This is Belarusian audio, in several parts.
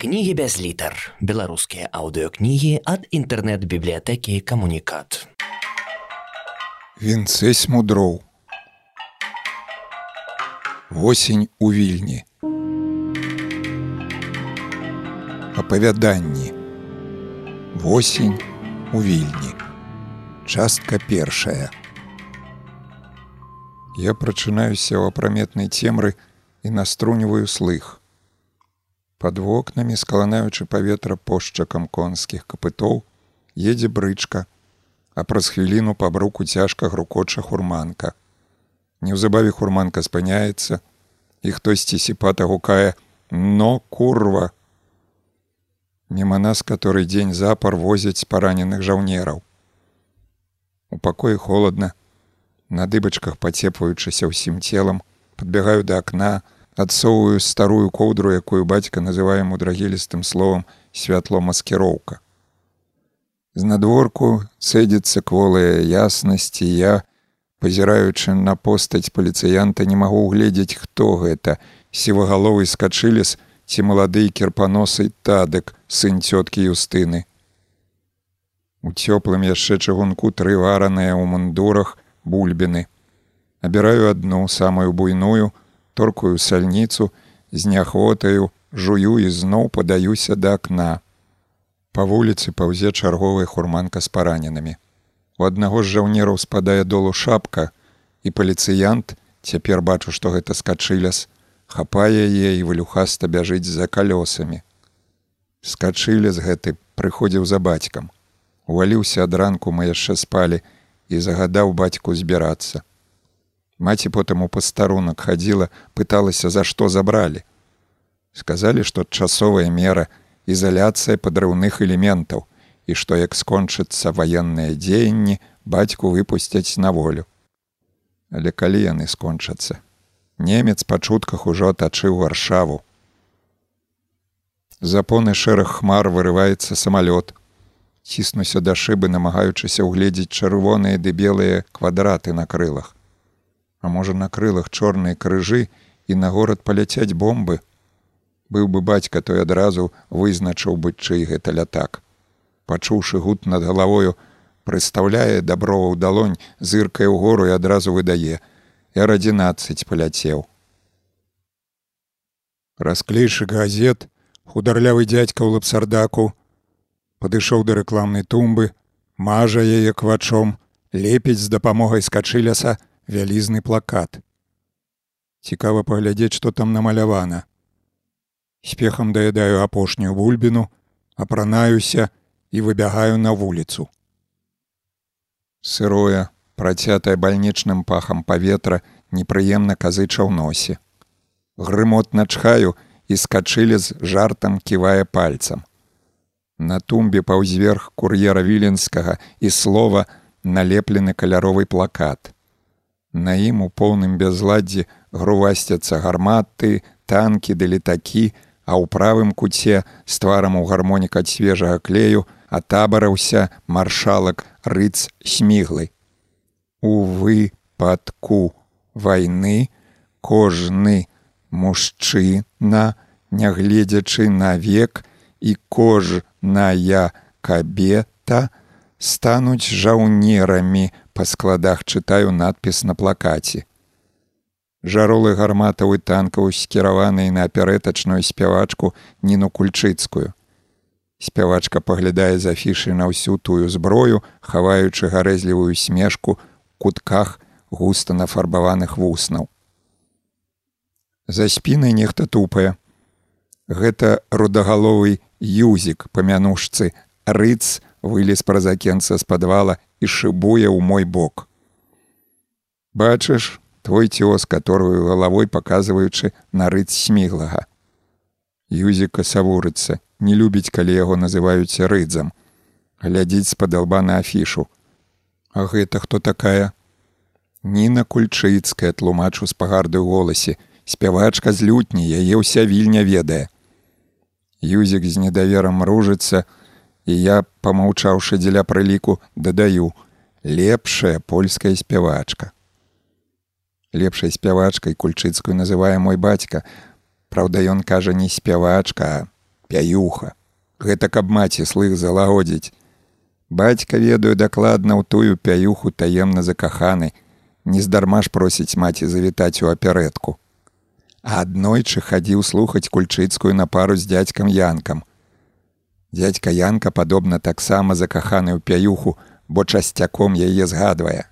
Кнігі без літар. Беларускія аўдыёкнігі ад інтэрнэт-бібліятэкі камунікат. Вінцэсь мудроў. Восень у вільні. Апавяданні. Восень у вільні. Частка першая. Я прачынаюся ў апраметнай цемры і наструніваю слых. Пад вокнамі, скаланаючы паветра пошчакам конскіх капытоў, едзе брычка, а праз хвіліну па бруку цяжка грукоча хурманка. Неўзабаве хурманка спыняецца, і хтосьці сіпата гукае: «Но курва! Мема нас, который дзень запар возяць параненых жаўнераў. У пакоі холодна, на дыбачках пацепваючыся ўсім целам, подбягаю да акна, адсоўваю старую коўдру, якую бацька называе мудрагілістым словам святло маскіроўка. З надворку цэдзіцца кволая яснасці я, пазіраючы на постаць паліцыянта не магу угледзець, хто гэта сівагаловы скачыліс ці малады кірпаносый тадык сын цёткі юстыны. У цёплым яшчэ чыгунку тры вараныя ў мундурах бульбіны. Абіраю адну самую буйную, торкую сальніцу з няхвотаю жую і зноў падаюся да акна. Па вуліцы паўзе чарговая хурманка з параненымі. У аднаго з жаўнераў спадае долу шапка і паліцыянт цяпер бачу што гэта скачыляс хапае яе і валюхаста бяжыць за калёсамі. Скачылес гэты прыходзіў за бацькам. Уваліўся ад ранку мы яшчэ спалі і загадаў бацьку збірацца Маці потым у пастарунак хадзіла, пыталася, за што забралі. Сказалі, што часовая мера ізаляцыя падрыўных элементаў і што як скончыцца ваенныя дзеянні, бацьку выпусцяць на волю. Але калі яны скончацца, немец па чутках ужо атачыў варшаву. Запоны шэраг хмар вырываецца самалёт. Ціснуся да шыбы, намагаючыся ўгледзець чырвоныя ды белыя квадраты на крылах а можа на крылах чорныя крыжы і на горад паляцяць бомбы. Быў бы бацька той адразу вызначыў бы чый гэта лятак. Пачуўшы гуд над галавою, прыстаўляе даброва ў далонь, зыркае ў гору і адразу выдае: Р-11 паляцеў. Расклейшы газет, хударлявы дзядзька ў лапсардаку, падышоў да рэкламнай тумбы, мажа яе квачом, лепіць з дапамогай скачыляса, вялізны плакат. Цікава паглядзець, што там намалявана. Спехам даядаю апошнюю бульбіну, апранаюся і выбягаю на вуліцу. Сырое, працятае бальнічным пахам паветра непрыемна казыча ў носе. Грымот начхаю і скачылі з жартам ківае пальцам. На тумбе паўзверх кур'ера віленскага і слова налеплены каляровы плакат. На ім у поўным бязладдзі грувасцяцца гарматы, танкі ды летакі, а ў правым куце з тварам у гармонік ад свежага клею атабараўся маршалак рыц сміглы. У выпадку вайны кожны мужчына, нягледзячы на век і кожная кабета стануць жаўнерамі па складах чытаю надпіс на плакаце. Жаролы гарматаў і танкаў скіраваныя на апяретачную спявачку ніну кульчыцкую. Спявачка паглядае за фішай на ўсю тую зброю, хаваючы гарэзлівую смешку кутках густа нафарбаваных вуснаў. За спінай нехта тупае. Гэта рудагаловы юзік памянушцы рыц вылез праз акенца з падвала і шыбуе ў мой бок. Бачыш твой цёс, которую галавой паказваючы на рыць сміглага. Юзіка савурыцца, не любіць, калі яго называюць рыдзам, глядзіць спадалба на афішу. А гэта хто такая? Ніна кульчыцкая тлумачу з пагарды ў голасе, спявачка з лютні, яе ўся вільня ведае. Юзік з недаверам ружыцца, і я помаўчаўшы дзеля прыліку дадаю лепшая польская спявачка лепшай спявачкай кульчыцкую называе мой бацька Праўда ён кажа не спявачка пяюха. Гэта каб маці слых залагодзіць. Бацька ведаю дакладна ў тую пяюху таемна закаханы, нездарма ж просіць маці завітаць у апярэдку. А аднойчы хадзіў слухаць кульчыцкую на пару з дзядзькам янкам. Дядзька янка падобна таксама закаханы ў пяюху, бо часцяком яе згадвае.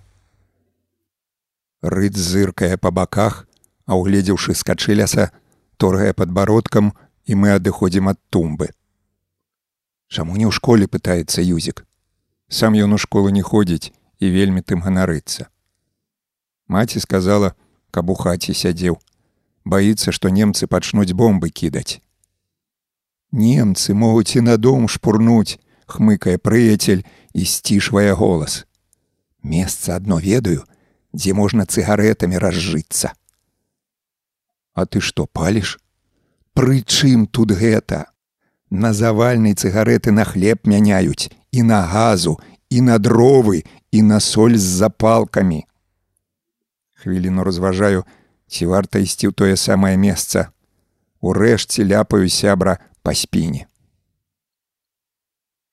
Рыд зыркае па баках, а ўгледзеўшы скачыляса, торгае падбародкам і мы адыходзім ад тумбы. Чаму не ў школе пытаецца юзік. Сам ён у школу не ходзіць і вельмі тым ганарыцца. Маці сказала, каб у хаце сядзеў, баіцца, што немцы пачнуць бомбы кідаць. Немцы могуць і на дом шпурнуць, хмыкае прыяцель і сцішвае голас. Месца адно ведаю, дзе можна цыгаретамі разжыцца. А ты што паліш? Прычым тут гэта? На завальнай цыгареты на хлеб мяняюць і на газу, і на дровы, і на соль з запалкамі. Хвіліну разважаю, ці варта ісці ў тое самае месца. Урэшце ляпаю сябра па спіне.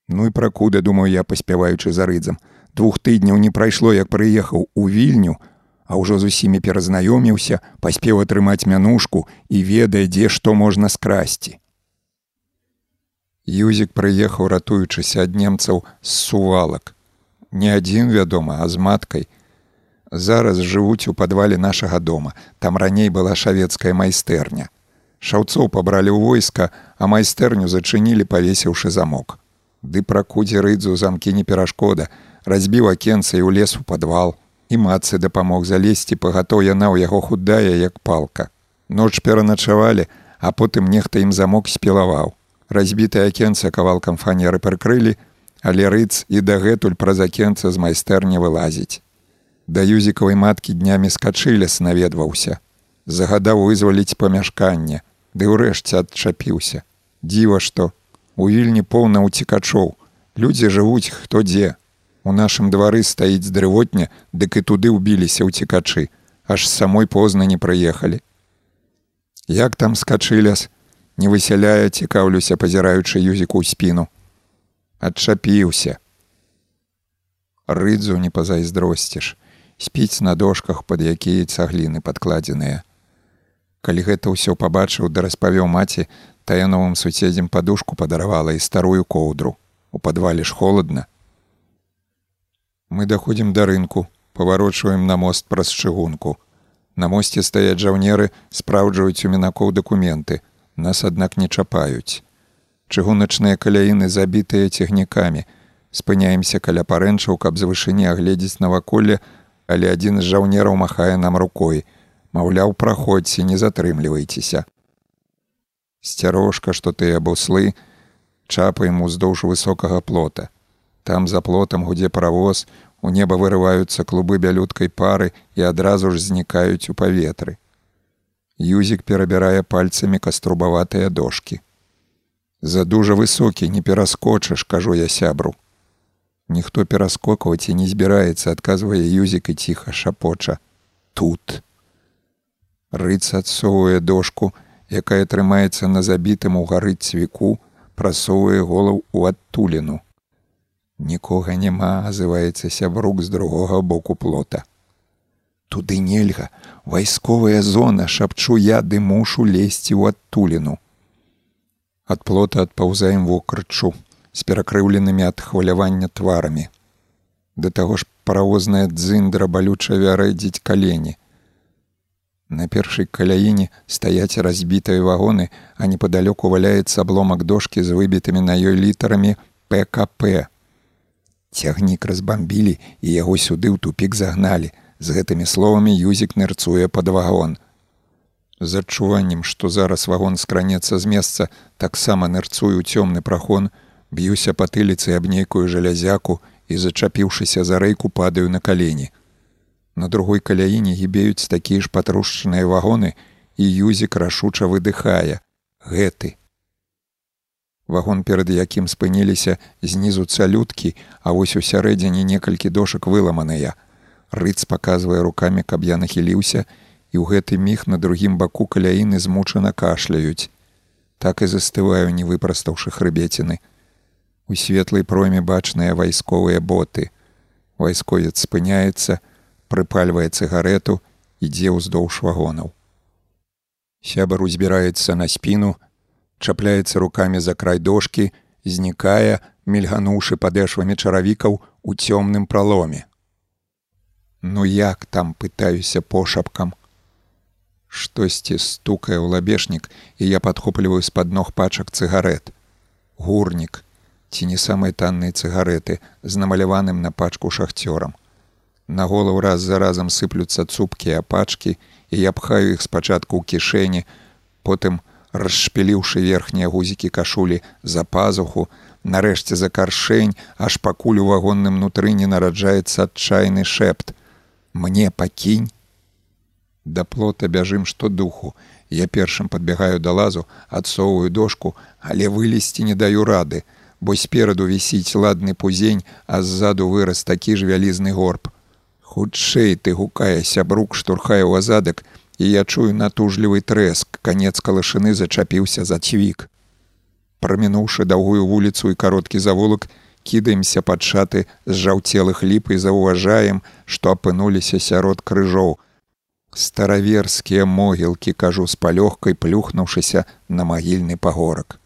Ну і пракуда, думаю я, паспяваючы за рыдзам. Двух тыдняў не прайшло, як прыехаў у вільню, а ўжо з усімі перазнаёміўся, паспеў атрымаць мянушку і ведае, дзе што можна скрасці. Юзік прыехаў, ратуючыся ад немцаў з сувалак. Не адзін, вядома, а з маткай. Зараз жывуць у падвале нашага дома. Там раней была шавецкая майстэрня. Шаўцоў пабралі ў войска, а майстэрню зачынілі, павесіўшы замок. Ды пракудзе рыдзу замкі не перашкода, разбіў акенца і ўлез у падвал. І мацы дапамог залезці, пагатоў яна ў яго худая, як палка. Ноч пераначавалі, а потым нехта ім замок спілаваў разбітае акенца кавалкам фанеры прыкрылі, але рыц і дагэтуль праз акенца з майстэрні вылазіць. Да юзікавай маткі днямі скачылес наведваўся. Загадаў вызваліць памяшканне, ды ўрэшце адчапіўся. Дзіва што, у вільні поўна ўцікачоў. Людзі жывуць хто дзе. У нашым двары стаіць дрывотня, дык і туды ўбіліся ўцікачы, аж самой позна не прыехалі. Як там скачыляс, не высяляе, цікаўлюся, пазіраючы юзіку ў спіну. Адчапіўся. Рыдзу не пазайздросціш, спіць на дошках, пад якія цагліны падкладзеныя. Калі гэта ўсё пабачыў, да распавёў маці, тая новым суседзям падушку падаравала і старую коўдру. У падвале ж холодна. Мы даходзім да рынку, паварочваем на мост праз чыгунку. На мосце стаяць жаўнеры, спраўджваюць у мінакоў дакументы, нас аднак не чапаюць. Чыгуначныя каляіны забітыя цягнікамі. спыняемся каля парэнчаў, каб з вышыні агледзець наваколле, але адзін з жаўнераў махае нам рукой. Маўляў, праходзьце, не затрымлівайцеся. Сцярожка, што тыя буслы, чапаем уздоўж высокага плота. Там за плотам гудзе паравоз, у неба вырываюцца клубы бялюткай пары і адразу ж знікаюць у паветры. Юзік перабірае пальцамі каструбаватыя дошки. За дужа высокі не пераскочыш, кажу я сябру. Ніхто пераскокваць і не збіраецца, адказвае юзік і ціха шапоча. Тут. Рыц адсоўвае дошку, якая трымаецца на забітым у гары цвіку, прасоўвае голаў у адтуліну. Нікога няма, азываецца сябрук з другога боку плота. Туды нельга вайсковая зона шапчу я ды мушу лезці ў адтуліну. Ад плота адпаўзаем вокрычу з перакрыўленымі ад хвалявання тварамі. Да таго ж паравозная дзындра балюча вярэдзіць калені на першай каляіне стаяць разбітыя вагоны а непадалёку валяецца абломак дошки з выбітымі на ёй літарамі пкп цягнік разбамбілі і яго сюды ў тупік загналі З гэтымі словамі юзік нырцуе пад вагон. З адчуваннем, што зараз вагон скранецца з месца, таксама нырцую цёмны прахон, б'юся патыліцы аб нейкую жалязяку і, зачапіўшыся за рэйку падаю на калені. На другой каляіне гібеюць такія ж патрушчаныя вагоны, і юзік рашуча выдыхае: гэты. Вагон, перад якім спыніліся знізу цалюткі, а вось у сярэдзіне некалькі дошак выламаныя. Рыц паказвае руками, каб я нахіліўся, і ў гэты міг на другім баку каляіны змучана кашляюць. так і застываю, не выпрастаўшы хрыбеціны. У светлай пройме бачныя вайсковыя боты. Вайсковец спыняецца, прыпальвае цыгарету, ідзе ўздоўж вагонаў. Сябар узбіраецца на спіну, чапляецца рукамі за край дошкі, знікае, мільгануўшы падэшвамі чаравікаў у цёмным праломе. Ну як там пытаюся пошапкам. Штосьці стукае ў лабешнік, і я падхопліваю з-пад ног пачак цыгарет. Гурнік, ці не самыя танныя цыгареты з намаляваным на пачку шахцёрам. На голову раз за разам сыплюцца цупкія пачкі, і я пхаю іх спачатку ў кішэні, потым, расшпіліўшы верхнія гузікі кашулі за пазуху, нарэшце за каршэнь, аж пакуль у вагонным нутры не нараджаецца адчайны шэпт. Мне пакінь. Да плота бяжым што духу. Я першым падбягаю да лазу, адсоўваю дошку, але вылезці не даю рады, бо спераду вісіць ладны пузень, а ззаду вырас такі ж вялізны горб. Хутчэй ты гукае сябрук, штурхае ў азадак, і я чую натужлівы трэск, канец калашыны зачапіўся за цвік. Прамінуўшы даўгую вуліцу і кароткі завулак, кідаемся пад шаты з жаўцелых ліп і заўважаем, што апынуліся сярод крыжоў. Стараверскія могілкі кажу з палёгкай, плюхнуўшыся на магільны пагорак.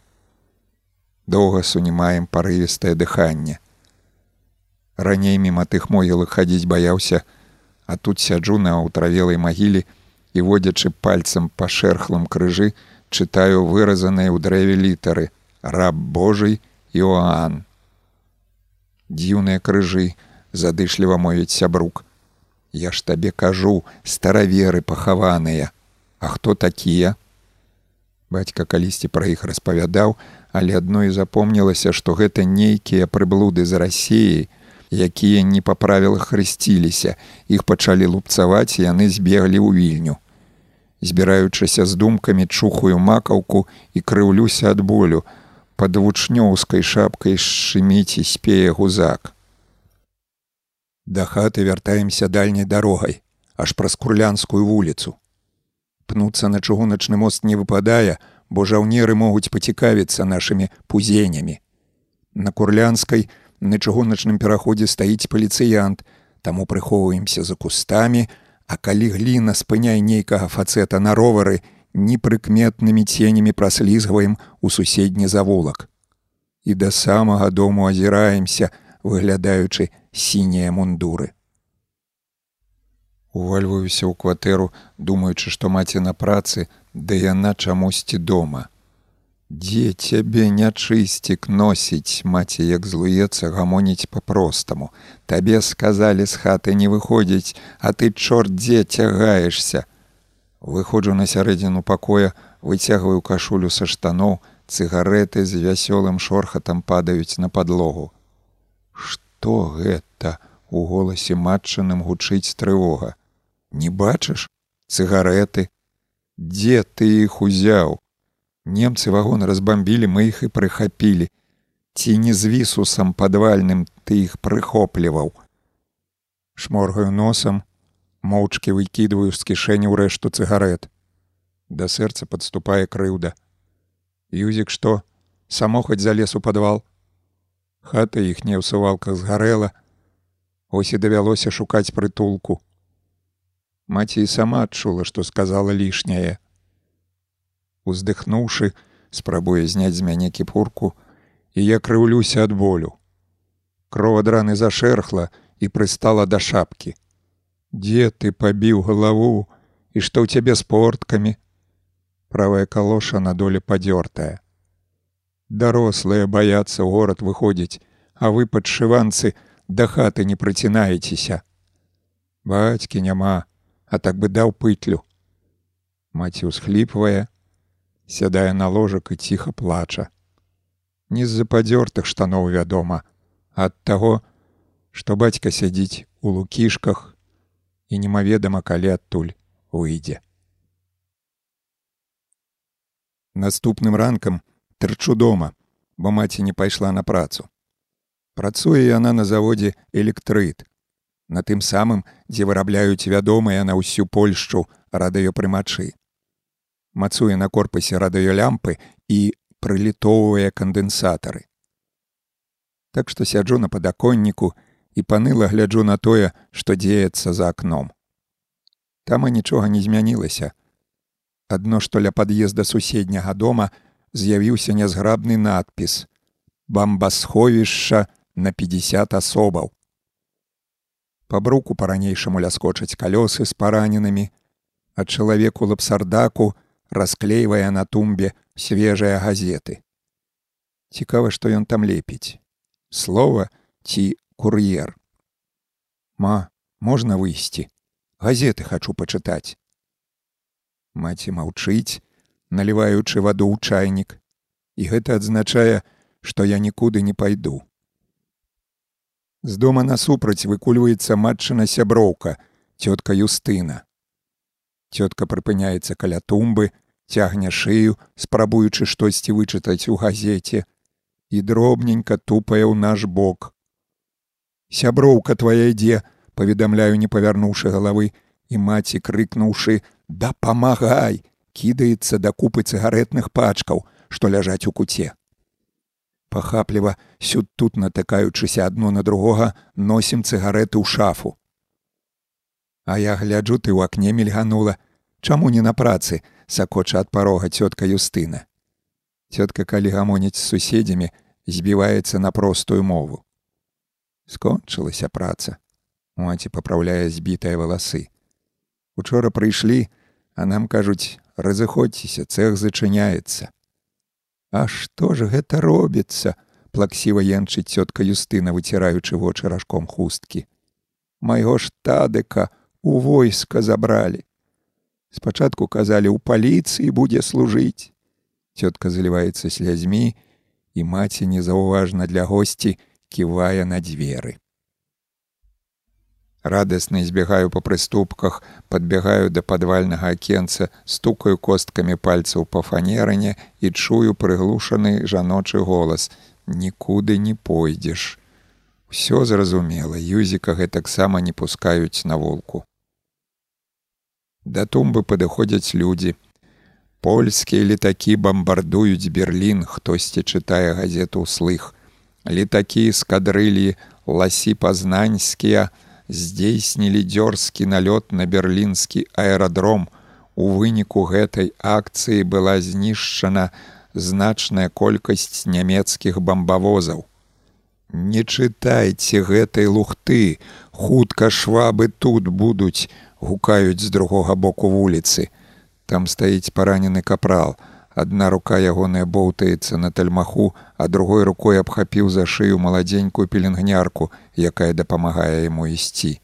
Доўга сунімаем парывістае дыханне. Раней міма тых могілак хадзіць баяўся, а тут сяджу на ўтравелай магілі і водзячы пальцам па шэрхлым крыжы, чытаю выразаныя ў дрэве літары раб Божий Іоанн. Дзіўныя крыжы задышліва мовіць сябрук. Я ж табе кажу, стараверы пахаваныя, А хто такія? Бацька калісьці пра іх распавядаў, але адно і запомнілася, што гэта нейкія прыблуды з рассеяй, якія не па правілах хрысціліся, іх пачалі лупцаваць, яны збеглі ў вільню. Збіраючыся з думкамі чухаю макаўку і крыўлюся ад болю, пад вучнёўскай шапкай шыміць і спее гузак. Да хаты вяртаемся дальняй дарогай, аж праз курлянскую вуліцу. Пнуцца на чыгуначны мост не выпадае, бо жаўнеры могуць пацікавіцца нашымі пузенямі. На курлянскай, На чыгуначным пераходзе стаіць паліцыянт, таму прыхоўваемся за кустамі, А калі гліна спыняй нейкага фацэта на ровары, непрыкметнымі ценямі праслізгваем у суседні заволак. І да самага дому азіраемся, выглядаючы сінія мундуры. Увальваюся ў кватэру, думаючы, што маці на працы, да яна чамусьці дома. Дзе цябе нячысцік носіць, маці як злуецца гамоніць па-простаму. Табе сказалі з хаты не выходзіць, а ты чорт дзе цягаешся. Выходжу на сярэдзіну пакоя, выцягваю кашулю са штаноў, цыгареты з вясёлым шорхатам падаюць на падлогу. Што гэта у голасе матчаным гучыць трывога. Не бачыш цыгареты, Дзе ты іх узяў? Немцы вагон разбамбілі, мы іх і прыхапілі. Ці не з вісусам падвальным ты іх прыхопліваў. Шморгаю носам, моўчкі выкідваю з кішэні ў рэшту цыгарет. Да сэрца падступае крыўда. Юзік што, само хоць залез у падвал. Хата іх не ў сувалках згарэла. Ось і давялося шукаць прытулку. Маці і сама адчула, што сказала лішняе уздыхнуўшы, спрабуе зняць з мяне кіпурку, і я крыўлюся ад болю. Крова драны зашэрхла і прыстала да шапкі. Дзе ты пабіў галаву і што ў цябе з порткамі? Правая калоша на доле падзёртая. Дарослыя баяцца ў горад выходзіць, а вы падшыванцы да хаты не прыцінаецеся. Бацькі няма, а так бы даў пытлю. Маці ўсхліпвае, сядае на ложак і ціха плача. Не з-за падзёртых штаноў вядома, ад таго, што бацька сядзіць у лукішках і немаведама калі адтуль выйдзе. Наступным ранкам трчу дома, бо маці не пайшла на працу. Працуе яна на заводзе электрыт. На тым самым, дзе вырабляюць вядомыя на ўсю польшчу радыёпрымачы мацуе на корпусе радыёлямпы і прылітоўвае кандэнсатары. Так што сяджу на падаконніку і паныла гляджу на тое, што дзеецца за акном. Там і нічога не змянілася. Адно, што ля пад'езда суседняга дома з'явіўся нязграбны надпіс: бамбасховішча на 50 асобаў. Па бруку па-ранейшаму ляскочаць калёсы з параненымі, а чалавеку лапсардаку расклейвае на тумбе свежыя газеты. Цікава, што ён там лепіць. Слова ці кур'ер. Ма, можна выйсці. Газеты хачу пачытаць. Маці маўчыць, наліваючы ваду ў чайнік, і гэта адзначае, што я нікуды не пайду. З дома насупраць выкульваецца матчына сяброўка, цётка Юстына. Цётка прыпыняецца каля тумбы, цягне шыю, спрабуючы штосьці вычытаць у газеце і дробненька тупае ў наш бок. Сяброўка твая ідзе, паведамляю, не павярнуўшы галавы, і маці крыкнуўшы: « Да памагай! кідаецца да купы цыгаретных пачкаў, што ляжаць у куце пахапліва сюд тут натыкаючыся адно на другога носім цыгареты ў шафу а я гляджу ты ў акне мільганула. Чаму не на працы? Сакоча ад парога цётка юстына. Цётка калі гамоніць з суседзямі збіваецца на простую мову. Скончылася праца. Маці папраўляе збітыя валасы. Учора прыйшлі а нам кажуць разыходзьцеся цех зачыняецца А што ж гэта робіцца? плаксіва янчыць цётка Юстына, выціраючы вочы ражком хусткі. Майго ж тадыка у войска забралі. Спачатку казалі, у паліцыі будзе служыць. Цётка заліваецца слязьмі, і маці незаўважна для госці ківае на дзверы радасна збегаю па прыступках, падбягаю да падвальнага акенца, стукаю косткамі пальцаў па фанерыне і чую прыглушаны жаночы голас: нікуды не пойдзеш. Усё зразумела, юзіка гэтаксама не пускаюць на волку. Да тумбы падыходзяць людзі. Польскія летакі бамбардуюць Берлін, хтосьці чытае газету ўслых. Летакі з кадрылі, ласі пазнаньскія, здзейснілі дзёрзкі налёт на берлінскі аэрадром. У выніку гэтай акцыі была знішчана значная колькасць нямецкіх бамбавозаў. Не чытайце гэтай лухты, хутка швабы тут будуць, гукаюць з другога боку вуліцы. Там стаіць паранены капрал. Адна рука ягоная боўтаецца на тальмаху, а другой рукой абхапіў за шыю маладзенькую пеленгнярку, якая дапамагае яму ісці.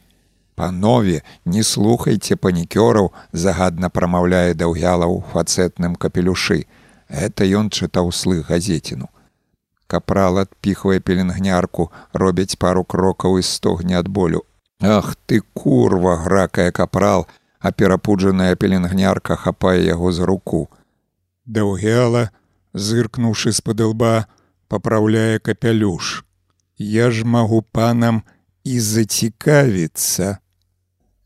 Панове, не слухайце панікёраў, загадна прамаўляе даўгяла ў фацэтным капелюшы. Гэта ён чытаў слых газеціну. Капрал адпіхвае пеленгнярку, робяць пару крокаў і стогне ад болю. Ах ты курва, гракая капрал, а перапуджаная пеленгнярка хапае яго за руку. Даўгела, зыркнуўшы з-пад лба, папраўляе капялюш. Я ж магу панам і зацікавіцца.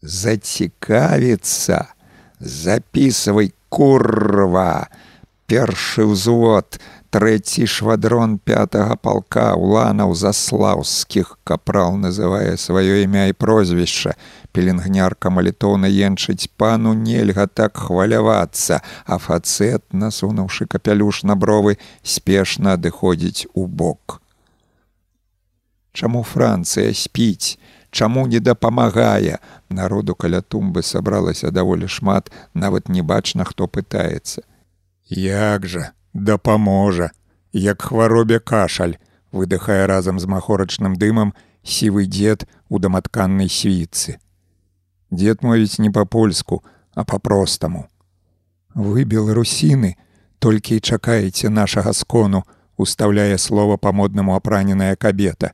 Зацікавіцца, записывай курва, першы ўзвод, трэці швадрон пятага палка уланаў заслаўскіх. Капрал называе сваё імя і прозвішча. Пеленгнярка малітоўна енчыць пану нельга так хвалявацца а фацэт насунуўшы капялюш на бровы спешна адыходзіць у бок. Чаму францыя спіць? Чаму не дапамагае? Народу каля тумбы сабралася даволі шмат нават не бачна хто пытаецца. Як жа дапаможа, як хваробе кашаль, выдыхае разам з махорачным дымам сівы дзед у даматканнай свіцы. Дед мовіць не па-польску, а па-простаму. Вы беларусіны, толькі і чакаеце нашага скону, устаўляе слова па-моднаму апраненая кабета.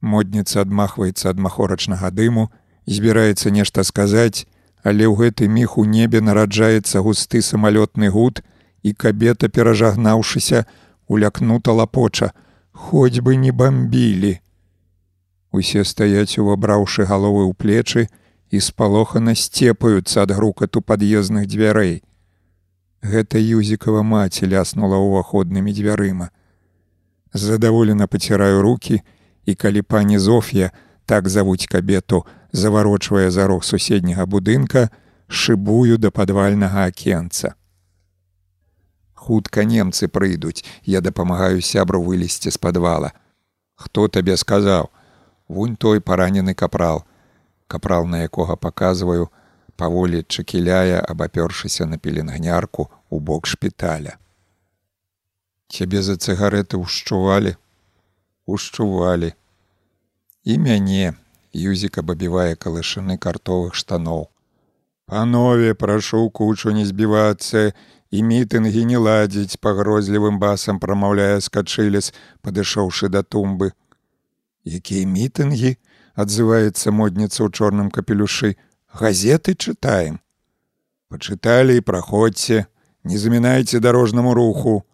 Модніца адмахваецца ад махорачнага дыму, збіраецца нешта сказаць, але ў гэты міг у небе нараджаецца густы самалётны гуд, і кабета перажагнаўшыся улякнута лапоча хоць бы не бомбілі усе стаяць увабраўшы галовы ў плечы і спалохана сцепаюцца ад грукату пад'ездных дзвярэй Гэта юзікава маці ляснула ўваходнымі дзвярыма. Задаволена паціраю руки, і калі пані Зофія, так завуць кабету, заварочвае за рог суседняга будынка, шыбую да падвальнага акенца. Хутка немцы прыйдуць, я дапамагаю сябру вылезці з падвала. Хто табе сказаў? Вунь той паранены капрал, капрал, на якога паказваю, паволі чакіляе, абапёршыся на пеленгнярку у бок шпіталя. Цябе за цыгареты ўшчувалі, ушчувалі. І мяне юзік абабівае калышыны картовых штаноў. Панове, прашу кучу не збівацца і мітынгі не ладзіць пагрозлівым басам прамаўляе скачыліс, падышоўшы да тумбы. Якія мітынгі, адзываецца модніца ў чорным капелюшы, газеты чытаем. Пачыталі і праходзьце, не замінайце дарожнаму руху.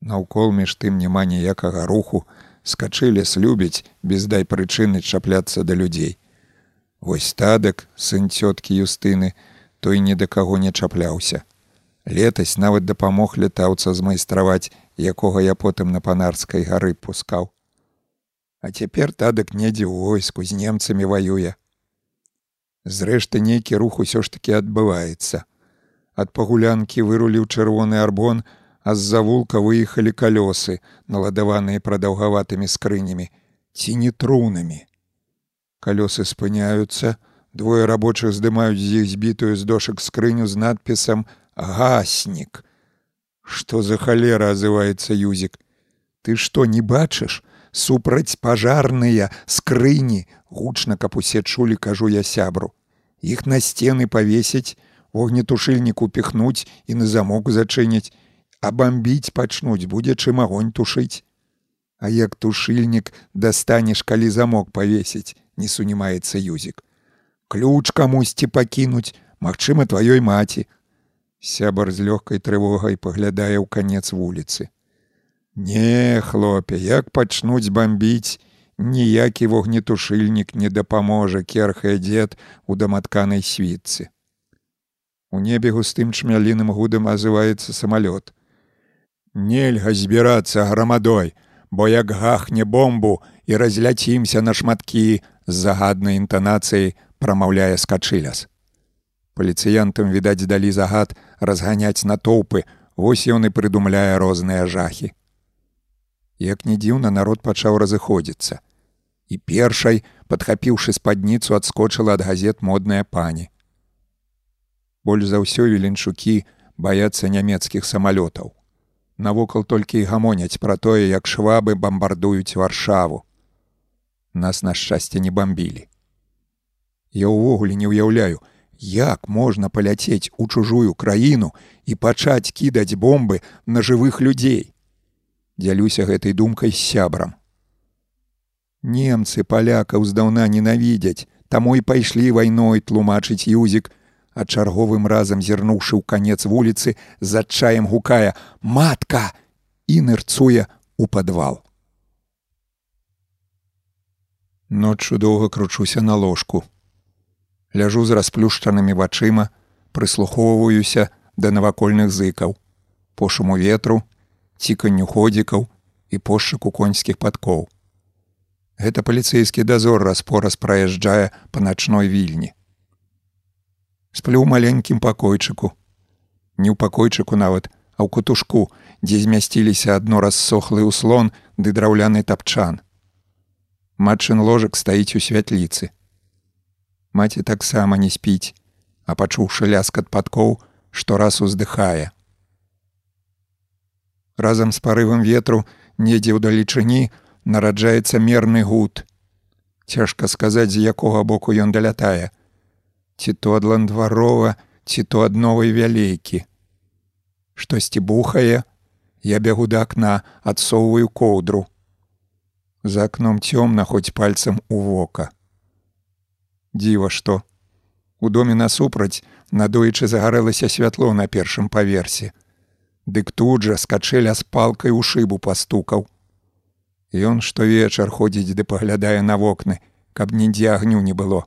Наўкол між тым няма ніякага руху, скачыліс любіць без дай прычыны чапляцца да людзей. Вось тадак, сын цёткі юстыны, той ні да каго не чапляўся. Летась нават дапамог летаўца змайстраваць, якога я потым на панарскай гары пускаў. А цяпер тадак недзе ў войску з немцамі ваюе. Зрэшты нейкі рух усё ж такі адбываецца. Ад пагулянкі выруліў чырвоны арбон, а з-за вулка выехалі калёсы, наладаваныя прадаўгаватымі скрынямі, ці не трунамі. Калёсы спыняюцца, двое рабочых здымаюць з іх збітую з дошак скрыню з надпісам гаснік. Што за халера азываецца юзік. Ты што не бачыш? супраць пажарныя скрыні гучна каб усе чулі кажу я сябру. Х на сцены павесіць огнетушыльніку піхнуць і на замок зачыніць а бомбіць пачнуць будзе чым агонь тушыць а як тушыльнік дастанеш калі замок павесіць не сунімаецца юзік ключ камусьці пакінуць магчыма тваёй маці сябар з лёгкай трывогай паглядае ў канец вуліцы Не, хлопе, як пачнуць бомбіць, ніякі вогнетушыльнік не дапаможа керхае дзед у даматканай світцы. У небе густым чмяліным гудам азываецца самалёт. Нельга збірацца грамадой, бо як гахне бомбу і разляцімся на шматкі з загаднай інтанацыяй прамаўляе скачыляс. Паліцыянтам відаць далі загад разганяць натоўпы, вось ён і прыдумляе розныя жахі як не дзіўна народ пачаў разыходзіцца. І першай, падхапіўшы спадніцу, адскочыла ад газет модная пані. Больш за ўсё віленчукі баяцца нямецкіх самалётаў. Навокал толькі і гамоняць пра тое, як швабы бамбардуюць варшаву. Нас на шчасце не бамбілі. Я ўвогуле не ўяўляю, як можна паляцець у чужую краіну і пачаць кідаць бомбы на жывых людзей дзялюся гэтай думкай з сябрам. Немцы палякаў здаўна ненавідзяць, таму і пайшлі вайной тлумачыць юзік, а чарговым разам зірнуўшы ў канец вуліцы з адчаем гукае: матка і нырцуе у падвал. Ноччу доўга кручуся на ложку. Ляжу з расплюшчанымі вачыма, прыслухоўваюся да навакольных зыкаў, пошуму ветру, ціканню ходзікаў і пошуку конскіх падкоў. Гэта паліцэйскі дазор распораз праязджае па начной вільні. Сплю ў маленькім пакойчыку. Не ў пакойчыку нават, а ў кутушку, дзе змясціліся адно рассохлы ўслон ды драўляны тапчан. Матчын ложак стаіць у святліцы. Маці таксама не спіць, а пачуўшы ляскат падкоў, што раз уздыхае разам з парывам ветру недзе ў далечыні нараджаецца мерны гуд. Цяжка сказаць, з якога боку ён далятае. Ці то ад ландварова, ці то ад новай вялейкі. Штосьці бухае, я бягу да акна, адсоўваю коўдру. За акном цёмна хоць пальцам у вока. Дзіва што. У доме насупраць надоечы загарэлася святло на першым паверсе. Дык тут жа скачэля з палкай у шыбу пастукаў. Ён штовечар ходзіць ды паглядае на вокны, каб нідзе агню не было.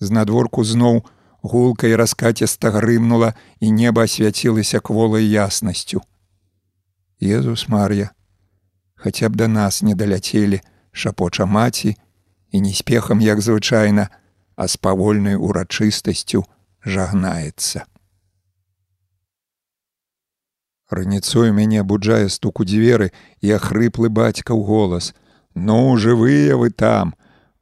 З надворку зноў Гулка і раскаціста грымнула, і неба асвяцілася кволай яснасцю. Езус Мар'я, хаця б да нас не даляцелі, шапоча маці і неспехам, як звычайна, а з павольнай урачыстасцю жагнаецца. Раніцою мяне абуджае стук у дзверы і ахрыплы бацька ў голас: « Ну, жывыя вы там!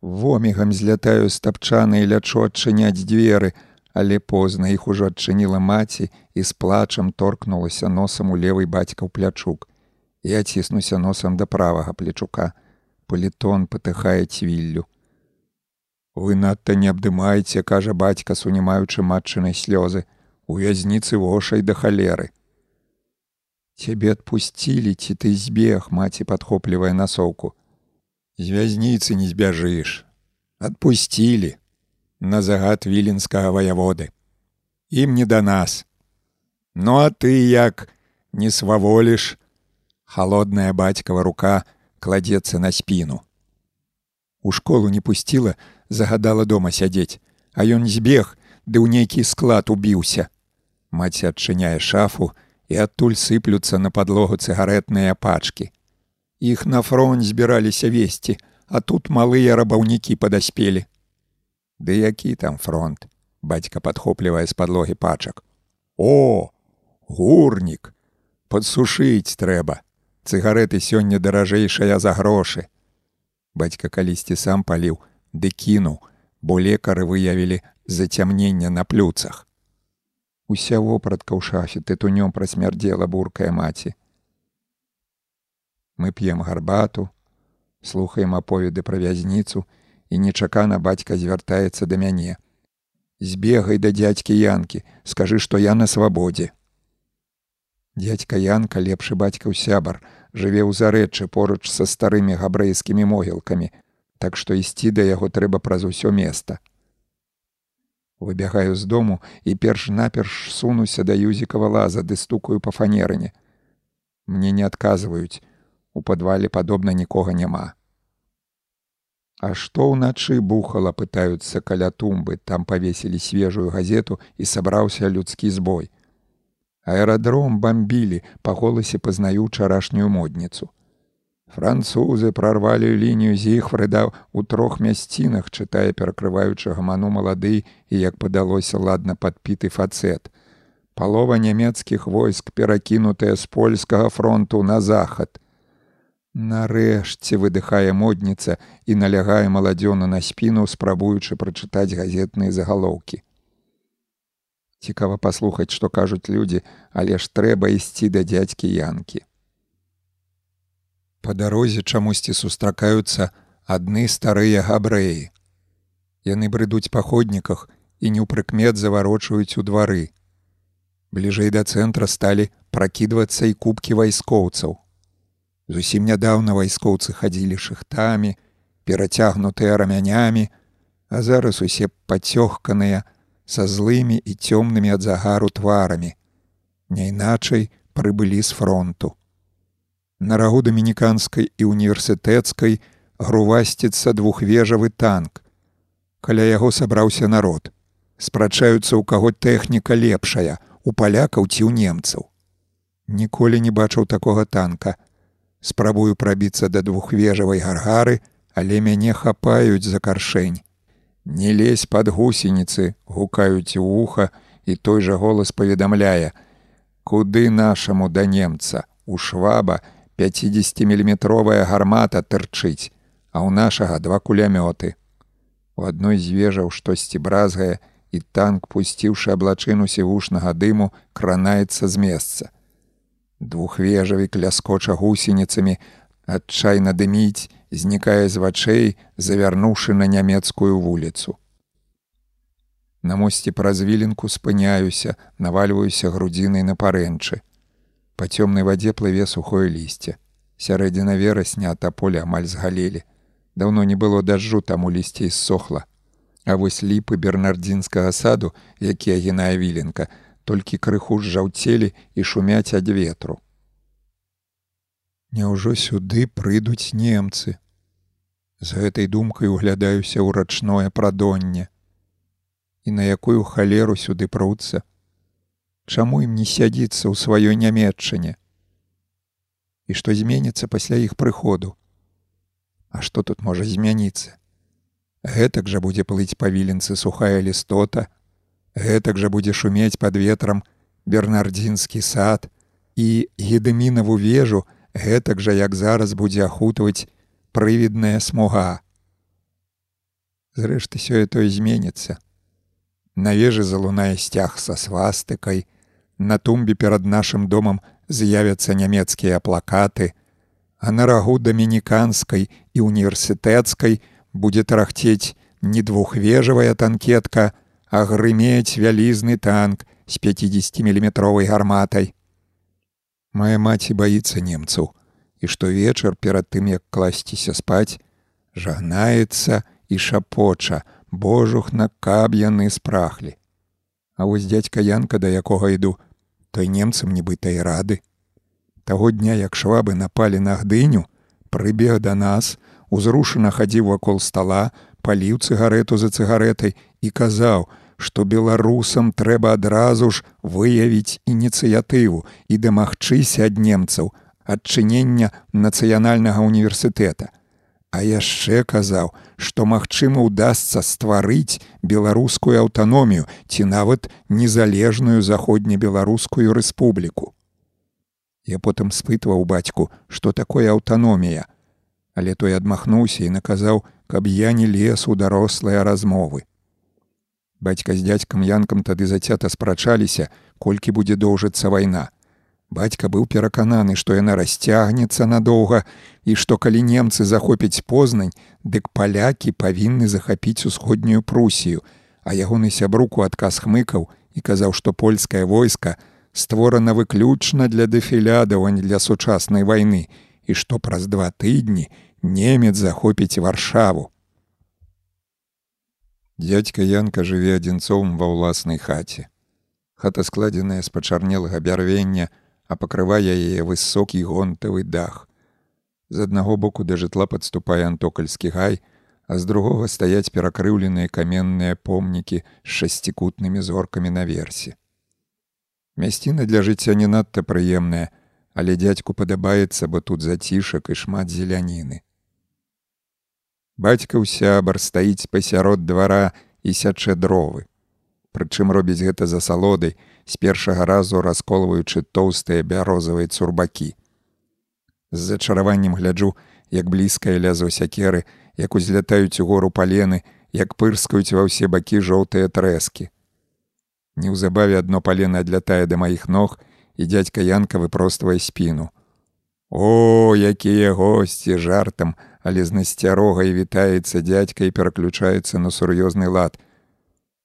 Вомігам злятаю з тапчаны і лячу адчыняць дзверы, але позна іх ужо адчыніла маці і з плачам торкнулася носам у левый бацькаў плячук. Я ціснуся носам да правага плечука. Палітон патыхае цвіллю. Вы надта не абдымаеце, кажа бацька, сунімаючы матчынай слёзы, у вязніцы вошай да халеры. Цябе адпусцілі, ці ты збег, маці падхоплівае насоўку. З вязніцы не збяжыш. Адпусцілі на загад віленскага ваяводы. Ім не да нас. Ну а ты як не сваволіш, холодная бацькава рука кладзецца на спіну. У школу не пусціла, загадала дома сядзець, а ён збег, ды ў нейкі склад убіўся. Маці адчыняе шафу, і адтуль сыплюцца на падлогу цыгаретныя пачкі. Іх на фронт збіраліся весці, а тут малыя рабаўнікі падаспелі. Ды які там фронт, бацька падхоплівае з падлогі пачак. О, гурнік, подсушыць трэба. Цыгареты сёння даражэйшая за грошы. Бацька калісьці сам паліў, ды кінуў, бо лекары выявілі зацямнення на плюцах. Уся вопратка ў шафе тытунём прасмярдзела буркая маці. Мы п'ем гарбату, слухаем аповеды пра вязніцу, і нечакана бацька звяртаецца да мяне. Збегай да дзядзькі янкі, скажы, што я на свабодзе. Дядька Янка лепшы бацькаў сябар, жыве ў зарэчы поруч са старымі габрэйскімі могілкамі, так што ісці да яго трэба праз усё места выбягаю з дому і перш-наперш сунуся да юзікава лаза ды стукаю па фанерыне. Мне не адказваюць, у падвале падобна нікога няма. А што ўначы бухала пытаюцца каля тумбы, там павесілі свежую газету і сабраўся людскі збой. Аэрадром бамбілі, па голасе пазнаю ўчарашнюю модніцу. Французы прорвалі лінію зіхфрыда ў трох мясцінах, чытае перакрываючы гаману малады і, як падалося ладна падпіты фацэт. Палова нямецкіх войск перакінутыя з польскага фронту на захад. Нарэшце выдыхае модніца і налягае маладзёна на спіну, спрабуючы прачытаць газетныя загалоўкі. Цікава паслухаць, што кажуць людзі, але ж трэба ісці да дзядзькі янкі. Па дарозе чамусьці сустракаюцца адны старыя габрэі. Яны брыдуць па ходніках і неўпрыкмет заварочваюць у двары. Бліжэй да цэнтра сталі пракідвацца і кубкі вайскоўцаў. Зусім нядаўна вайскоўцы хадзілі шыхтамі, перацягнутыя рамянямі, а зараз усе пацёгканыя са злымі і цёмнымі ад загару тварамі. Няйначай прыбылі з фронту. На рагу дамініканскай і універсітэцкай грувасціцца двухвежавы танк. Каля яго сабраўся народ. Спрачаюцца, у каго тэхніка лепшая, у палякаў ці ў немцаў. Ніколі не бачыў такога танка. Спрабую прабіцца да двухвежавай гаргары, але мяне хапаюць за каршэнь. Не лезь пад гусеніцы, гукаюць у вуха, і той жа голас паведамляе: « Куды нашаму да немца, у шваба, 50міліметровая гармата тырчыць, а ў нашага два кулямёты. У адной з вежаў штосьці бразгае, і танк, пусціўшы аблачыну сівушнага дыму, кранаецца з месца. Двухвежавік ляскоча гусеніцамі, адчайна дыміць, знікае з вачэй, завярнуўшы на нямецкую вуліцу. На мосце праз віленку спыняюся, навальваюся грудзінай на парэнчы. Па цёмнай вадзе плыве сухое лісце. Сярэдзіна верасня та поле амаль згалелі. Даўно не было дажджу таму лісце ссохла. А вось ліпы бернардзінскага саду, які агінае віленка, толькі крыху жаўцелі і шумяць ад ветру. Няўжо сюды прыйдуць немцы. З гэтай думкай углядаюся ў рачное прадонне. і на якую халеру сюды пруцца. Чаму ім не сядзіцца ў сваёй нямметчыне? І што зменіцца пасля іх прыходу? А што тут можа змяніцца? Гэтак жа будзе плыць па віленцы сухая лістота, гэтак жа будзе шумець пад ветрам бернардзінскі сад і гедымінаву вежу гэтак жа як зараз будзе ахутваць прывідная смуга. Зрэшты сёе-то зменіцца. На вежы залунае сцяг са свастыкай, На тумбе перад нашым домам з'явяцца нямецкія плакаты, а на рагу дамініканскай і універсітэцкай будзе тарахцець не двухвежавая танкетка, а грымець вялізны танк з 50міліметровай гарматай. Мая маці баіцца немцаў, і штовечар перад тым, як класціся спаць, жагнаецца і шапоча, божух на каб яны спрахлі. А вось дядька Янка, да якога іду, той немцам нібыта і рады. Таго дня, як швабы напалі на гдыню, прыбег да нас, узрушана хадзіў вакол стала, паліў цыгарету за цыгаретай і казаў, што беларусам трэба адразу ж выявіць ініцыятыву і дамагчыся ад немцаў адчынення нацыянальнага універсітэта а яшчэ казаў, што магчыма ўдасца стварыць беларускую аўтаномію ці нават незалежную заходнебеларускую рэспубліку. Я потым спытваў бацьку, што такое аўтаномія, але той адмахнуўся і наказаў, каб я не лез у дарослыя размовы. Бацька з дзядзькам янкам тады зацята спрачаліся, колькі будзе доўжыцца вайна. Бацька быў перакананы, што яна расцягнецца надоўга і што калі немцы захопяць познань, дык палякі павінны захапіць усходнюю прусію, а ягоны сябруку адказ хмыкаў і казаў, што польскае войска створана выключна для дэфілядаў, а не для сучаснай вайны і што праз два тыдні немец захопіць варшаву. Дядька Янка жыве адзінцом ва ўласнай хаце. Хата складзеная з пачарнелага бярвення, а пакрывае яе высокі гонтавы дах. З аднаго боку да жытла падступае антокальскі гай, а з другога стаяць перакрыўленыя каменныя помнікі з шасцікутнымі зоркамі наверсе. Мясціна для жыцця не надта прыемная, але дзядзьку падабаецца, бо тут зацішак і шмат зеляніны. Бацька ў сябар стаіць пасярод двара і сячэ дровы. Прычым робіць гэта за салодай, з першага разу расколваючы тоўстыя бярозавыя цурбакі. З зачараваннем гляджу, як блізкае лязо сякеры, як узлятаюць у гору палены, як пырскаюць ва ўсе бакі жоўтыя трэскі. Неўзабаве адно палена адлятае да маіх ног, і дядька Янка выпроствае спіну. О, якія госці жартам, але з насцярогай вітаецца дядька і пераключаецца на сур'ёзны лад.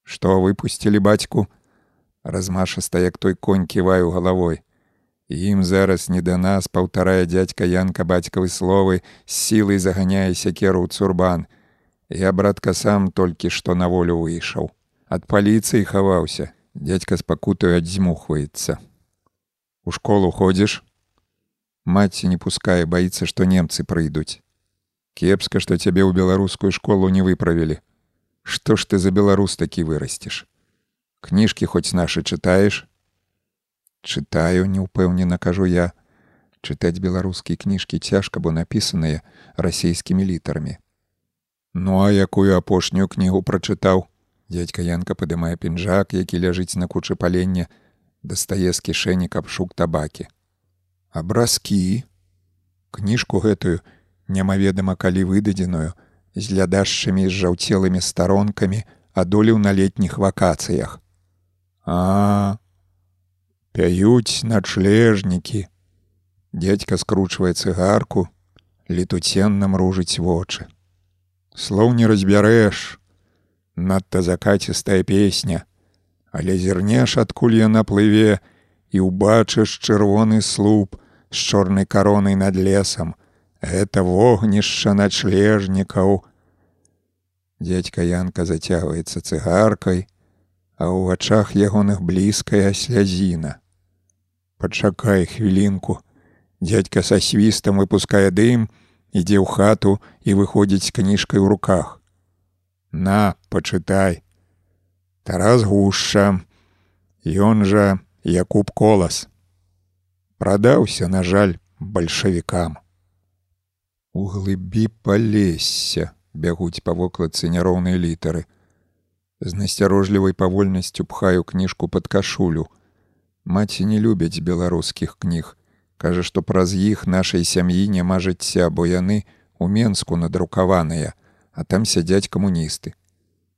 Што выпусцілі бацьку, размашаста як той конь ківаю галавой. Ім зараз не да нас паўтарае дядька Янка бацькавы словы з сілай заганяе сякеру ў цурбан. Я братка сам толькі што на волю выйшаў. Ад паліцыі хаваўся, дядька спакутаю адзьмухваецца. У школу ходзіш? Маці не пускае, баіцца, што немцы прыйдуць. Кепска, што цябе ў беларускую школу не выправілі. Што ж ты за беларус такі вырасцеш? кніжкі хоць нашы чытаеш чытаю неўпэўнена кажу я. Чытаць беларускія кніжкі цяжка бо напісаныя расійскімі літарамі ну а якую апошнюю кнігу прачытаў дядька янка падымае пінжак які ляжыць на кучы палення дастае з кішэні капшук табакі абразкі кніжку гэтую немаведама калі выдадзеную з глядашчымі з жаўцелымі старонкамі адолеў на летніх вакацыях А пяюць начлежнікі. Дядька скручвае цыгарку, летуценна мружыць вочы. Слоў не разбярэш, надта закацістая песня, але зірнеш адкуль яна плыве і ўбачыш чырвоны слуп з чорнай каронай над лесам. Гэта вогнішча начлежнікаў. Дядька Янка зацягваецца цыгаркай, а ў вачах ягоных блізкая слязіна. Пачакай хвілінку. Дядька са свістам выпускае дым, ідзе ў хату і выходзіць кніжкай у руках. На, пачытай. Тарас гушша, Ён жа Якуб колас. Прадаўся, на жаль, бальшавікам. У глыбі палесся бягуць па вокладцы няроўныя літары. З насцярожлівай павольнасцю пхаю кніжку пад кашулю. Маці не любяць беларускіх кніг. Кажа, што праз іх нашай сям'і няма жыцця, бо яны у Менску надрукаваныя, а там сядзяць камуністы.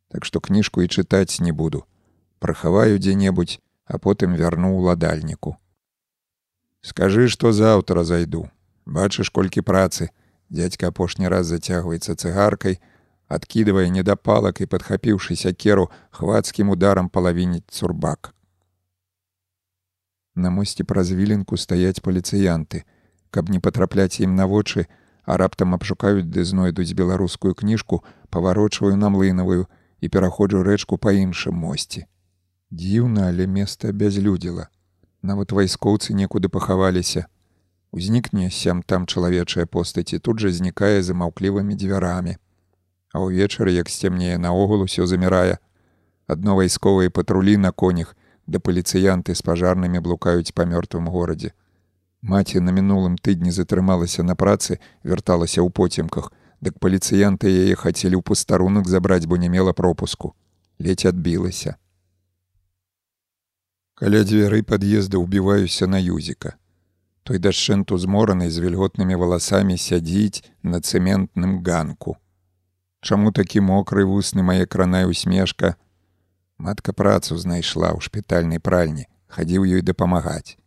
Так што кніжку і чытаць не буду. Прахаваю дзе-небудзь, а потым вярну ўладальніку. Скажы, што заўтра зайду. Бачыш колькі працы. Дядька апошні раз зацягваецца цыгаркай, адкідывае недапалак і падхапіўшы сякеру хвацкім ударам палавініць цурбак. На мосце праз віленку стаяць паліцыянты. Каб не патрапляць ім на вочы, а раптам абшукаюць ды знойдуць беларускую кніжку, паварочваю на млынавую і пераходжу рэчку па іншым мосці. Дзіўна, але места бязлюдзіла. Нават вайскоўцы некуды пахаваліся. Узнікне сям там чалавечая постаці тут жа знікае за маўклівымі дзвярамі. А ўвечары, як сцемнее наогул усё замірае. Адно вайсковыя патрулі на конях, да паліцыянты з пажарнымі блукаюць па мёртвым горадзе. Маці на мінулым тыдні затрымалася на працы, вярталася ў поцемках, дык паліцыянты яе хацелі ў пастарунак забраць, бо не мела пропуску. Ледзь адбілася. Каля дзвярэй пад'езда ўбіваюся на юзіка. Той дашчэнту змораны з вільготнымі валасамі сядзіць на цэментным ганку. Чаму такі мокры вусны мае кранай усмешка? Матка працу знайшла ў шпітальнай пральні, хадзіў ёй дапамагаць.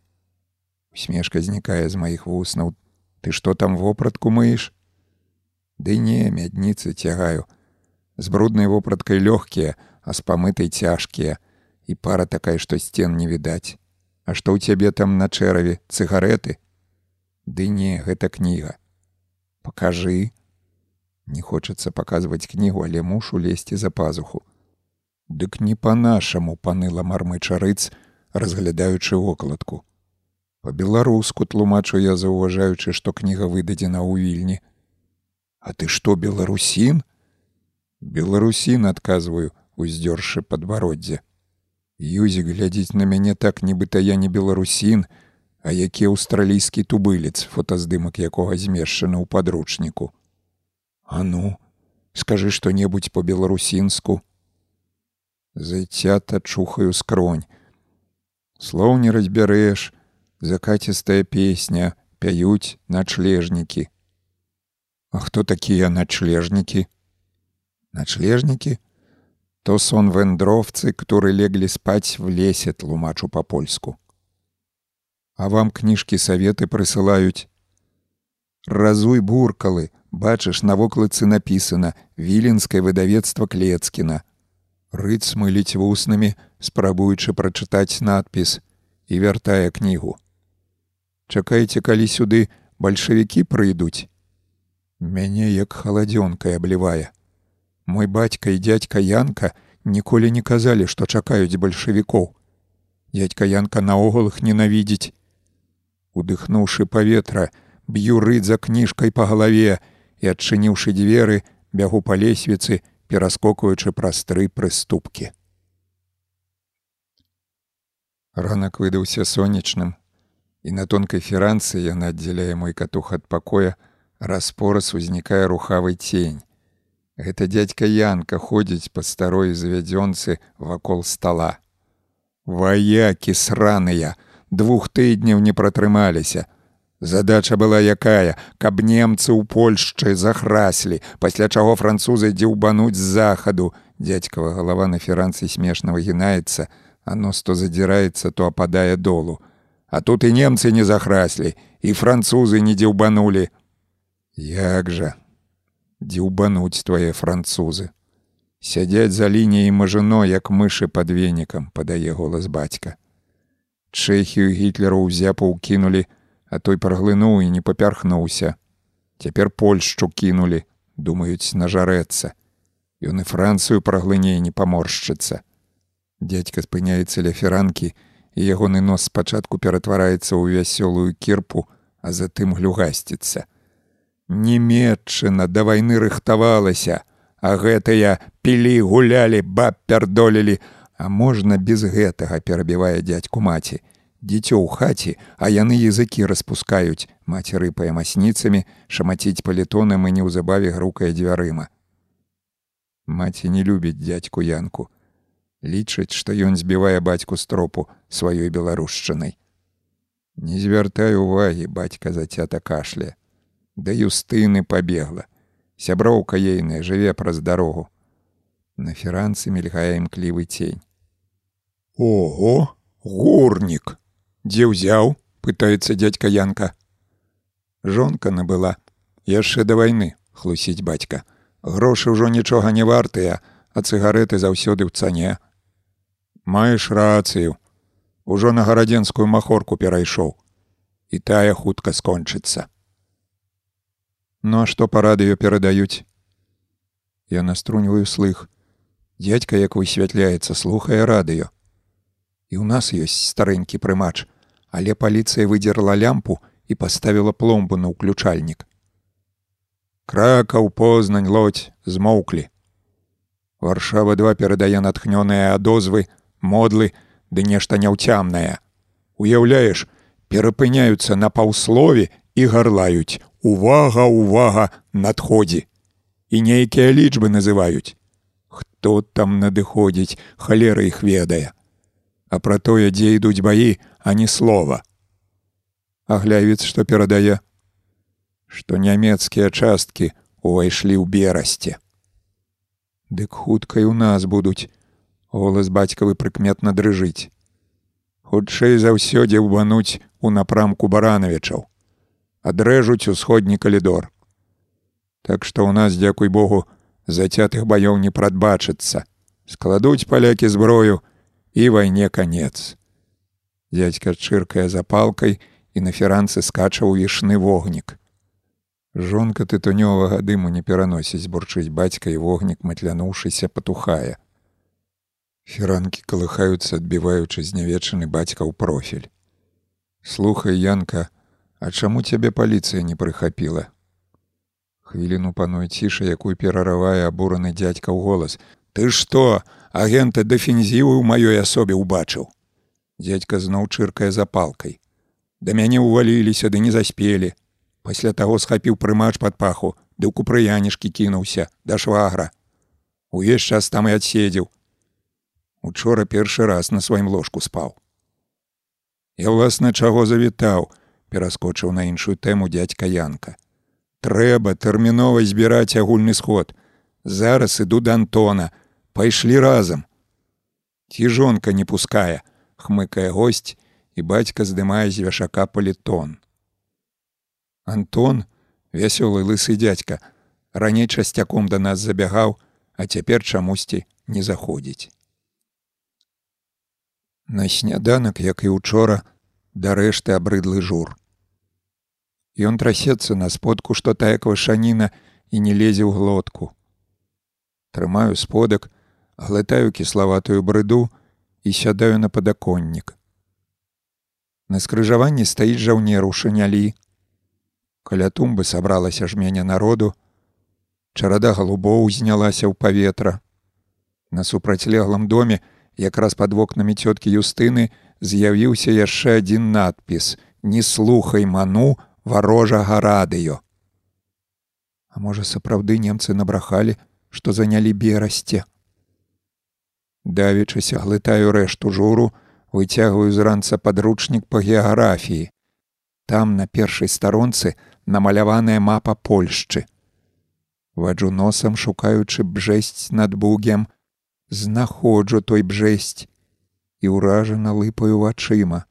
Усмешка знікае з маіх вуснаў. Ты што там вопратку мыеш? Ды не, мядніцы цягаю. З бруднай вопраткай лёгкія, а з памытай цяжкія, і пара такая, што сцен не відаць. А што ў цябе там на чэраве цыгареты? Ды не, гэта кніга. Пакажы. Не хочацца паказваць кнігу, але мушу лезці за пазуху. Дык не па-нашаму паныла мармычарыц, разглядаючы вокладку. Па-беларуску тлумачу я заўважаючы, што кніга выдадзена ў вільні. А ты што беларусін? Беларусін адказваю, уздзёршы падбароддзе. Юзік глядзіць на мяне так, нібыта я не беларусін, а які аўстралійскі тубылец, фотаздымак якога змешчаны ў падручніку. А ну, скажы што-небудзь по-беларусінску. Зайцята чухаю скронь. Слоў не разбярэш, закацістая песня, пяюць начлежнікі. А хто такія начлежнікі? Начлежнікі? То сон вендровцы, которые легли спать в лесе, тлумачу по-польску. А вам кніжкі саветы прысылаюць. Разуй буркалы, бачыш, на вокладцы напісана віленскае выдавецтва клецкіна. Рыц мыліць вуснамі, спрабуючы прачытаць надпіс і вяртае кнігу. Чакайце, калі сюды бальшавікі прыйдуць. Мяне як халадзёнкай аблівае. Мой бацька і дядька Янка ніколі не казалі, што чакаюць бальшавікоў. Дядька Янка наогул іх ненавідзіць. Удыхнуўшы паветра, б'ю рыд за кніжкай па галаве і адчыніўшы дзверы, бягу па лесвіцы, пераскокуючы праз тры прыступкі. Ранак выдаўся сонечным, і на тонкай феранцы яна аддзяляе мой катух ад пакоя, распораз узнікае рухавы цень. Гэта дядька Янка ходзіць па старой завядзёнцы вакол стола. Ваякі сраныя, двух тыдняў не пратрымаліся. Задача была якая, каб немцы ў Польшчы захраслі, пасля чаго французы дзеўбануць з захаду. Дядькава галава на феранцы смешна выгінаецца, а нос то задзіраецца, то ападае долу. А тут і немцы не захраслі, і французы не дзеўбанулі. Як жа, дзеўбануць твае французы. Сядзяць за лініяй мажыно, як мышы пад венікам, падае голас бацька. Чэхію гітлеру ўзяпу кінулі, а той праглынуў і не папярхнуўся. Цяпер польшчу кінулі, думаюць нажарэцца. Ён і францыю праглыне не паморшчыцца. Дядька спыняецца ля феранкі, і ягоны нос спачатку ператвараецца ў вясёлую кірпу, а затым глюгасціцца. Німметчына да вайны рыхтавалася, а гэтыя пілі гулялі, баб пярдолілі, А можна без гэтага перабівае дядьку маці. Дзіцё ў хаце, а яны языкі распускаюць, маці рыпае масніцамі, шамаціць палітонам і неўзабаве грукае дзвярыма. Маці не любіць дядьку янку. Лічыць, што ён збівае бацьку з тропу сваёй беларушчынай. Не звяртай увагі, бацька зацята кашля. Да юстыны пабегла. Сяброўка ейная жыве праз дарогу. На феранцы мільгае імклівы цень. Ого, горнік! Дзе ўзяў, пытаецца дядька Янка. Жонка набыла, яшчэ да вайны хлусіць бацька. Грошы ўжо нічога не вартыя, а цыгареты заўсёды ў цане. Маеш рацыю. Ужо на гарадзенскую махорку перайшоў. І тая хутка скончыцца. Ну а што па радыё перадаюць? Я наструньваю слых. Дядька, як высвятляецца, слухае радыё. І ў нас ёсць старэнькі прымач, але паліцыя выдзерла лямпу і паставіла пломбу на ўключальнік. Кракаў познань лодзь змоўклі. Варшава два перадае натхнёныя адозвы, модлы ды нешта няўцямнае. Уяўляеш, перапыняюцца на паўслове і гарлаюць увага увага надходзі. І нейкія лічбы называюць. Хто там надыходзіць халера іх ведае. А пра тое дзе ідуць баі а не слова. Аглявец што перадае што нямецкія часткі увайшлі ў берасце. Дык хутка і ў нас будуць голас бацькавы прыкметна дрыжыць. Хутчэй за ўсё дзе ўбануць у напрамку баранавічаў адрэжуць усходні калідор. Так што ў нас, дзякуй Богу, зацятых баёў не прадбачыцца. Складуць палякі зброю і вайне канец. Дядька чыркае запалкай і на феранцы скачаў ішны вогнік. Жонка тытунёвага дыму не пераносіць бурчыць бацька і вогнік матлянуўшыся патухае. Феранкі калыхаюцца, адбіваючы знявечаны бацька ў профіль. Слухай янка, А чаму цябе паліцыя не прыхапіла? Хвіліну пануе ціша, якую пераравае абураны дзядзька ў голас. Ты што, агента дэфензіву ў маёй асобе ўбачыў. Дядька зноў чыркае запалкай. Да мяне ўваліліся ды не заспелі. Пасля таго схапіў прымач пад паху, ды ў купрыянішкі кінуўся да швагра. Увесь час там і адседзеў. Учора першы раз на сваім ложку спаў. Я ўласна чаго завітаў, пераскочыў на іншую тэму дядька янка. Трэба тэрмінова збіраць агульны сход. Зараз іду да антона. Пайшлі разам. Ці жонка не пускае хмыкае госць і бацька здымае з вяшака палітон. Антон вясёлы лысы дядька раней часцяком да нас забягаў а цяпер чамусьці не заходзіць. На сняданак як і учора дарэшты абрыдлы жур. Ён трасецца на сподку, што тая квашаніна і не лезе ў глотку. Трымаю сподак, глытаю кіславатую брыду і сядаю на падаконнік. На скрыжаванні стаіць жаўнер у шынялі. Каля тумбы сабралася жменя народу, Чарада галубоў узнялася ў паветра. На супрацьлеглым доме, якраз пад вокнамі цёткі юстыны, з'явіўся яшчэ адзін надпіс: «Не слухай ману варожага радыё. А можа, сапраўды немцы набрахалі, што занялі берасце. Давічыся глытаю рэшту журу, выцягваю з ранца падручнік па геаграфіі. Там на першай старонцы намаляваная мапа Польшчы. Ваджу носам, шукаючы бжэсць над бугем, знаходжу той бжэсць і ўражана лыпаю вачыма.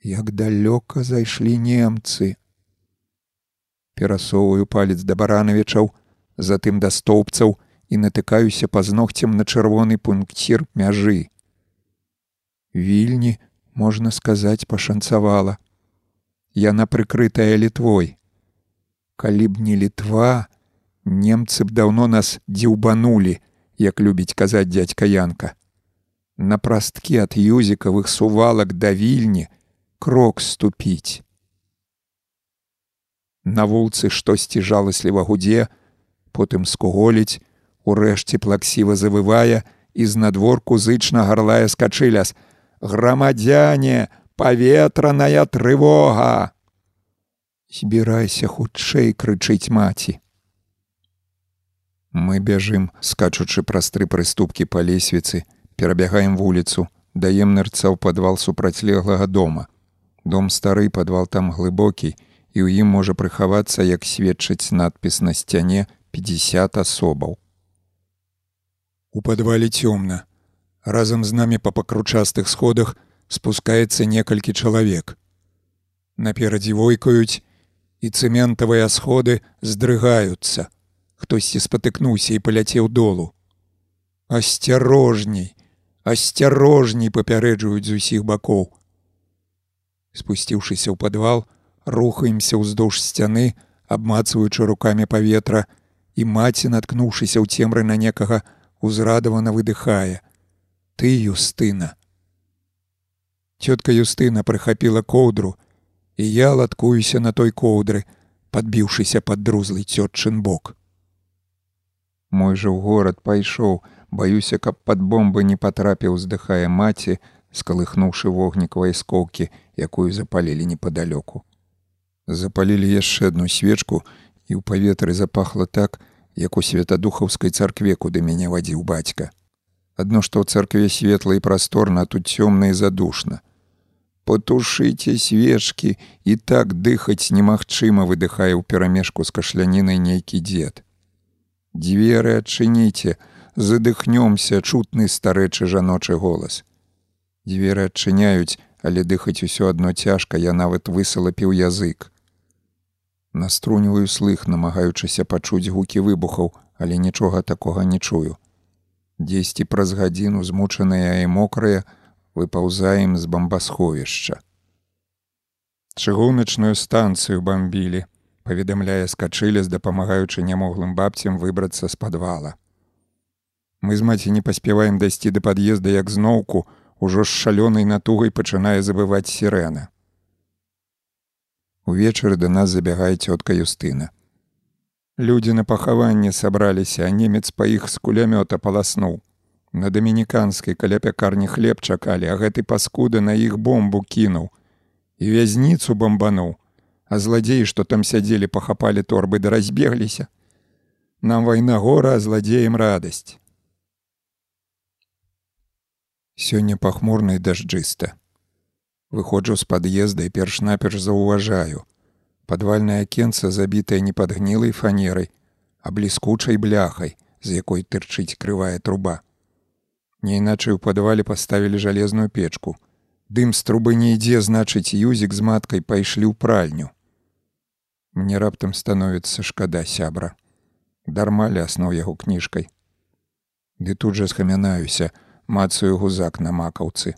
Як далёка зайшлі немцы. Перасоўваю палец да баранавічаў, затым да стоўбцаў і натыкаюся пазногцем на чырвоны пункцір мяжы. Вільні, можна сказаць, пашанцавала. Яна прыкрытая літвой. Калі б не літва, немцы б даўно нас дзіўбанулі, як любіць казаць дзядзька Янка на прасткі ад юзікавых сувалак да вільні крок ступіць. На вулцы штосьці жаласліва гудзе, потым скуголіць, урэшце плаксіва завывае і з надворку зычна гарлае скачыляс: Грамадзяне, паветраная трывога! Збірайся хутчэй крычыць маці. Мы бяжым, скачучы праз тры прыступкі па лесвіцы, перабягаем вуліцу, даем нырца ў падвал супрацьлеглага дома. Дом стары падвал там глыбокі, і ў ім можа прыхавацца, як сведчыць надпіс на сцяне 50 асобаў. У падвале цёмна. Разам з намі па пакручастых сходах спускаецца некалькі чалавек. Наперадзе войкаюць, і цэментавыя сходы здрыгаюцца хтосьці спатыкнуўся і паляцеў долу. Асцярожней, асцярожней папярэджваюць з усіх бакоў. Спусціўшыся ў падвал, рухаемся ўздоўж сцяны, абмацваючы рукамі паветра, і маці, наткнуўшыся ў цемры на некага, узрадавана выдыхае: « Ты юстына. Цётка Юстына прыхапіла коўдру, і я латкуюся на той коўдры, падбіўшыся пад друзлый цётчын бок. Мой жа ў горад пайшоў, баюся, каб пад бомбы не патрапіў, здыхае маці, скалыхнуўшы вогнік вайскоўкі, якую запалілі непадалёку. Запалілі яшчэ адну свечку і ў паветры запахла так, як у святадухаўскай царкве, куды мяне вадзіў бацька. Адно што ў царкве светла і прасторна, тут цёмна і задушна. Патушыце свечкі і так дыхаць немагчыма выдыхае ў перамешку з кашлянінай нейкі дзед. Дзверы адчыніце, задыхнёмся чутны старэчы жаночы голас. Дзверы адчыняюць, але дыхаць усё адно цяжка, я нават высалапіў язык. Наструніваю слых, намагаючыся пачуць гукі выбухаў, але нічога такога не чую. Дзесьці праз гадзіну змучаныя і мокрыя выпаўзаем з бамбасховішча. Чыгуначную станцыю бамбілі паведамляе скачылес дапамагаючы нямоглым бабцям выбрацца з падвала. Мы з маці не паспяваем дайсці да пад'езда як зноўку ужо з шалёнай натугай пачынае забываць сірэна. Увечары да нас забягае цётка Юстына. Людзі на пахаванне сабраліся, а немец па іх з кулямёта паласнуў. На дамініканскай каля пякарні хлеб чакалі, а гэты паскуда на іх бомбу кінуў і вязніцу бомбануў а злодзеі, што там сядзелі, пахапалі торбы да разбегліся. Нам вайна гора, а злодзеем радасць. Сёння пахмурна і дажджыста. Выходжу з пад'езда і перш-наперш заўважаю. Падвальнае акенца забітае не падгнілай фанерай, а бліскучай бляхай, з якой тырчыць крывая труба. Не іначай у падвале паставілі жалезную печку. Дым з трубы не ідзе, значыць, юзік з маткай пайшлі ў пральню. Мне раптам становіцца шкада сябра. Дарма ляснуў яго кніжкай. Ды тут жа схамянаюся, мацаю гузак на макаўцы.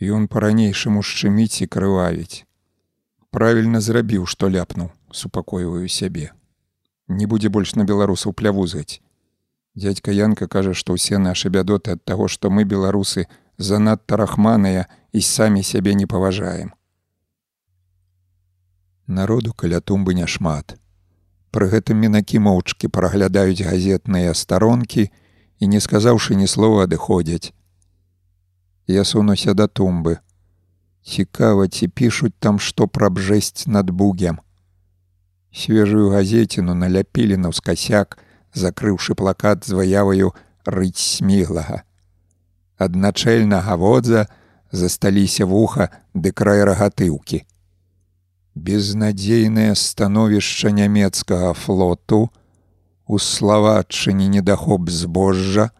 Ён па-ранейшаму шчыміць і крывавіць. Правільна зрабіў, што ляпнуў, супакойваю сябе. Не будзе больш на беларусаў плявузгаць. Дядька Янка кажа, што ўсе нашы бядоты ад таго, што мы беларусы занадта рахманыя і самі сябе не паважаем. Народу каля тумбы няшмат. Пры гэтым мінакі моўчкі праглядаюць газетныя старонкі і, не сказаўшы ні слова, адыходзяць. Я сунуся да тумбы. Цікава, ці пішуць там што пра бжэсць над бугем. Свежую газеціну наляпілі на ўскасяк, закрыўшы плакат з выяваю рыць сміглага. Адначэльнага водза засталіся вуха ды край рагатыўкі безнадзейнае становішча нямецкага флоту, у славатчыне недахоп збожжа,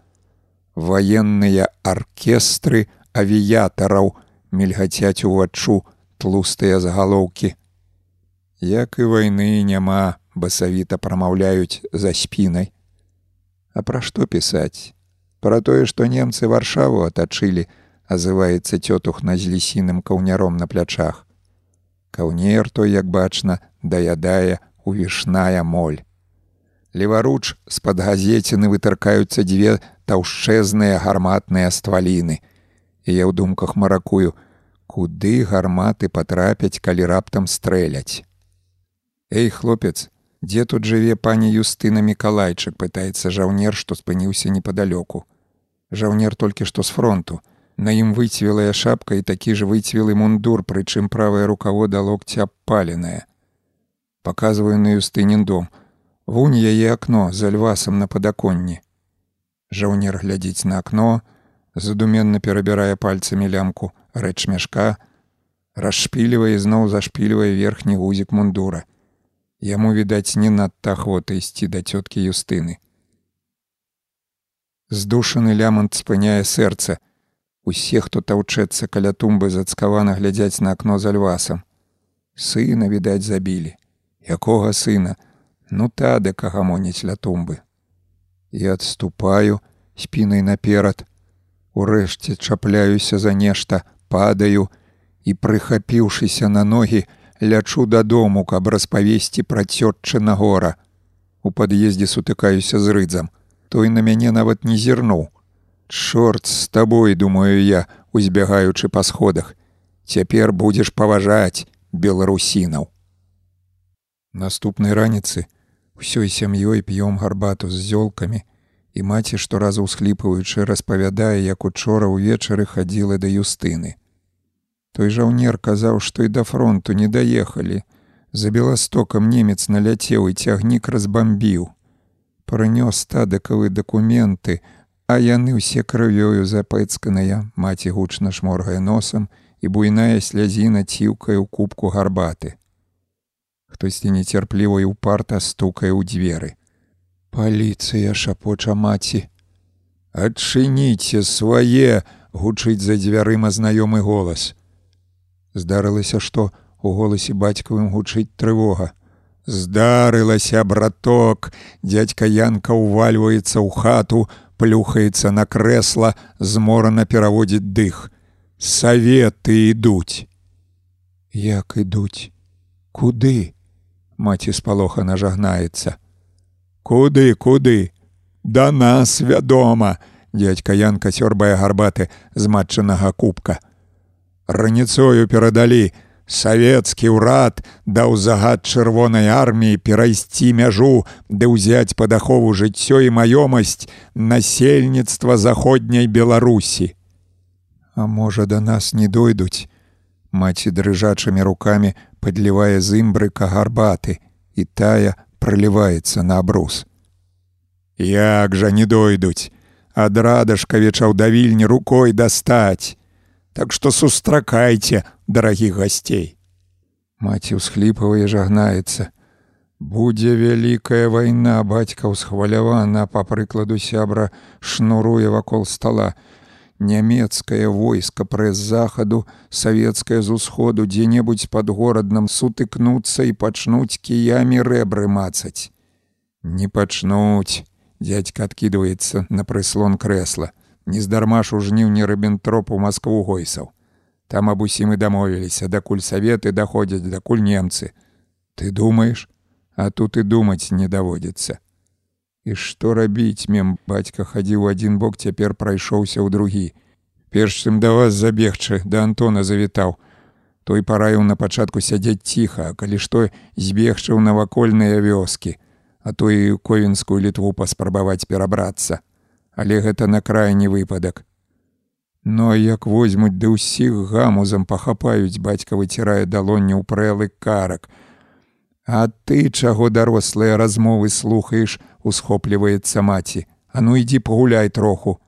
ваенныя аркестры авіятараў мільгацяць уваччу тлустыя загалоўкі. Як і вайны няма, басавіта прамаўляюць за спінай. А пра што пісаць? Пра тое, што немцы варшаву атачылі, азываецца цётухна з лісіным каўняром на плячах. Каўнер той, як бачна, даядае увішная моль. Леваруч з-пад газеціны вытыркаюцца дзве таўшчэзныя гарматныя стваліны. І я ў думках маракую, куды гарматы патрапяць, калі раптам стрэляць. Эй, хлопец, дзе тут жыве пані Юстына Миколайчык, пытаецца жаўнер, што спыніўся непадалёку. Жаўнер толькі што з фронту. На ім выцвелая шапка і такі ж выцвелы мундур, прычым правае рукаво да локця паленае. Паказваю на юстынін дом. Вунь яе акно за львасам на падаконні. Жаўнер глядзіць на акно, задуменна перабірае пальцамі лямку рэч мяшка, расшпілівае зноў зашпільвае верхні гузік мундура. Яму відаць не надта ахвота ісці да цёткі юстыны. Здушаны лямант спыняе сэрца. Усе, хто таўчэцца каля тумбы зацкавана глядзяць на акно за львасам. Сына, відаць, забілі. Якога сына? Ну тады кагамоніць ля тумбы. Я адступаю спінай наперад. Урэшце чапляюся за нешта, падаю і, прыхапіўшыся на ногі, лячу дадому, каб распавесці пра цётчына гора. У пад'ездзе сутыкаюся з рыдзам той на мяне нават не зірнуў. Чорт з табой, думаю я, узбягаючы па сходах. Цяпер будзеш паважаць беларусінаў. Наступнай раніцы ўсёй сям'ёй п'ём гарбату з зёлкамі, і маці шторазу ўсхліпваючы распавядае, як учора ўвечары хадзіла да юстыны. Той жаўнер казаў, што і да фронту не даехалі. За беластокам немец наляцеў і цягнік разбамбіў прынёс стадыкавы дакументы, а яны ўсе крывёю запэцканыя, маці гучна шморгае носам і буйная слязіна ціўкае ў кубку гарбаты. Хтосьці нецярпліва і упарта стукае ў дзверы. Паліцыя шапоча маці. Адчыніце свае, гучыць за дзвярыма знаёмы голас. Здарылася, што у голасе бацькавым гучыць трывога. Здарылася браток, дядька Янка ўвальваецца ў хату, плюхаецца на крэсла, зморана пераводзіць дых. Саветы ідуць. Як ідуць? Куды? Маці спалоха нажагнаецца. Куды, куды? Да нас вядома, дядька Янка сёрбае гарбаты з матчынага кубка. Раніцою перадалі, Савецкі ўрад даў загад чырвонай арміі перайсці мяжу, ды ўзяць пад ахову жыццё і маёмасць насельніцтва заходняй Беларусі. А можа, да нас не дойдуць. Маці дрыжачымі рукамі падлівае з імбрыка гарбаты, і тая проліваецца на абрус. Як жа не дойдуць, ад радашкавічаў давільні рукой дастаць. Так што сустракайце, дарагіх гасцей. Маці ўсхліпавае жагнаецца. Будзе вялікая вайна, бацька ўсхвалявана, па прыкладу сябра шнуруе вакол стала. Нямецкае войска прэс захаду, савецкае з усходу дзе-небудзь пад гораднам сутыкнуцца і пачнуць кіямі рэбры мацаць. Не пачнуць, дядька адкідваецца на прыслон крэсла нездарма ж у жніўні рыбентроп у Маскву гойсаў. Там аб усім і дамовіліся, дакуль саветы даходзяць, дакуль немцы. Ты думаеш, а тут і думаць не даводзіцца. І што рабіць мем бацька хадзіў адзін бок, цяпер прайшоўся ў другі. Перш чым да вас забегчы, да Антона завітаў. Той параіў на пачатку сядзець ціха, калі што збегчы ў навакольныя вёскі, а то і ковенскую літву паспрабаваць перабрацца але гэта на крайні выпадак. Ну а як возьмуць ды ўсіх гамузам пахапаюць, бацька выцірае далонню ў прэлы карак. А ты чаго дарослыя размовы слухаеш, усхопліваецца маці, А ну ідзі пагуляй троху.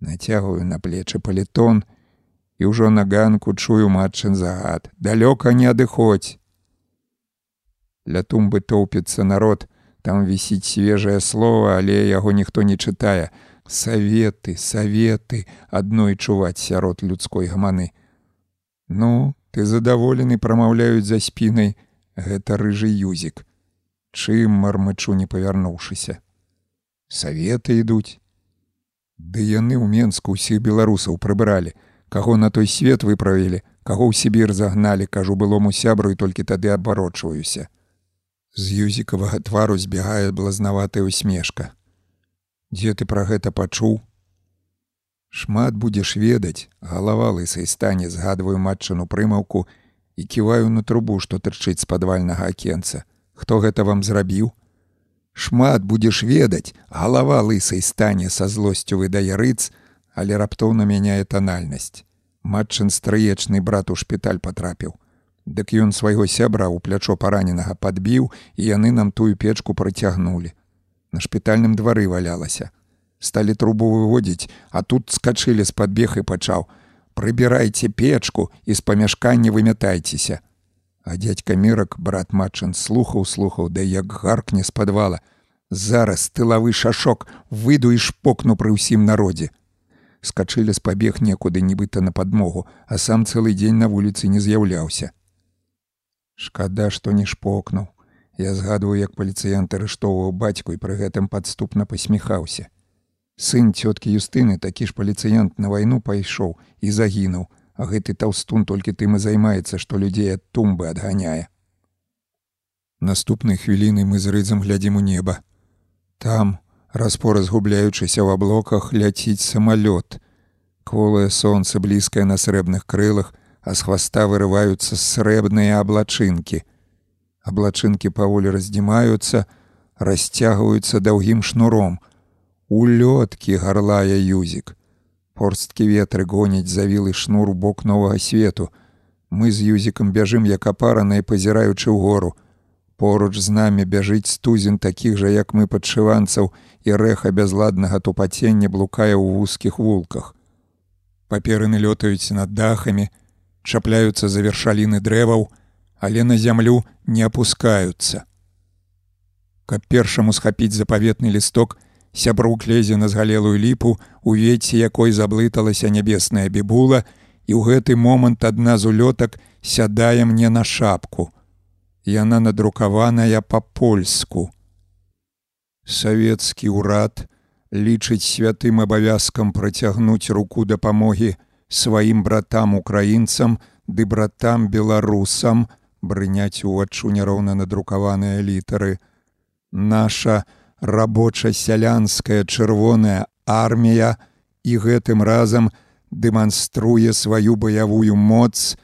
Нацягваю на плечы палітон і ўжо на ганку чую матчын загад. Далёка не адыходзь. Ля тумбы тоўпіцца народ, Там вісіць свежае слово, але яго ніхто не чытае. Саветы, саветы адной чуваць сярод людской гаманы. Ну, ты задаволены прамаўляюць за спінай, гэта рыжы юзік. Чым мармычу не павярнуўшыся. Саветы ідуць. Ды яны ў Менску ўсіх беларусаў прыбралі, каго на той свет выправілі, каго ў Сібір загналі, кажу былому сябру і толькі тады абарочваюся. З юзікавага твару збягае блазнаватая усмешка. Дзе ты пра гэта пачуў? Шмат будзеш ведаць, галава лысай стане згадваю матчыну прымаўку і ківаю на трубу, што тырчыць з падвальнага акенца. Хто гэта вам зрабіў? Шмат будзеш ведаць, галава лысай стане са злосцю выдае рыц, але раптоўна мяняе танальнасць. Матчын стрыечны брат у шпіталь патрапіў. Дык ён свайго сябра ў плячо параненага падбіў, і яны нам тую печку працягнулі. На шпітальным двары валялася. Сталі трубу выводзіць, а тут скачылі з падбег і пачаў: « Прыбірайце печку і з памяшкання вымятайцеся. А дядька мірак брат матчын слухаў слухаў, да як гаркне з падвала. Зараз тылавы шашок выйду і шпокну пры ўсім народзе. Скачылі з пабег некуды нібыта на падмогу, а сам цэлы дзень на вуліцы не з'яўляўся. Шкада, што не шпокнуў. Я згадваю, як паліцыянт арыштоўваў бацьку і пры гэтым падступна пасміхаўся. Сын цёткі Юстыны такі ж паліцыянт на вайну пайшоў і загінуў, а гэты таўстун толькі тым і займаецца, што людзей ад тумбы адганяе. Наступнай хвіліны мы з рыдзам глядзім у неба. Там, распора згубляючыся ў аблоках, ляціць самалёт. Кволае сонца блізкае на срэбных крылах, а з хваста вырываюцца срэбныя аблачынкі. Аблачынкі паволі раздзімаюцца, расцягваюцца даўгім шнуром. Улёткі гарлая юзік. Порсткі ветры гоняць завілы шнур у бок новага свету. Мы з юзікам бяжым як апараныя пазіраючы ў гору. Поруч з намі бяжыць стузін такіх жа, як мы падшыванцаў і рэха бязладнага тупацення блукае ў вузкіх вулках. Паперыны лётаюць над дахамі, чапляюцца за вершаліны дрэваў, але на зямлю не апускаюцца. Каб першаму схапіць запаветны лісток, сябрук лезе на згалелую ліпу, у веці якой заблыталася нябесная бібула, і ў гэты момант адна з улётак сядае мне на шапку. Яна надрукаваная па-польску. Савецкі ўрад лічыць святым абавязкам працягнуць руку дапамогі сваім братам украінцам ды братам беларусам брыняць уваччу няроўна надрукаваныя літары. Наша, рабоча-сялянская чырвоная армія і гэтым разам дэманструе сваю баявую моц.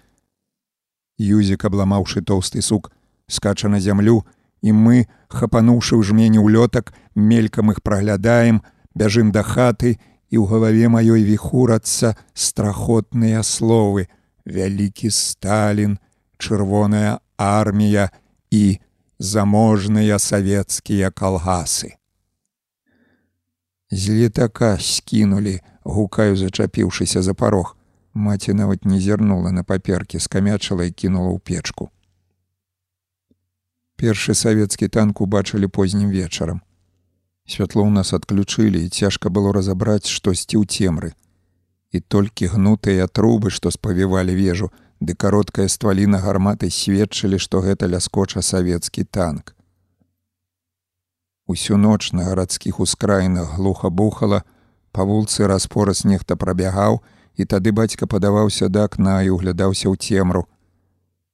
Юзік, абламаўшы тоўсты сук, скача на зямлю, і мы, хапануўшы ў жмені ўлётак, мелькам іх праглядаем, бяжым да хаты, і ў галаве маёй віхурацца страхотныя словы: вялікі Сталін, чырвоная армія і заможныя савецкія калгасы. З летака скінулі, гукаю, зачапіўшыся за парог. Маці нават не зірнула на паперкі, скамячала і кінула ў печку. Першы савецкі танк убачылі познім вечарам. Святло ў нас адключылі і цяжка было разабраць штосьці ў цемры. І толькі гнутыя трубы, што спавівалі вежу, ды кароткая стваліна гарматы сведчылі, што гэта ляскоча савецкі танк. Усю ноч на гарадскіх ускраінах глуха бухала, па вулцы распораз нехта прабягаў, і тады бацька падаваўся да акна і углядаўся ў цемру.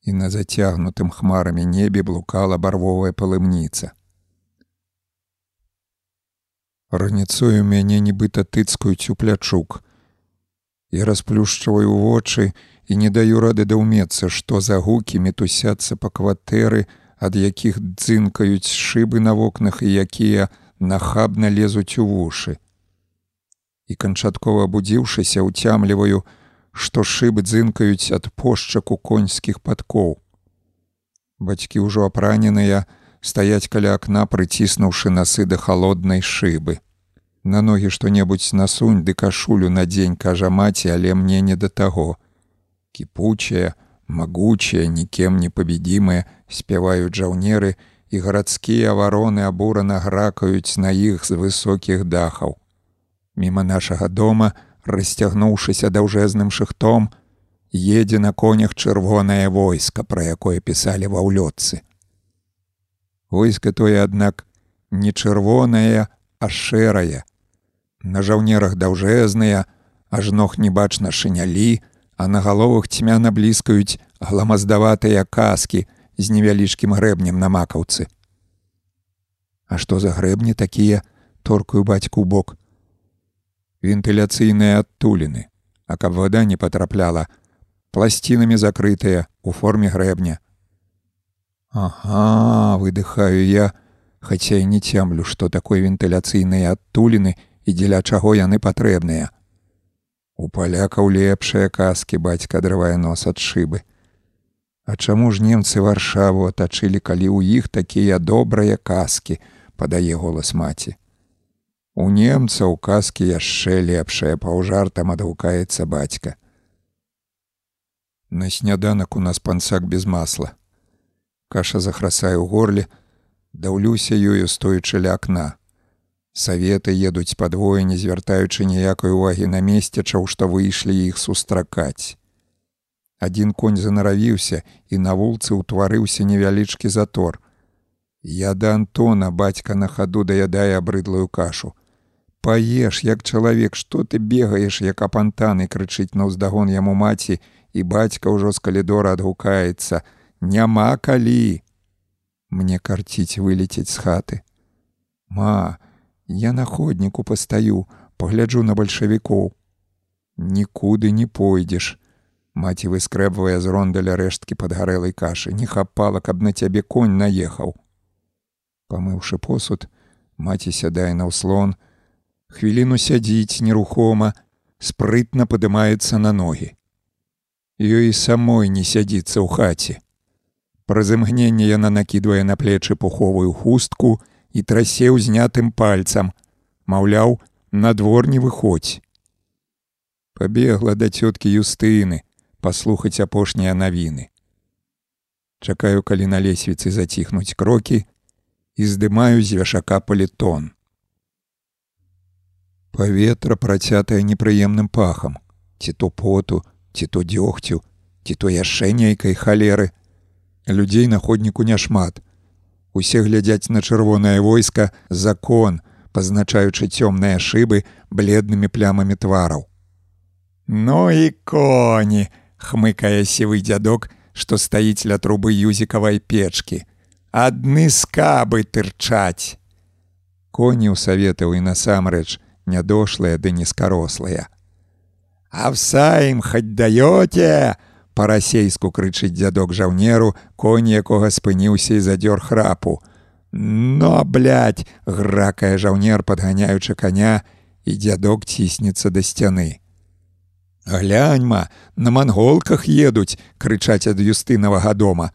І на зацягнутым хмарамі небе блукала барвовая палымніца. Раніцою мяне нібыта тыцкаюць у плячук. Я расплюшчваю вочы, і не даю рады даўмецца, што за гукі мітусяцца па кватэры, ад якіх дзынкаюць шыбы на вокнах і якія нахабна лезуць у вушы. І канчаткова будзіўшыся, уцямліваю, што шыбы дзынкаюць ад пошчаку коньскіх падкоў. Бацькі ўжо апраненыя стаяць каля акна, прыціснуўшы насы да халоднай шыбы. На ногі што-небудзь насунь ды кашулю на дзень кажа маці, але мне не да таго кіпучая, магучая, нікем не пабедзімая, спяваюць жаўнеры, і гарадскія вароны абурана гракаюць на іх з высокіх дахаў. Міма нашага дома, расцягнуўшыся даўжэзным шыхтом, едзе на конях чырвонае войска, пра якое пісалі ва ўлётцы. Войска тое, аднак, не чырвонае, а шэрае. На жаўнерах даўжэзныя, аж ног не бачна шынялі, а на галовах цьмяна бліскаюць гламаздаватыя каскі з невялічкім грэбнем на макаўцы. А што за грэбні такія торкую бацьку бок. Вентыляцыйныя адтуліны, а каб вада не патрапляла, пласцінамі закрытыя у форме грэбня. Ага, выдыхаю я, хаця і не цямлю, што такой вентыляцыйныя адтуліны і дзеля чаго яны патрэбныя. У палякаў лепшыя казкі бацька адрывае нос ад шыбы. А чаму ж немцы варшаву атачылі, калі ў іх такія добрыя казкі, падае голас маці. У немцаў казкі яшчэ лепшая паўжартам адгукаецца бацька. На сняданак у нас пансак без масла. Каша захрасае ў горле, даўлюся ёю стоячы ля акна. Саветы едуць падвое, не звяртаючы ніякай увагі на месцічаў, што выйшлі іх сустракаць. Адзін конь занаравіўся і на вулцы ўтварыўся невялічкі затор. Я да Антона бацька на хаду даядае абрыдлую кашу. Паеш, як чалавек, што ты бегаеш, як апантаны крычыць на ўздагон яму маці, і бацька ўжо з калідора адгукаецца: няма калі. Мне карціць вылецець з хаты. Ма, Я на ходніку пастаю, пагляджу на бальшавікоў. Нікуды не пойдзеш. Маці выскрэбвае з рондаля рэшткі падгарэлай кашы, не хапала, каб на цябе конь наехаў. Памыўшы посуд, маці сядае на ўслон, хвіліну сядзіць нерухома, спрытна падымаецца на ногі. Ёй самой не сядзіцца ў хаце. Праз імгненне яна накідвае на плечы пуховую хустку, і трасе ўзнятым пальцам, маўляў, на двор не выходзь. Пабегла да цёткі юстыны паслухаць апошнія навіны. Чакаю, калі на лесвіцы заціхнуць крокі і здымаю з вяшака палітон. Паветра працятае непрыемным пахам, ці то поту, ці то дзёгцю, ці то яшчэ нейкай халеры. Людзей на ходніку няшмат, Усе глядзяць на чырвонае войска закон, пазначаючы цёмныя шыбы бледнымі плямамі твараў. Ну і коні, хмыкае сівы дзядок, што стаіць ля трубы юзікавай печкі. Адны скабы тырчаць. Коні ў саветаў і насамрэч нядошлыя ды нізкарослыя. Авса ім хаць даёце, па-расейску крычыць дзядок жаўнеру, конь якога спыніўся і задзёр храпу. Но блядь, гракае жаўнер, падганяючы каня, і дзядок ціснецца да сцяны. Гляньма, на манголках едуць, крычаць ад юстынавага дома.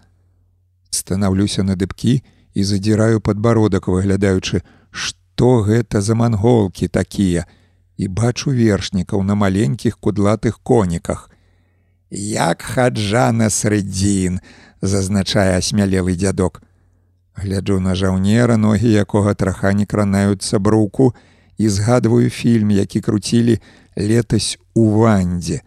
Станаўлюся на дыбкі і задзіраю падбародак, выглядаючы, што гэта за манголкі такія, і бачу вершнікаў на маленькіх кудлатых коніках як хаджа на срэдзін зазначае асмялелы дзядок. Гляджу на жаўнера ногі якога траха не кранаюцца бруку і згадваю фільм які круцілі летась у вандзе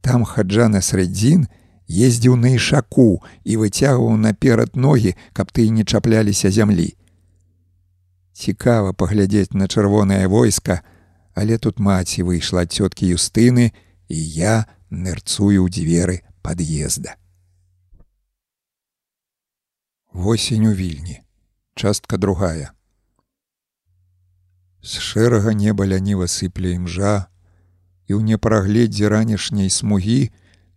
там хаджа на срэдзін ездзіў на ішаку і выцягваў наперад ногі каб ты не чапляліся зямлі. Цікава паглядзець на чырвонае войска але тут маці выйшла ад цёткі юстыны і я нырцую ў дзверы пад'езда. Восень у вільні, частка другая. З шэрага неба ляніва сыпле імжа, і ў непрагледзе ранішняй смугі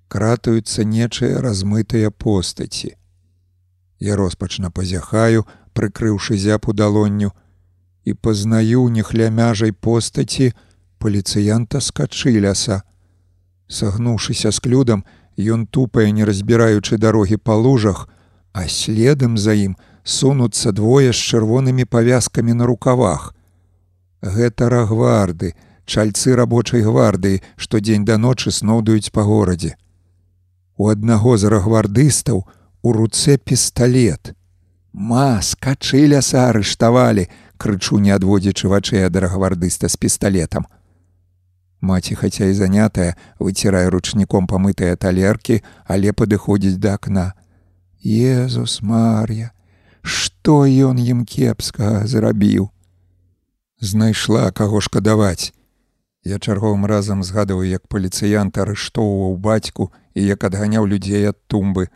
кратаюцца нечыя размытыя постаці. Я роспачна пазяхаю, прыкрыўшы зяпу далонню, і пазнаю нехлямяжай постаці паліцыянта скачы ляса, Сагнуўшыся з клюдам, ён тупае, не разбіраючы дарогі па лужах, а следам за ім сунуцца двое з чырвонымі павязкамі на рукавах. Гэта рагварды, чальцы рабочай гвардыі, што дзень да ночы сноўдаюць па горадзе. У аднаго з рагвардыстаў у руцэ пісталлет. Ма, скачы ляса арыштавалі, крычу не адводзячы вачэй ад рагвардыста з пісталетам. Маці, хаця і занятая, выцірае ручніком памытыя талеркі, але падыходзіць да акна. Езус Мар'я, што ён ім кепскага зрабіў. Знайшла каго шкадаваць. Я чарговым разам згадываю, як паліцыянт арыштоўваў бацьку і як адганяў людзей ад тумбы.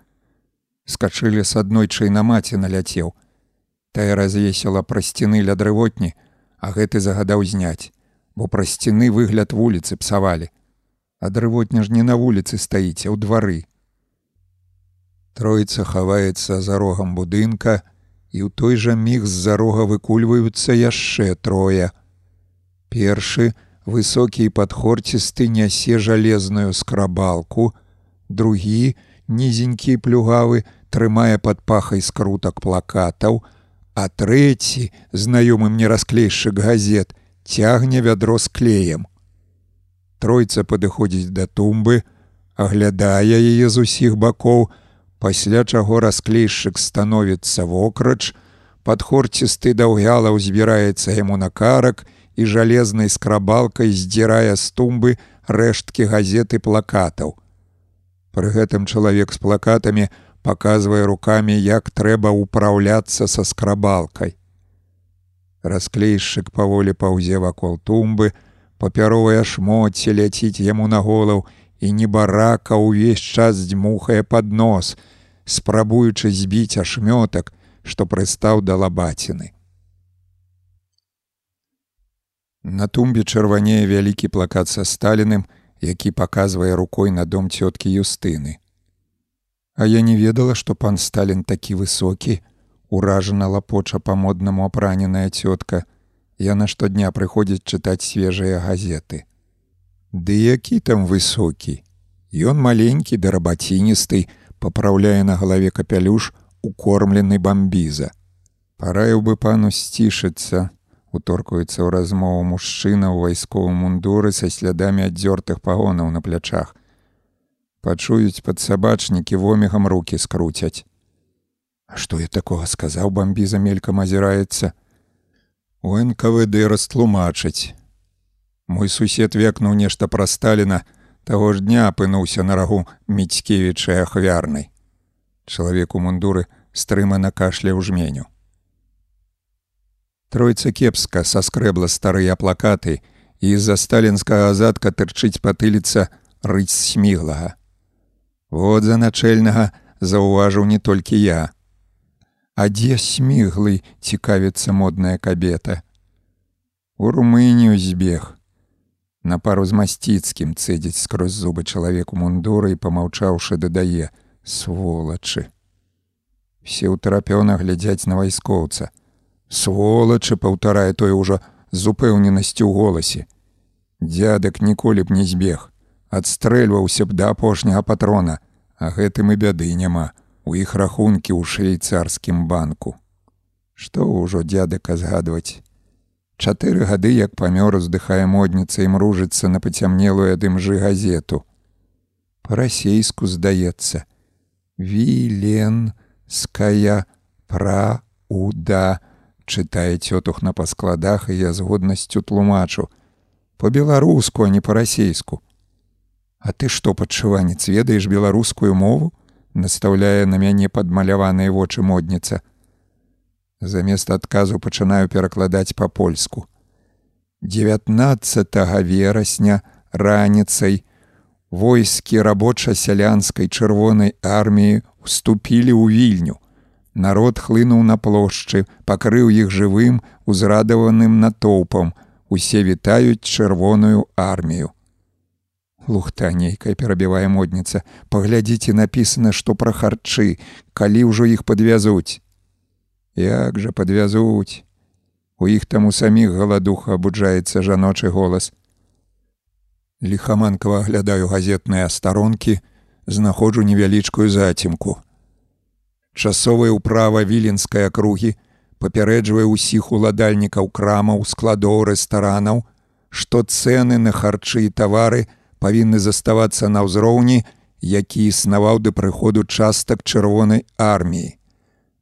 Скачылі с аднойчай на маці наляцеў. Тая развесела пра сцены ля дрывотні, а гэты загадаў зняць бо пра сцены выгляд вуліцы псавалі. А дрывотня ж не на вуліцы стаіце ў двары. Троіца хаваецца за рогам будынка і ў той жа міг з-за рога выкульваюцца яшчэ трое. Першы, высокі падхорцісты нясе жалезную скрабалку, другі, нізенькі плюгавы, трымае пад пахай скрутак плакатаў, а трэці, знаёмы мне расклейшчык газет, цягне вядро з клеем. Тройца падыходзіць да тумбы, аглядае яе з усіх бакоў, пасля чаго расклейшчык становіцца вокрач, падхорцісты даўгяла ўзбіраецца яму на карак і жалезнай скрабалкай здзірае з тумбы рэшткі газеты плакатаў. Пры гэтым чалавек з плакатамі паказвае рукамі, як трэба ўпраўляцца са скрабалкай. Расклейшчык паволі паўзе вакол тумбы, папяровае шмоце ляціць яму на голаў і небарака ўвесь час дзьмухае пад нос, спрабуючы збіць ашмётак, што прыстаў да лабаціны. На тумбе чырванее вялікі плакат са сталіным, які паказвае рукой на дом цёткі Юстыны. А я не ведала, што пан Сталін такі высокі, уражана лапоча па-моднаму апраненая цётка. Яна штодня прыходзіць чытаць свежыя газеты. Ды які там высокі. Ён маленькі да рабаціністы, папраўляе на галаве капялюш укормлены бамбіза. Параіў бы пану сцішыцца, уторкуецца ў размову мужчына ў вайсковым мундуры са слядамі аддзёртых пагонаў на плячах. Пачуюць падсабачнікі вомігам руки скруцяць. А што я такога сказаў бамбіза мелькам азіраецца. У НКВД растлумачыць. Мой сусед векнуў нешта пра Сталіна, таго ж дня апынуўся на рагу міцкевічай ахвярнай. Чалавек у мундуры стрымана кашля ў жменю. Тройца кепска саскрэбла старыя плакаты, і з-за сталінскага задка тырчыць патыліца рыць сміглага. Вот за начальнага заўважыў не толькі я. А дзе сміглы цікавіцца модная кабета. У румынію збег. На пару з масціцкім цэдзіць скрозь зубы чалавеку мундура і памаўчаўшы дадае сволачы. Все ўтарапёна глядзяць на вайскоўца сволачы паўтарае той ужо з упэўненасцю ў голасе. Дзядак ніколі б не збег, адстрэльваўся б да апошняга патрона, а гэтым і бяды няма у іх рахункі ў швейцарскім банку. Што ўжо дзядака згадваць. Чатыры гады як памёр уздыхае модніца і мружыцца на пацямнелую дымжы газету. Па-расейску здаецца: Віленская прауда чытае цётух на паскладах і я з годнасцю тлумачу по-беларуску, а не па-расейску. А ты што падшыванец ведаеш беларускую мову, настаўляе на мяне падмаляваныя вочы модніца. Замест адказу пачынаю перакладаць па-польску. 19 верасня раніцай войскі рабоча-сялянскай чырвонай арміі уступілі ў вільню. Народ хлынуў на плошчы, пакрыў іх жывым, узрадаваным натоўпам. Усе вітаюць чырвоную армію. Лухта нейкая перабівае модніца. Паглядзіце, напісана, што пра харчы, калі ўжо іх падвязуць. Як жа падвязуць. У іх там у саміх галадуха абуджаецца жаночы голас. Ліхаманкава аглядаю газетныя старонкі, знаходжу невялічкую зацімку. Часовая ўправа віленскай акругі папярэджвае ўсіх уладальнікаў крамаў, складоў рэстаранаў, што цэны на харчы і тавары павінны заставацца на ўзроўні, які існаваў да прыходу частак чырвонай арміі.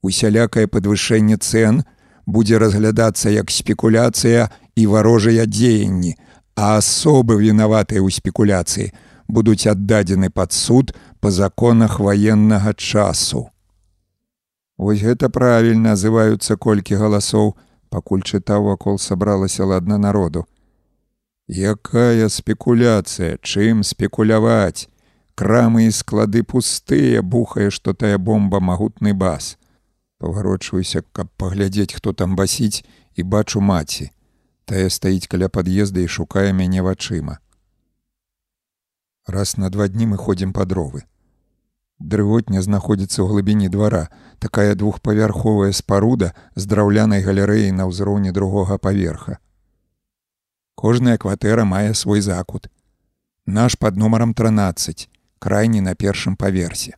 Усялякае падвышэнне цэн будзе разглядацца як спекуляцыя і варожыя дзеянні, а асобы вінаватыя ў спекуляцыі будуць аддадзены пад суд па законах ваеннага часу. Вось гэта правільна азываюцца колькі галасоў, пакуль чытаў вакол сабралася ладна народу. Якая спекуляцыя, чым спекуляваць? Крамы і склады пустыя, бухае, што тая бомба магутны бас. Паварочваюся, каб паглядзець, хто там басіць і бачу маці. Тая стаіць каля пад'езда і шукае мяне вачыма. Раз на два дні мы ходзім па дровы. Дрывотня знаходзіцца ў глыбіні двара, такая двухпавярховая спаруда з драўлянай галерэяй на ўзроўні другога паверха. Кожная кватэра мае свой закут. Наш пад нумарам 13, крайні на першым паверсе.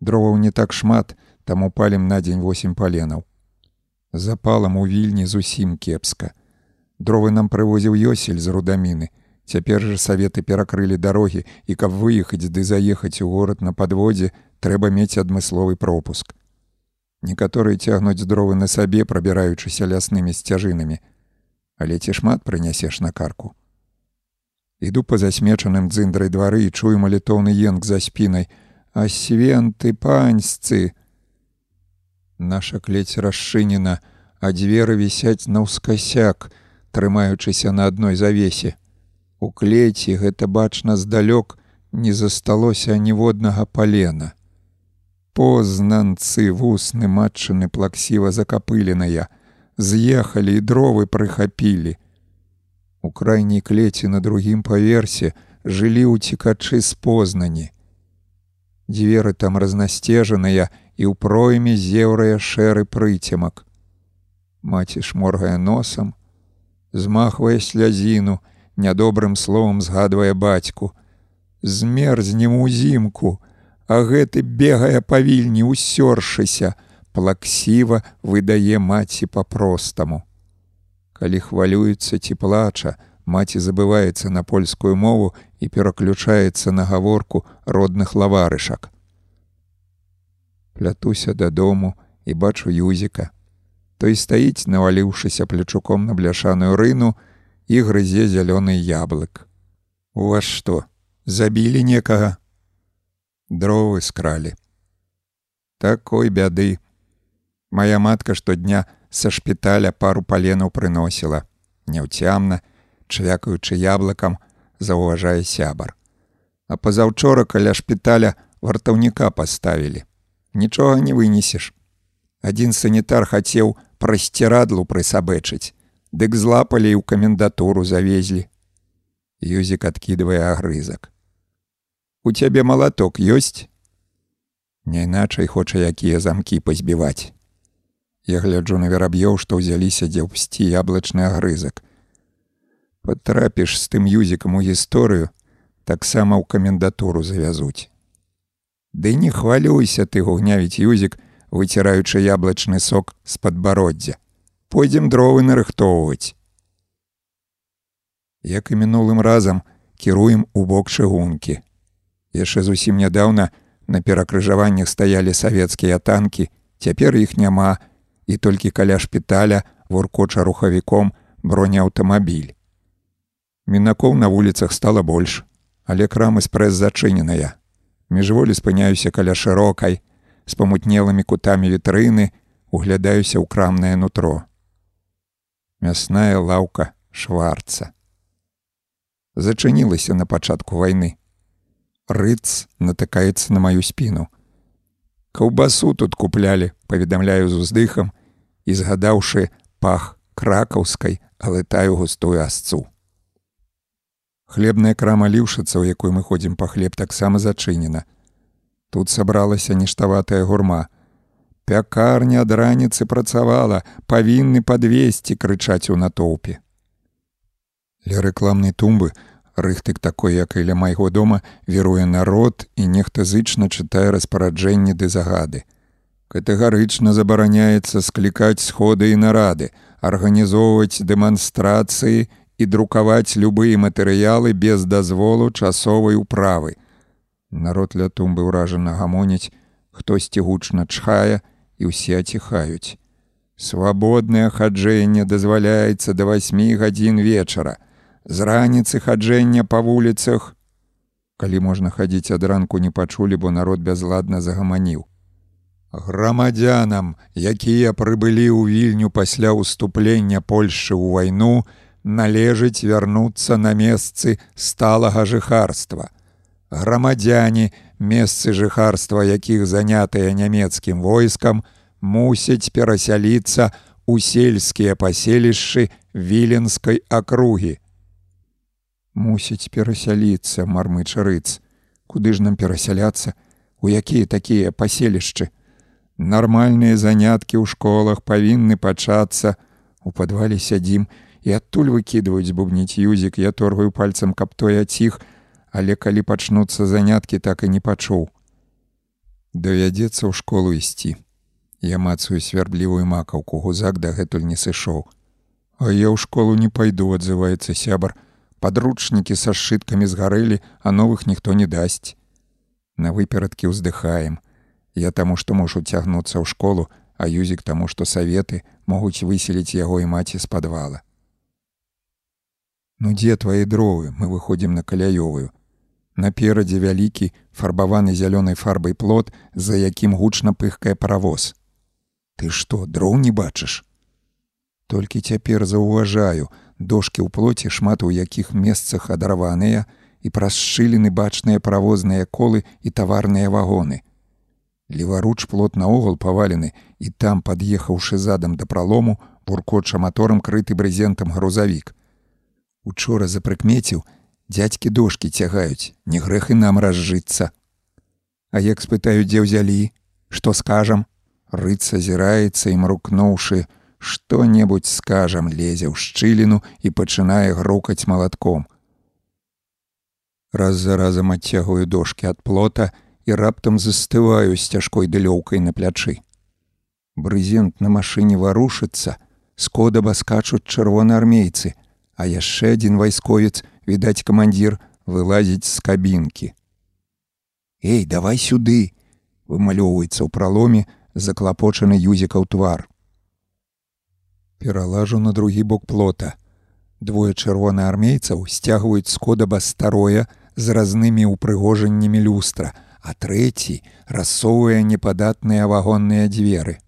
Дроваў не так шмат, таму палім на дзень 8 паленаў. Запалам у вільні зусім кепска. Дровы нам прывозіў ёсель з рудаміны. Цяпер жа саветы перакрылі дарогі і каб выехаць ды заехаць у горад на падводзе, трэба мець адмысловы пропуск. Некаторыя цягнуць дровы на сабе, прабіраючыся ляснымі сцяжынамі але ці шмат прынясеш на карку. Іду па засмечаным дзындрай двары і чую малітоўны енк за спінай, а свенты паньсцы. Наша клець расчынена, а дзверы вісяць наўскасяк, трымаючыся на адной завесе. У клеці гэта бачна здалёк не засталося ніводнага палена. Познанцы вусны матчыны плаксіва закапыленая, з'ехалі і дровы прыхапілі. У крайняй клеці на другім паверсе жылі ўцікачы з познані. Дзверы там разнасцежаныя і ў пройме зеўрыя шэры прыцемак. Маці шморгае носам, змахвае слязіну, нядобрым словам згадвае бацьку. Змерзнем узімку, а гэты бегае павільні ўсёршыся, плаксіва выдае маці па-простаму. Калі хвалюецца ці плача, маці забываецца на польскую мову і пераключаецца на гаворку родных лаварышак. Плятуся дадому і бачу юзіка. Той стаіць, наваліўшыся плечуком на бляшаную рыну і грызе зялёны яблык. У вас што, забілі некага? Дровы скралі. Такой бяды, Мая матка штодня са шпіталя пару паленаў прыносіла. Няўцямна, чвякаючы яблыкам, заўважае сябар. А пазаўчора каля шпіталя вартаўніка паставілі. Нічога не вынесеш. Адзін санітар хацеў прасцірадлу прысабэчыць, Дык злапалі і ў камендатуру завезлі. Юзік адкідвае агрызак. У цябе малаток ёсць? Няйначай хоча якія замкі пазбіваць. Я гляджу на вераб'ёў, што ўзяліся дзе ўпсці яблычны агрызак. Патрапіш з тым юзікам у гісторыю, таксама ў камендатуру завязуць. Ды не хвалюйся ты гугнявіць юзік, выціраючы яблычны сок з падбароддзя. Пойдзем дровы нарыхтоўваць. Як і мінулым разам кіруем у бок чыгункі. Яшчэ зусім нядаўна на перакрыжаваннях стаялі савецкія танкі, цяпер іх няма, і толькі каля шпіталя воркоча рухавіком бронеаўтамабіль. Мінакоў на вуліцах стала больш, але крамы спрэс зачыненая. Міжволі спыняюся каля шырокай, з памутнелымі кутамі вітрыны, углядаюся ў крамнае нутро. Мясная лаўка шварца. Зачынілася на пачатку вайны. Рыц натыкаецца на маю спіну. Каўбасу тут куплялі, паведамляю з уздыхам, і згадаўшы пах кракаўскай, алытаю густую асцу. Хлебная крама ліўшыцца, у якой мы ходзім па хлеб таксама зачынена. Тут сабралася ніштаватая гурма. Пякарня ад раніцы працавала, павінны падвесці крычаць у натоўпе. Ля рэкламнай тумбы рыхтык такой, як і ля майго дома веруе народ і нехта зычна чытае распараджэнні ды загады. Катэгарычна забараняецца склікаць сходы і нарады, арганізоўваць дэманстрацыі і друкаваць любыя матэрыялы без дазволу часовай управы. Народ ля тумбы ўражана гамоніць, хтосьці гучна чхае і ўсе аціхаюць. Свабоднае хаджэнне дазваляецца да восьмі гадзін вечара. З раніцы хаджэння па вуліцах, калі можна хадзіць ад ранку не пачулі, бо народ бязладна загаманіў. Грамадзянам, якія прыбылі ў вільню пасля ўступлення Польшы ў вайну, належыць вярнуцца на месцы сталага жыхарства. Грамадзяне, месцы жыхарства, якіх занятыя нямецкім войскам, мусяць перасяліцца ў сельскія паселішчы віленскай акругі. Мусіць перасяліцца мармычарыц, куды ж нам перасяляцца, у якія такія паселішчы. Нармальныя заняткі ў школах павінны пачацца. У падвале сядзім і адтуль выкідваюць бубніць юзік, я торгаю пальцам, каб той аціх, але калі пачнуцца заняткі, так і не пачуў. Давядзецца ў школу ісці. Я мацаю свярблівую макаўку, гузак дагэтуль не сышоў. А я ў школу не пайду, адзываецца сябар. Падручнікі са сшыткамі згарэлі, а новых ніхто не дасць. На выперадкі ўздыхаем. Я таму, што мушу цягнуцца ў школу, а юзік таму, што саветы могуць выселіць яго і маці з падвала. Ну дзе твае дровы, мы выходзім на каляёвую. Наперадзе вялікі фарбаваны зялёнай фарбай плот, за якім гучна пыхкае паравоз. Ты што, дроў не бачыш? Толькі цяпер заўважаю, дошкі ў плоце шмат у якіх месцах адарваныя і праз шчыліны бачныя паравозныя колы і таварныя вагоны. Леваруч плот наогул павалены і там, пад'ехаўшы задам да пралому, буркоча маторам крыты брызентам грузавік. Учора запрыкмеціў, дядзькі дошки цягаюць, не грэх і нам разжыцца. А як спытаю, дзе ўзялі, што скажам, рыц азіраецца і мрукнуўшы, што-небудзь скажам, лезе ў шчыліну і пачынае грукаць малатком. Раз за разам адцягую дошки ад плота і раптам застываю з цяжкой дылёўкай на плячы. Брызент на машыне варушыцца, скодаба скачуць чырвонаармейцы, а яшчэ адзін вайсковец, відаць камандзір вылазіць з кабінкі. Эй, давай сюды, вымалёўваецца ў праломе заклапочаны юзікаў твар. Пералажу на другі бок плота. Двое чырвонаармейцаў сцягваюць скодаба старое з разнымі ўпрыгожаннямі люстра, а трэці рассоўвае непадатныя вагонныя дзверы.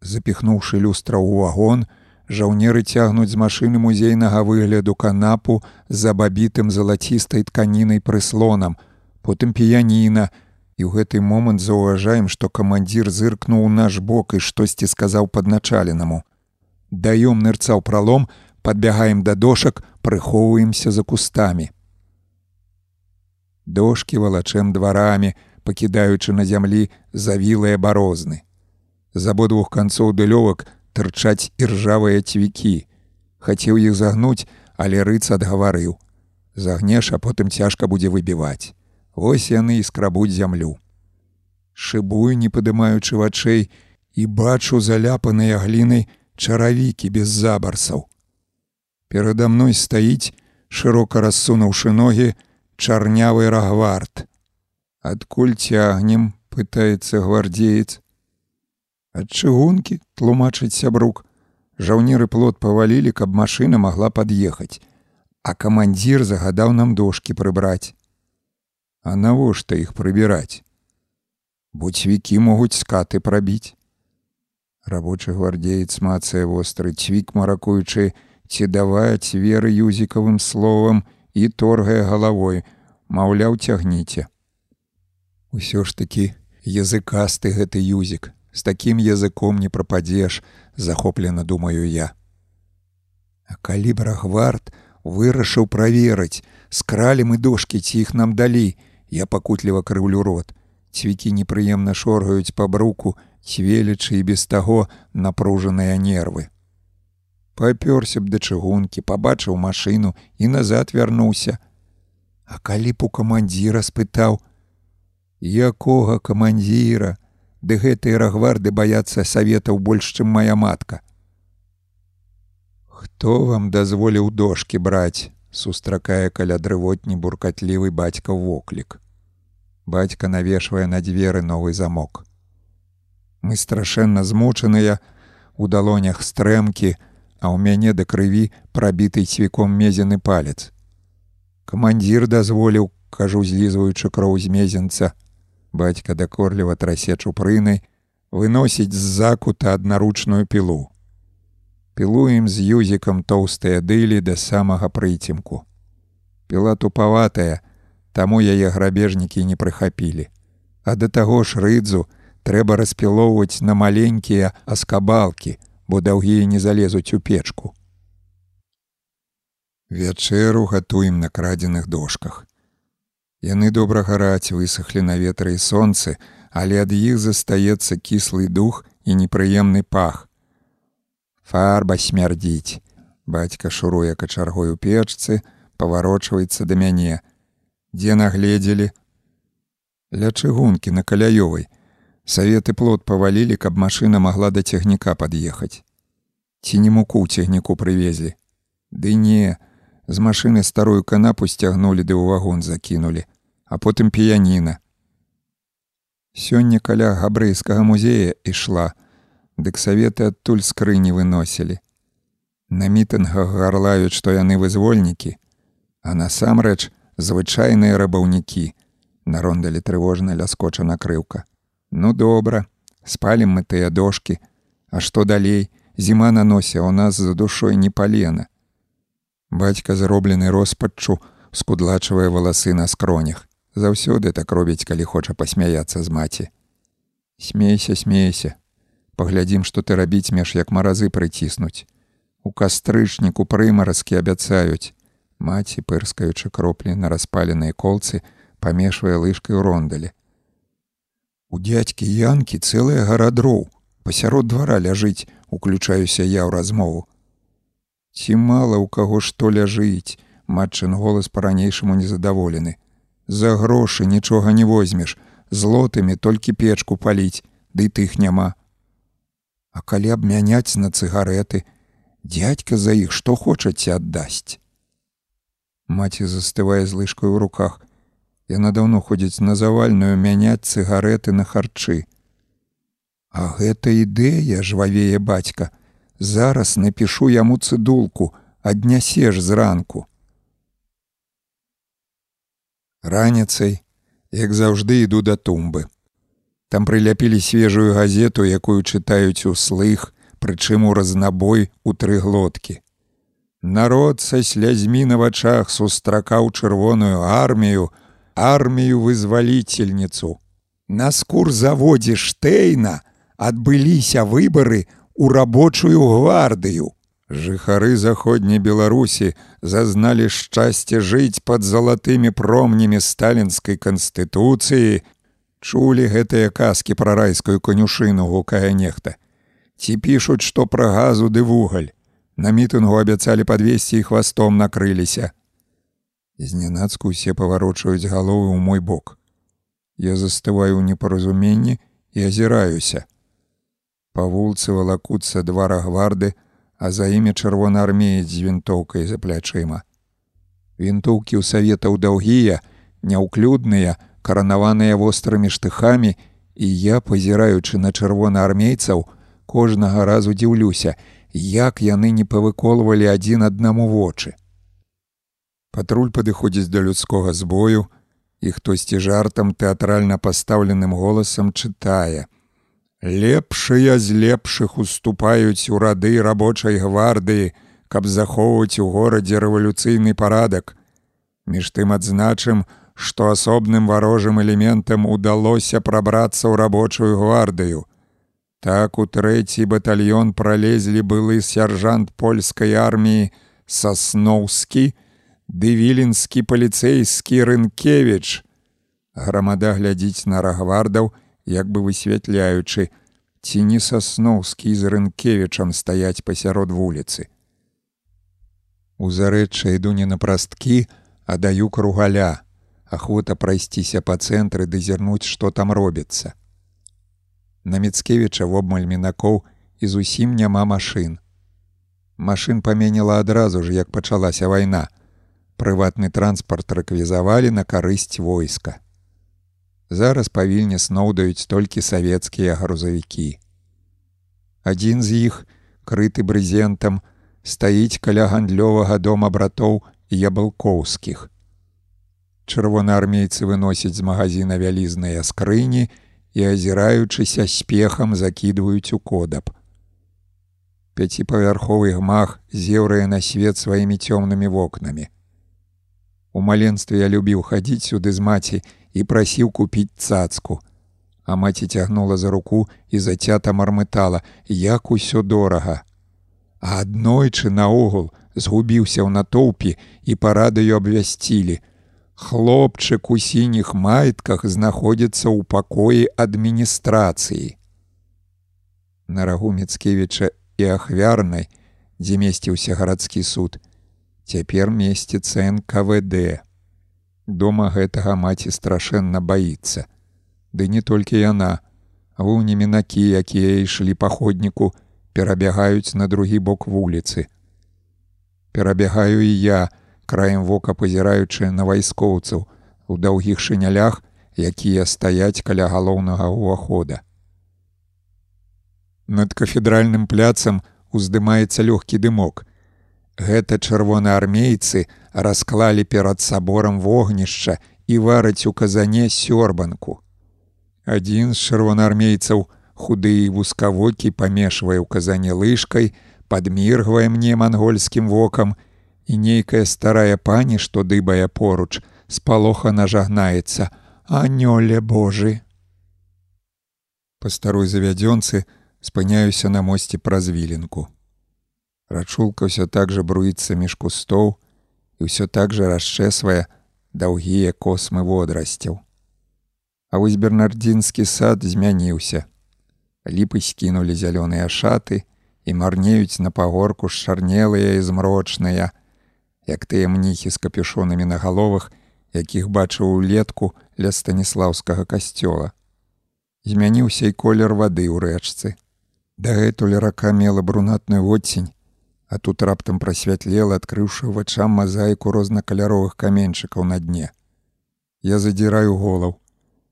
Запіхнуўшы люстра ў вагон, жаўнеры цягнуць з машыны музейнага выгляду канапу за бабітым залацістай тканінай прыслонам, потым піяніна, і ў гэты момант заўважаем, што камандзір зыркнуў наш бок і штосьці сказаў падначаленаму. Даём нырцаў пралом, подбягаем да дошак, прыхоўваемся за кустамі. Дошкі валачэм дварамі, пакідаючы на зямлі завілыя барозны. З абодвух канцоў дылёвак тырчаць іржавыя цвікі. Хацеў іх загнуць, але рыц адгаварыў. Загнеш, а потым цяжка будзе выбіваць. Вось яны і скрабуць зямлю. Шыбую, не падымаючы вачэй, і бачу заляпаныя глінай чаравікі без забарсаў. Перада мной стаіць, шырока рассунуўшы ногі, чарнявы рагвард. Адкуль цягнем, пытаецца гвардзеец. Ад чыгункі тлумачыць сябрук. Жаўнеры плот павалілі, каб машына магла пад'ехаць, а камандзір загадаў нам дошки прыбраць. А навошта іх прыбіраць? Буцвікі могуць скаты прабіць. Рабочы гвардзеец мацае востры цвік маракуючы, ці даваць веры юзікавым словам і торгае галавой, маўляў, цягніце. Усё ж такі языкасты гэты юзік, з такім языком не прападзеш, захоплена думаю я. А калі брагвард вырашыў праверыць, скралі мы дошки ці іх нам далі, Я пакутліва крыўлю рот. Цвікі непрыемна шоргаюць па бруку, цвелечы і без таго напружаныя нервы. Папёрся б да чыгункі, пабачыў машыну і назад вярнуўся. А калі б у камандзіра спытаў: « Якога камандзіра, Ды гэтыя рагварды баяцца саветаў больш, чым моя матка. Хто вам дазволіў дошки браць? сустракае каля дрывотні буркатлівы бацька воклік. Бацька навешвае на дзверы новы замок. Мы страшэнна змучаныя, у далонях стрэмкі, а ў мяне да крыві прабіты цвіком мезены палец. Камандзір дазволіў, кажу, злізваючы кроў з мезенца. Бацька дакорліва трасе чупрынай, выносіць з закута аднаручную пілу. Пілуем з юзікам тоўстыя дылі да самага прыцемку. Піла тупаватая, таму яе грабежнікі не прыхапілі. А да таго ж рыдзу трэба распілоўваць на маленькія аскабалкі, бо даўгія не залезуць у печку. Вячэру гатуем на крадзеных дошках. Яны добра гараць высохлі на ветры і сонцы, але ад іх застаецца кіслы дух і непрыемны пах. Фарба смярдзіць. Бацька шуруе качаргой у печцы, паварочваецца да мяне. Дзе нагледзелі? Ля чыгункі на каляёвай. Саветы плот павалілі, каб машына магла да цягніка пад'ехаць. Ці не муку цягніку прывезлі. Ды не, з машыны старую канапу сцягнулі ды ў вагон закінулі, а потым піяніна. Сёння каля габрэйскага музея ішла, дык саветы адтуль скрыні выносілі. На мітынгах гарлаюць, што яны вызвольнікі, а насамрэч звычайныя рабаўнікі. На рондалі трывожна ляскоча накрыўка. Ну добра, спалім мы тыя дошки, А што далей, зіма на носе у нас за душой не палена. Бацька зроблены роспаччу скудлачвае валасы на скронях. Заўсёды так робіць, калі хоча пасмяяцца з маці. Смейся, смейся. Паглядзім, што ты рабіць меж як маразы прыціснуць. У кастрычніку прымаразкі абяцаюць. Маці, пырскаючы кроплі на распаленыя колцы, памешвае лыжкай у рондалі. У дядькі янкі цэлая гара дроў, пасярод двара ляжыць, уключаюся я ў размову. Ці мала ў каго што ляжыць, матчын голас па-ранейшаму незадаволены. За грошы нічога не возьмеш, злотымі толькі печку паліць, ды тых няма. А калі абмяняць на цыгареты, дядька за іх што хочаце аддасць. Маці застывае з лыжкой у руках. Яна даўно ходзіць на завальную мяняць цыгареты на харчы. А гэта ідэя жвавее бацька, Зараз напишу яму цыдулку, аднясеш зранку. Раніцай, як заўжды іду да тумбы. Там прыляпілі свежую газету, якую чытаюць услых, прычым у разнабой у тры глоткі. Народ са слязьмі на вачах сустракаў чырвоную армію, армію вызваліцельніцу. На скур заводзе Штэйна адбыліся выбары у рабочую гвардыю. Жыхары заходняй Беларусі зазналі шчасце жыць пад залатымі промнямі сталінскай канстытуцыі, чулі гэтыя казкі пра райскую конюшыну гукае нехта. Ці пішуць, што пра газу ды вугаль. На мітынгу абяцалі падвесці і хвастом накрыліся. Знянацку усе паварочаюць галовы ў мой бок. Я застываю ў непаразуменні і азіраюся. Па вулцы валакуцца два рагварды, а за імі чырвонаармеец з вінтоўкай за плячыма. Вінтоўкі ў саветаў даўгія, няўклюдныя, каранаваныя вострымі штыхамі, і я, пазіраючы на чырвонаармейцаў, кожнага разу дзіўлюся, як яны не павыколвалі адзін аднаму вочы. Патруль падыходзіць да людскога збою, і хтосьці жартам тэатральна пастаўленым голасам чытае: Лепшыя з лепшых уступаюць у рады рабочай гвардыі, каб захоўваць у горадзе рэвалюцыйны парадак. Між тым адзначым, што асобным варожым элементам удалося прабрацца ў рабочую гвардыю. Так у трэці батальён пралезлі былы сяржант польскай арміі сасноўскі, дывілінскі паліцэйскі рынкевіч. Грамада глядзіць на рагвардаў, як бы высвятляючы, ці не сасноўскі з рынкевічам стаяць пасярод вуліцы. У зарэчча іду не на прасткі, а даю кругаля, ахвота прайсціся па цэнтры ды зірнуць, што там робіцца. На Мецкевіча вобмаль мінакоў і зусім няма машын. Машын паменіла адразу ж, як пачалася вайна. Прыватны транспарт рэквізавалі на карысць войска. Зараз павільні сноўдаюць толькі савецкія грузавікі. Адзін з іх, крыты брызентам, стаіць каля гандлёвага дома братоў ябалкоўскіх. Чырвонаармейцы выносяць з магазина вялізныя скрыні і, азіраючыся спехам закідваюць у кодаб. Пяціпавярховы гмах зеўрае на свет сваімі цёмнымі вокнамі. У маленстве я любіў хадзіць сюды з маці і прасіў купіць цацку. А маці цягнула за руку і зацята мармытала, як усё дорага. А аднойчы наогул згубіўся ў натоўпе і па радыё абвясцілі. Хлопчык у сініх майтках знаходзіцца ў пакоі адміністрацыі. На рагу Мецкевіча і ахвярнай, дзе месціўся гарадскі суд, цяпер месціцца НКВД. Дома гэтага маці страшэнна баіцца. Ды не толькі яна, Гуні мінакі, якія ішлі па ходніку, перабягаюць на другі бок вуліцы. Перабягаю і я, краем вока пазіраючы на вайскоўцаў у даўгіх шынялях, якія стаяць каля галоўнага ўвахода. Над кафедральным пляцам уздымаецца лёгкі дымок. Гэта чырвонаармейцы расклалі перад саборам вогнішча і вараць у казане сёрбанку. Адзін з чырвонаармейцаў, худы і вускавокі памешвае ў казане лыжкай, падміргвае мне мангольскім вокам, і нейкая старая пані, што дыбае поруч, спалоха нажагнаецца: Анёле Божы. Па старой завядзёнцы спыняюся на мосце праз віленку. Рачулка ўсё так жа бруіцца між кустоў і ўсё так жа расчэсвае даўгія космы водрасцяў. А вось бернардзінскі сад змяніўся. Ліпы скінулі зялёныя шаты і марнеюць на пагорку шарнелыя і змрочныя, як тыя мніхі з капюшонамі на галовах, якіх бачыў улетку ля станіслаўскага касцёла. Змяніўся і колер вады ў рэчцы. Дагэтуль рака мела брунатную водцень, а тут раптам прасвятлела, адкрыўшы вачам мазаіку рознакаляровых каменьчыкаў на дне. Я задзіраю голаў.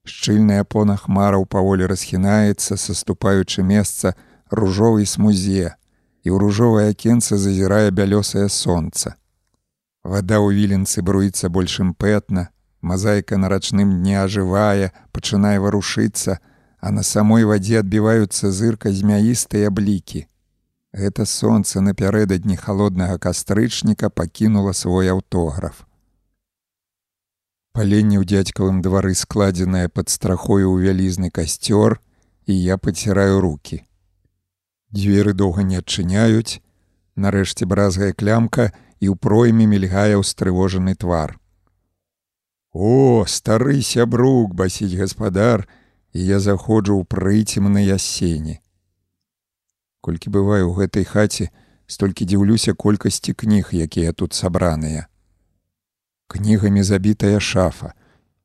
Шчыльная пона хмараў паволі расхінаецца, саступаючы месца ружовай смузе, і ў ружовае акенца зазірае бялёсае сонца. Вада ў віленцы бруіцца больш імпэтна, мазаіка на рачным дне ажывае, пачынае варушыцца, а на самой вадзе адбіваюцца зырка змяістыя блікі. Гэта сонца напярэдадні халоднага кастрычніка пакінула свой аўтограф. Паленне ў дзядзькавым двары складзенае пад страхою ў вялізны касцёр, і я паціраю руки. Дзверы доўга не адчыняюць, нарэшце бразгая клямка і ў пройме мільгае ўстрывожаны твар. О, стары сябрук, басіць гаспадар, і я заходжу ў прыцемныя сені. Колькі бываю ў гэтай хаце, столькі дзіўлюся колькасці кніг, якія тут сабраныя кнігамі забітая шафа.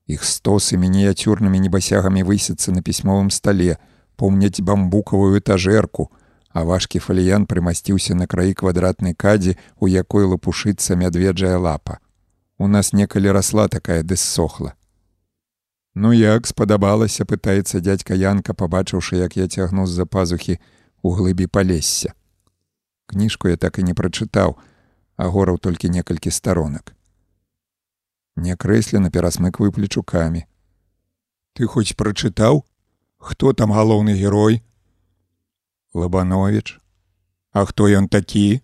Іх стосы мініяцюрнымі небасягамі высяцца на пісьмовым стале, помняць бамбукавую этажэрку, а важкі фаліян прымасціўся на краі квадратнай кадзі, у якой лапушыцца мядведжая лапа. У нас некалі расла такая дэссохла. Ну як спадабалася, пытаецца дядька Янка, пабачыўшы, як я цягну з-за пазухі у глыбі палесся. Кніжку я так і не прачытаў, а гораў толькі некалькі старонак някрэслена перасмыкваю плечукамі. Ты хоць прачытаў, хто там галоўны герой? Лабанович, А хто ён такі?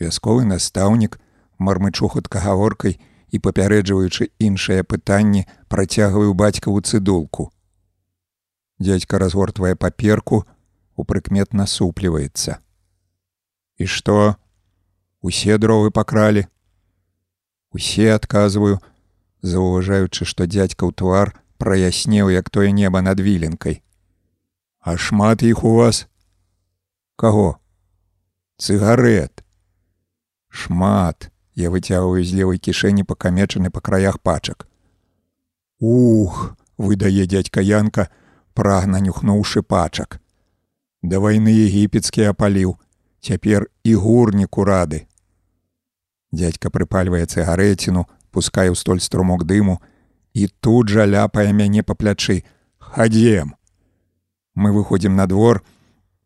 Вясковы настаўнік, мармычухат кагаворкай і папярэджваючы іншыя пытанні, працягваю бацькаву цыдулку. Дядька разгортвае паперку, у прыкмет насупліваецца. І што? Усе дровы пакралі, Усе адказваю, заўважаючы, што дзядзька ў твар праяснеў, як тое неба над віленкай. А шмат іх у вас? Каго? Цыгарэт. Шмат, я выцягваю з левой кішэні пакамечаны па краях пачак. Ух, выдае дядька Янка, прагна нюхнуўшы пачак. Да вайны егіпецкі апаліў, цяпер і гурніку рады. Дядька прыпальвае цыгарэціну, пускае ў столь струмок дыму і тут жа ляпае мяне па плячы. Хадзем. Мы выходзім на двор,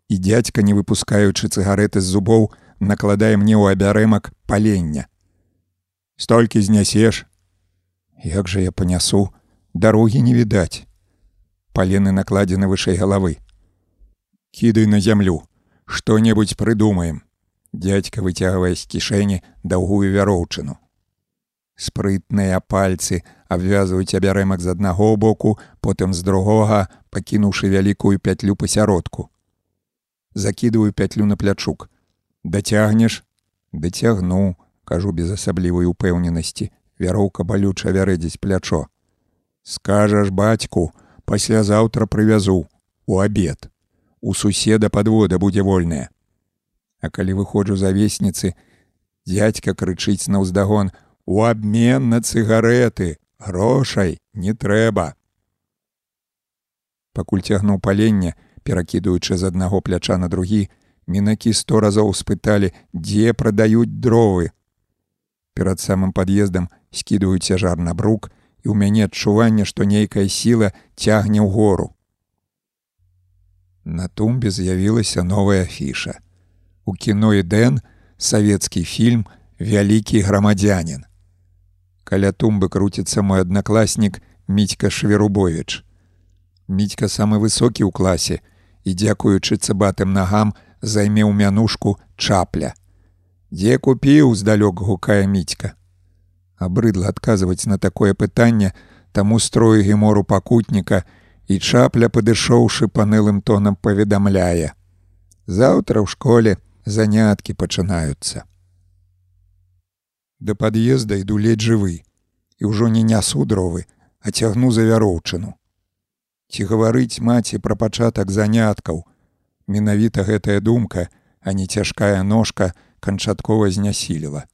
і дядька, не выпускаючы цыгарэты з зубоў, накладае мне ў абярэмак палення. Столькі знясеш. Як жа я панясу, дарогі не відаць. Палены накладзены вышэй галавы. Кідай на зямлю, што-небудзь прыдумаем. Дядька выцягвае з кішэні даўгую вяроўчыну. Спрытныя пальцы абвязваюць абярэмак з аднаго боку, потым з другога, пакінуўшы вялікую пятлю пасяродку. Закідываю пятлю на плячук. Дацягнеш, дацягну, кажу без асаблівай упэўненасці, вяроўка балюча вярэдзіць плячо. Скажаш бацьку, паслязаўтра прывязу у абед. У суседа падвода будзе вольная. А калі выходжу за весніцы, дядька крычыць на ўздагон: « У абмен на цыгареты, грошай не трэба. Пакуль цягнуў паленне, перакідуючы з аднаго пляча на другі, мінакі сто разоў спыталі, дзе прадаюць дровы. Перад самым пад'ездам скідваюць цяжар на брук, і ў мяне адчуванне, што нейкая сіла цягне ў гору. На тумбе з'явілася новая фіша. У кіно Дэн савецкі фільм вялікі грамадзянин. Каля тумбы круціцца мой аднакласнік міцька Шверубович. Міцька самы высокі ў класе і дзякуючы цыбатым нагам займеў мянушку чапля. Дзе купіў здалёк гукае міцька абрыдла адказваць на такое пытанне таму строю гемору пакутніка і чапля падышоўшы панылым тонам паведамляе заўтра ў школе заняткі пачынаюцца да пад'езда іду ледзь жывы і ўжо не нясу дровы а цягну за вяроўчыну ці гаварыць маці пра пачатак заняткаў менавіта гэтая думка а не цяжкая ножка канчаткова знясіліла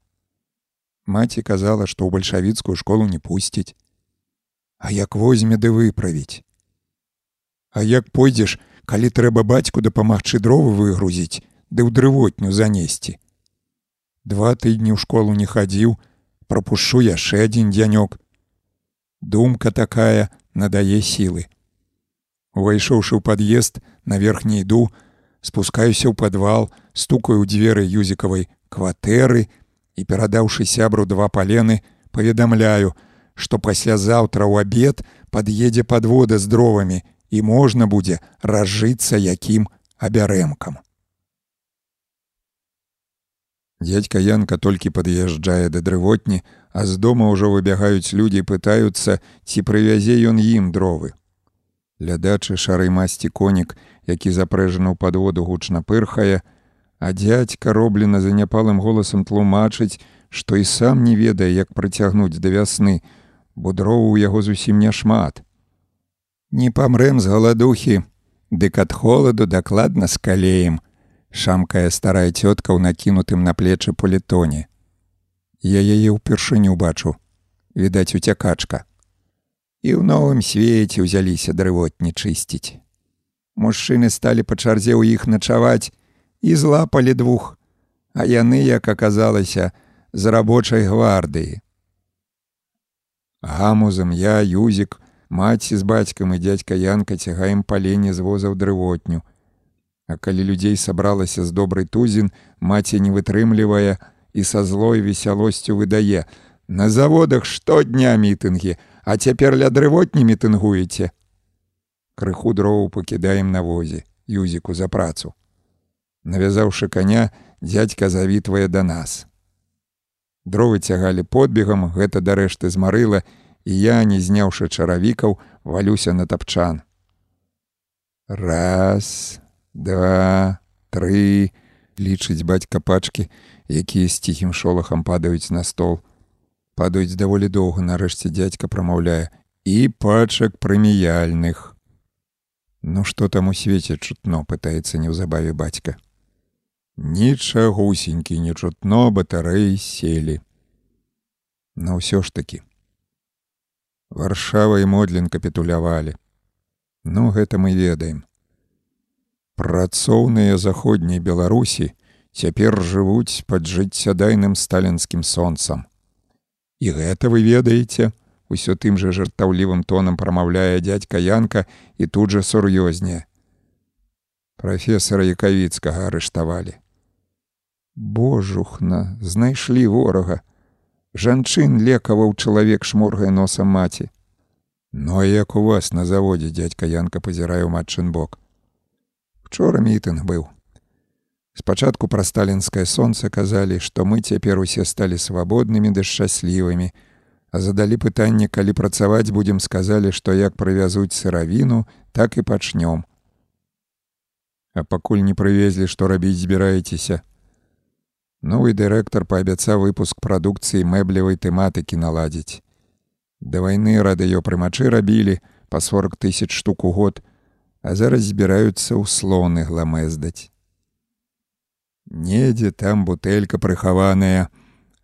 Маці казала, што ў бальшавіцкую школу не пусціць. А як возьме ды выправіць. А як пойдзеш, калі трэба бацьку дапамагчы дровы выгрузіць, ды ў дрывотню занесці. Два тыдні ў школу не хадзіў, прапушчу яшчэ адзін дзянёк. Думка такая надае сілы. Увайшоўшы ў пад'езд на верхні іду, спускаюся ў падвал, стукаю ў дзверы юзікавай кватэры, і перадаўшы сябру два палены паведамляю што паслязаўтра ў абед пад'едзе падвода з дровамі і можна будзе разжыцца якім абярэмкам дядька янка толькі пад'язджае да дрывотні а з дома ўжо выбягаюць людзі пытаюцца ці прывязе ён ім дровы лядачы шарай масці конік які запрэжаны ў падводу гучна пырхае А дядька роблена заняпалым голасам тлумачыць, што і сам не ведае, як прыцягнуць да вясны, бо дрову ў яго зусім няшмат. Не памрэм з галадухі, Дык ад холаду дакладна з калеем, шамкая старая цётка ў накінутым на плечы політоне. Я яе ўпершыню бачу, відаць уцякачка. І ў новым свеце ўзяліся дрывотні чысціць. Мужчыны сталі па чарзе ў іх начаваць, і злапалі двух, а яны, як аказалася, з рабочай гвардыі. Гамузам я, юзік, маці з бацькам і дядька Янка цягаем паленне з воза ў дрывотню. А калі людзей сабралася з добрый тузін, маці не вытрымлівае і са злой весялосцю выдае: На заводах штодня мітынгі, а цяпер ля дрывотні мітынгуеце. Крыху дроў пакідаем на возе, юзіку за працу. Навязаўшы коня, дядька завітвае да нас. Дровы цягалі подбегам, гэта дарэшты змарыла, і я, не зняўшы чаравікаў, валюся на тапчан. Раз, два, тры, лічыць бацька пачкі, якія з ціхім шолахам падаюць на стол. Падаюць даволі доўга, нарэшце дядька прамаўляе і пачак прэміяльных. Ну што там у свеце чутно, пытаецца неўзабаве бацька. Нічагусенькі не чутно батарэі селі. На ўсё ж такі. Варшава і Модлін капітулявалі. Ну гэта мы ведаем. Працоўныя заходняй Беларусі цяпер жывуць пад жыццядайным сталінскім сонцам. І гэта вы ведаеце, усё тым жа жартаўлівым тонам прамаўляе дядька Янка і тут жа сур'ёзнее. Прафесара Якавіцкага арыштавалі. Божухна, знайшлі ворага. Жанчын лекаваў чалавек шморгае носам маці. Ну а як у вас на заводзе дядька Янка пазірае ў матчын бок. Учора мітынг быў. Спачатку пра сталінскае сонца казалі, што мы цяпер усе сталі свабоднымі ды шчаслівымі, а задалі пытанне, калі працаваць будзем сказалі, што як прывязуць сыравіну, так і пачнём. А пакуль не прывезлі, што рабіць збіраецеся, Новы дырэктар паабяцаў выпуск прадукцыі мэблевай тэматыкі наладзіць. Да вайны радыёпрымачы рабілі па 40 тысяч штук у год, а зараз збіраюцца ў слоны гламездаць. Недзе там бутэлька прыхаваная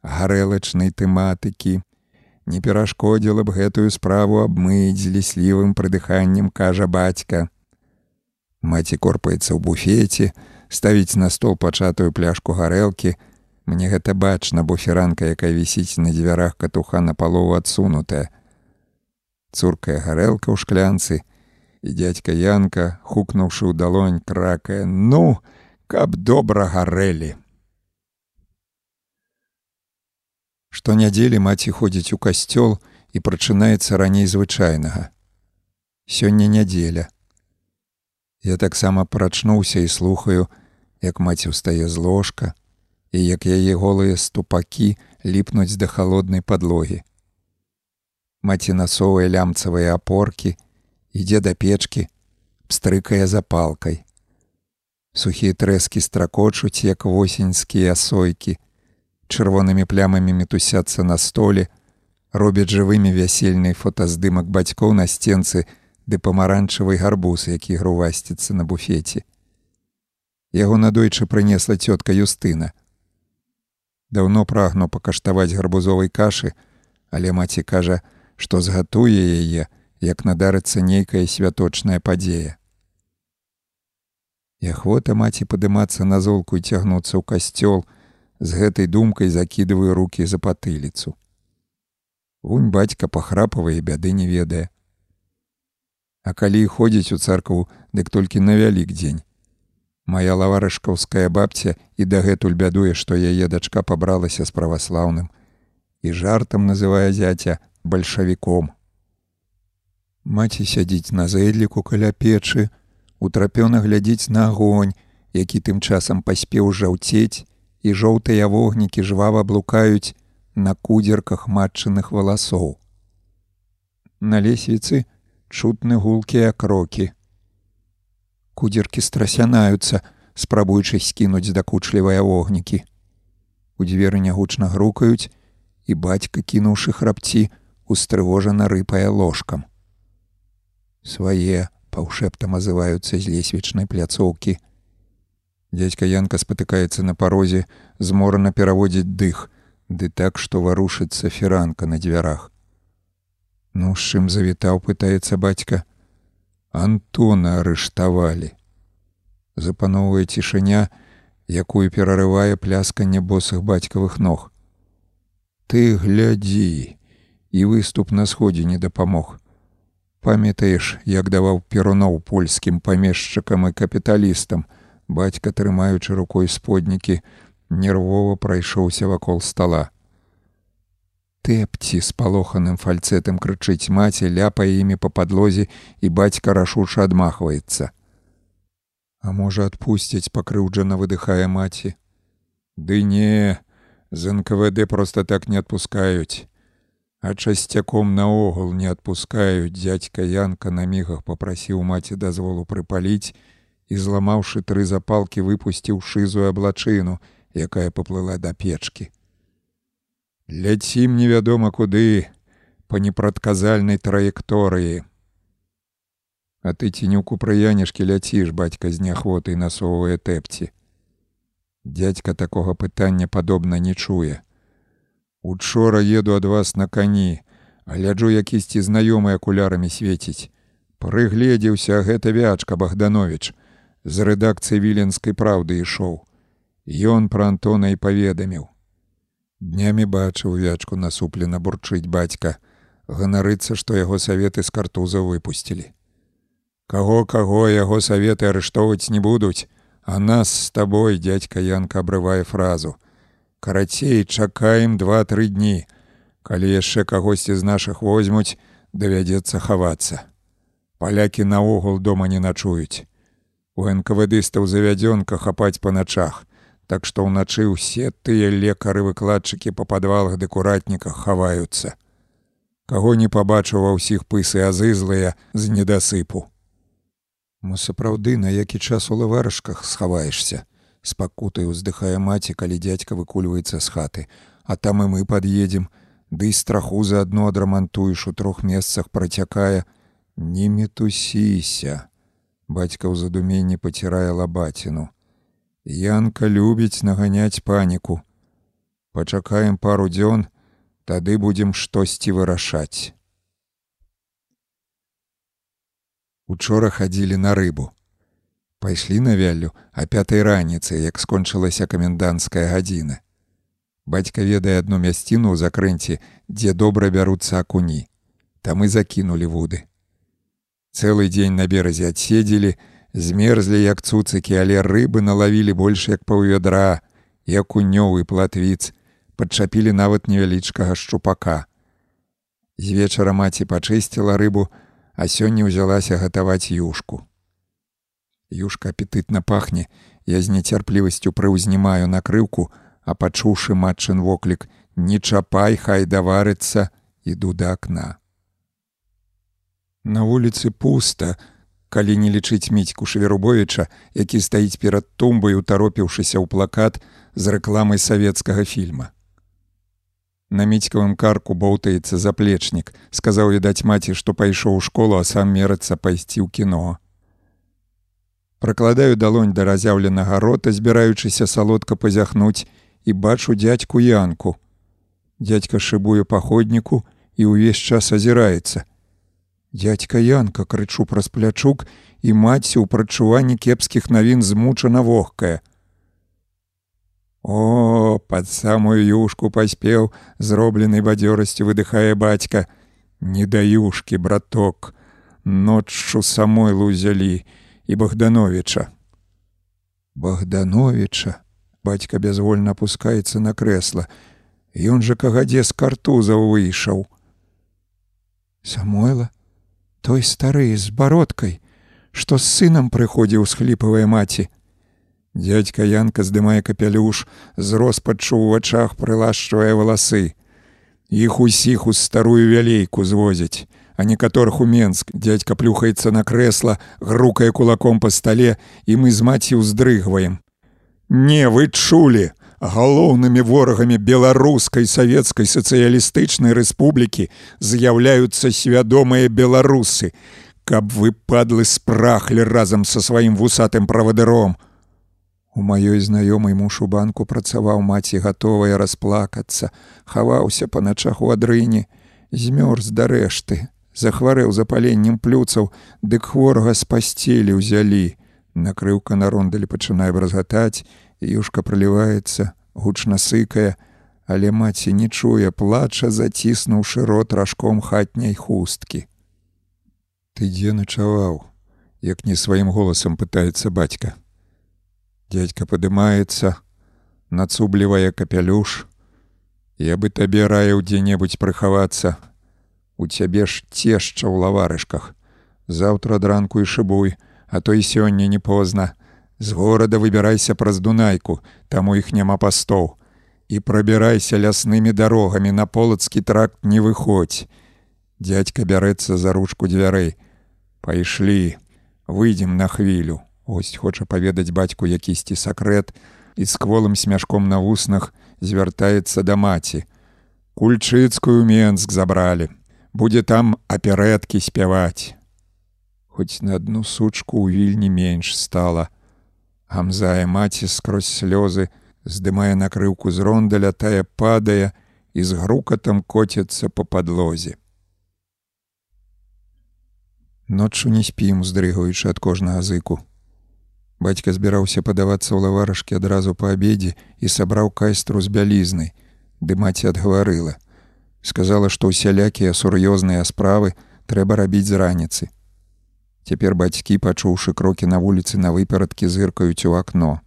гарэлачнай тэматыкі. Не перашкодзіла б гэтую справу абмыць ліслівым прыдыханнем, кажа бацька. Маці корпаецца ў буфеце, ставіць на стол пачатую пляшку гарэлкі, Мне гэта бачна, бо фіранка, якая вісіць на дзвярах катуха на палову адсунутая. Цуркая гарэлка ў шклянцы, і дядька Янка, хукнуўшы ў далонь кракае: ну, каб добра гарэлі. Штонядзелі маці ходзіць у касцёл і прачынаецца раней звычайнага. Сёння нядзеля. Я таксама прачнуўся і слухаю, як маці ўстае з ложка, і як яе голыя ступакі ліпнуць да халоднай падлогі. Маці насовыя лямцавыя апоркі, ідзе да печкі, пстрыкае запалкай. Сухія трэскі стракочуць, як восеньскія асойкі, чырвонымі плямамі мітусяцца на столе, робяць жывымі вясельнай фотаздымак бацькоў на сценцы ды памаранчавай гарбуз, які грувасціцца на буфеце. Яго надойчы прынесла цётка Юстына. Даўно прагну пакаштаваць гарбузовай кашы, але маці кажа, што згатуе яе, як надарыцца нейкая святочная падзея. І ахвота маці падымацца на золку і цягнуцца ў касцёл, з гэтай думкай закідываю рукі за патыліцу. Вунь бацька пахрапавае бяды не ведае. А калі ходзіць у царкву, дык толькі на вялік дзень, Мая лаварышкаўская бабця і дагэтуль бядуе, што яе дачка пабралася з праваслаўным і жартам называе зяця бальшавіком. Маці сядзіць на зэдліку каля печы, утрапёна глядзіць на агонь, які тым часам паспеў жаўцець, і жоўтыя вогнікі жвава блукаюць на кудзерках матчыных валасоў. На лесвіцы чутны гулкія крокі кудзеркі страсянаюцца, спрабуючы скінуць дакучлівыя вогнікі. У дзверы нягучна грукаюць, і бацька, кінуўшы храпці, устрывожана рыпае ложкам. Свае паўшэптам азываюцца з лесвічнай пляцоўкі. Дядзька Янка спатыкаецца на парозе, зморана пераводзіць дых, ды так, што варушыцца фіранка на дзвярах. Ну з чым завітаў, пытаецца бацька, Антона арыштавалі. Запановвае цішыня, якую перарывае плясканне босых бацькавых ног. Ты глядзі, і выступ на сходзе не дапамог. Памятаеш, як даваў перуноў польскім памешчыкам і капіталістам, бацька, трымаючы рукой споднікі, нервова прайшоўся вакол стола. Тэпці спалоханым фальцэтам крычыць маці ляпае імі па падлозе і бацька рашуча адмахваецца а можа адпусціць пакрыўджана выдыхае маці? Ды не з нквд просто так не адпускаюць а часцяком наогул не адпускаюць дзядзька янка на мігах попрасіў маці дазволу прыпаліць і зламаўшы тры запалкі выпусціў шызую аблачыну якая паплыла да печкі. Ляцім невядома куды по непрадказальнай траекторыі. А ты цінюку прыянешкі ляціш бацька з неахвотай насоўвае тэпці. Дядзька такога пытання падобна не чуе учора еду ад вас на кані гляджу якісьці знаёмы акулярамі свеціць. Прыгледзеўся гэта вячка богданович з рэдакцыі віленскай праўды ішоў. Ён пра антона і паведаміў. Днямі бачыў вячку насуплена бурчыць бацька, ганарыцца, што яго саветы з картуза выпусцілі. Каго каго яго саветы арыштоўваць не будуць, а нас з табой дядька Янка абрывае фразу. Карацей, чакаем два-тры дні. Калі яшчэ кагосьці з нашых возьмуць, давядзецца хавацца. Палякі наогул дома не начуюць. У энкавадыстаў завядзёнка хапаць па начах. Так што ўначы ўсе тыя лекары выкладчыкі па падвалах дэкуратніках хаваюцца. Каго не пабачыў ва ўсіх пысы азызлыя з недасыпу. Мы сапраўды на які час у лаварышках схаваешся, спакутай уздыхае маці, калі дзядзька выкульваецца з хаты, а там і мы пад'едзем, Ды страху заадно адрамантуеш у трох месцах працякае, не метусіся. Бацька ў задуменні пацірае лабаціну. Янка любіць наганяць паніку. Пачакаем пару дзён, тады будзем штосьці вырашаць. Учора хадзілі на рыбу. Пайшлі на вяллю а пятай раніцы, як скончылася каменданцкая гадзіна. Бацька ведае адну мясціну ў закрэнці, дзе добра бяруцца акуні. Там і закінулі вуды. Цэлы дзень на беразе адседзелі, змерзлі як цуцыкі, але рыбы налавілі больш як паўвядра, і платвіц, падчапілі нават невялічкага шчупака. З вечара маці пачысціла рыбу, а сёння ўзялася гатаваць юшку. Юшка апетытна пахне, я з нецярплівасцю прыўзнімаю накрыўку, а пачуўшы матчын воклік не чапай хай даварыцца іду да акна. На вуліцы пуста. Калі не лічыць міцьку шверубовича які стаіць перад тумбай утаропіўшыся ў плакат з рэкламай савецкага фільма. На міцькавым карку боўтаецца заплечнік. Сказаў відаць маці што пайшоў у школу а сам мерацца пайсці ў кіно пракладаю далонь да разяўленага рота збіраючыся салодка пазяхнуць і бачу дядьку янку. Дядька шыбуе паходніку і ўвесь час азіраецца. Дядька янка крычу праз плячук і маці ў прачуванні кепскіх навін змучана вогкая. О, пад самую юшку паспеў, зробленай бадзёрасцю выдыхае бацька. Не да юшкі, браток, ноччу самой лузялі і Богдановича. Богдановича бацька бязвольна опускаецца на крэсла. Ён жа кагадзе з картузаў выйшаў. Самойла, той стары з бародкай, што з сынам прыходзіў схліпавая маці. Дядька Янка здымае капялюш, з роспаччу ў вачах прылашчвае валасы. Іх усіх у старую вялейку звозяць, а некаторых у Менск. Дядька плюхаецца на крэсла, грукае кулаком па стале, і мы з маці ўздрыгваем. Не вы чулі галоўнымі ворагамі беларускай савецкай сацыялістычнай рэспублікі з'яўляюцца свядомыя беларусы, каб вы падлы спрахлі разам са сваім вусатым правадыром. У маёй знаёмай муж у банку працаваў маці гатовая расплакацца, хаваўся па начах у адрыне, змёрз да рэшты, захварэў запаленнем плюцаў, дык хворага з пасцелі ўзялі. Накрыўка на рондалі пачынае бразгатаць юшка проліваецца гучна сыкае але маці не чуе плача заціснуўшы рот ражком хатняй хусткі. Ты дзе начаваў як не сваім голасам пытаецца бацька. Дядька падымаецца нацублівае капялюш. Я бы табе раіў дзе-небудзь прыхавацца у цябе ж цешча ў лаварышках заўтра дранку і шыбуй а то і сёння не позна. З горада выбірайся праз дунайку, таму іх няма пастоў. І прабірайся ляснымі дарогамі на полацкі тракт не выходзь. Дядька бярэцца за ручку дзвярэй. Пайшлі, выйдзем на хвілю. Оось хоча паведаць бацьку якісьці сакрэт і з кволым смяшком на вуснах звяртаецца да маці. Кульчыцкую Менск забралі. Будзе там аперэткі спяваць хоць на адну сучку ў вільні менш стала. Гамзае маці скрозь слёзы, здымае накрыўку з рондаля, тая падае і з грукатам коціцца па падлозе. Ноччу не спім, уздрыгаючы ад кожнага зыку. Бацька збіраўся падавацца ў лаварашкі адразу па абедзе і сабраў кайстру з бялізнай, ды маці адгаварыла. Сказала, што ўсялякія сур'ёзныя справы трэба рабіць з раніцы. Цяпер бацькі, пачуўшы крокі на вуліцы на выперадкі зыркаюць у акно.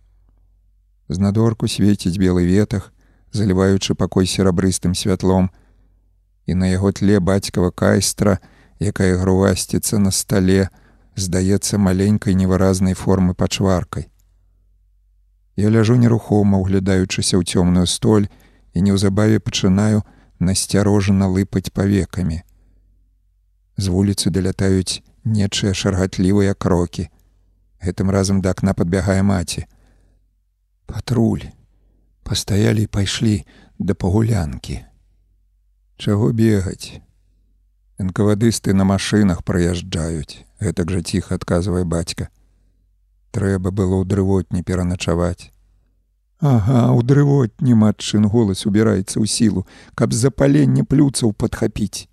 Знадорку свеціць белы ветах, заліваючы пакой серабрыстым святлом, і на яго тле бацькава кайстра, якая грувасціцца на стале, здаецца маленькай невыразнай формы пачваркай. Я ляжу нерухома, углядаючыся ў цёмную столь і неўзабаве пачынаю насцярожана лыпаць павекамі. З вуліцы далятаюць нечыя шаргатлівыя крокі. Гэтым разам да акна падбягае маці. Патруль пастаялі і пайшлі да пагулянкі. Чаго бегаць? Энкавадысты на машынах праязджаюць, гэтак жа ціха адказвае бацька. Трэба было ў дрывотні пераначаваць. Ага, у дрывотні матчын голас убіраецца ў сілу, каб запаленне плюцаў падхапіць.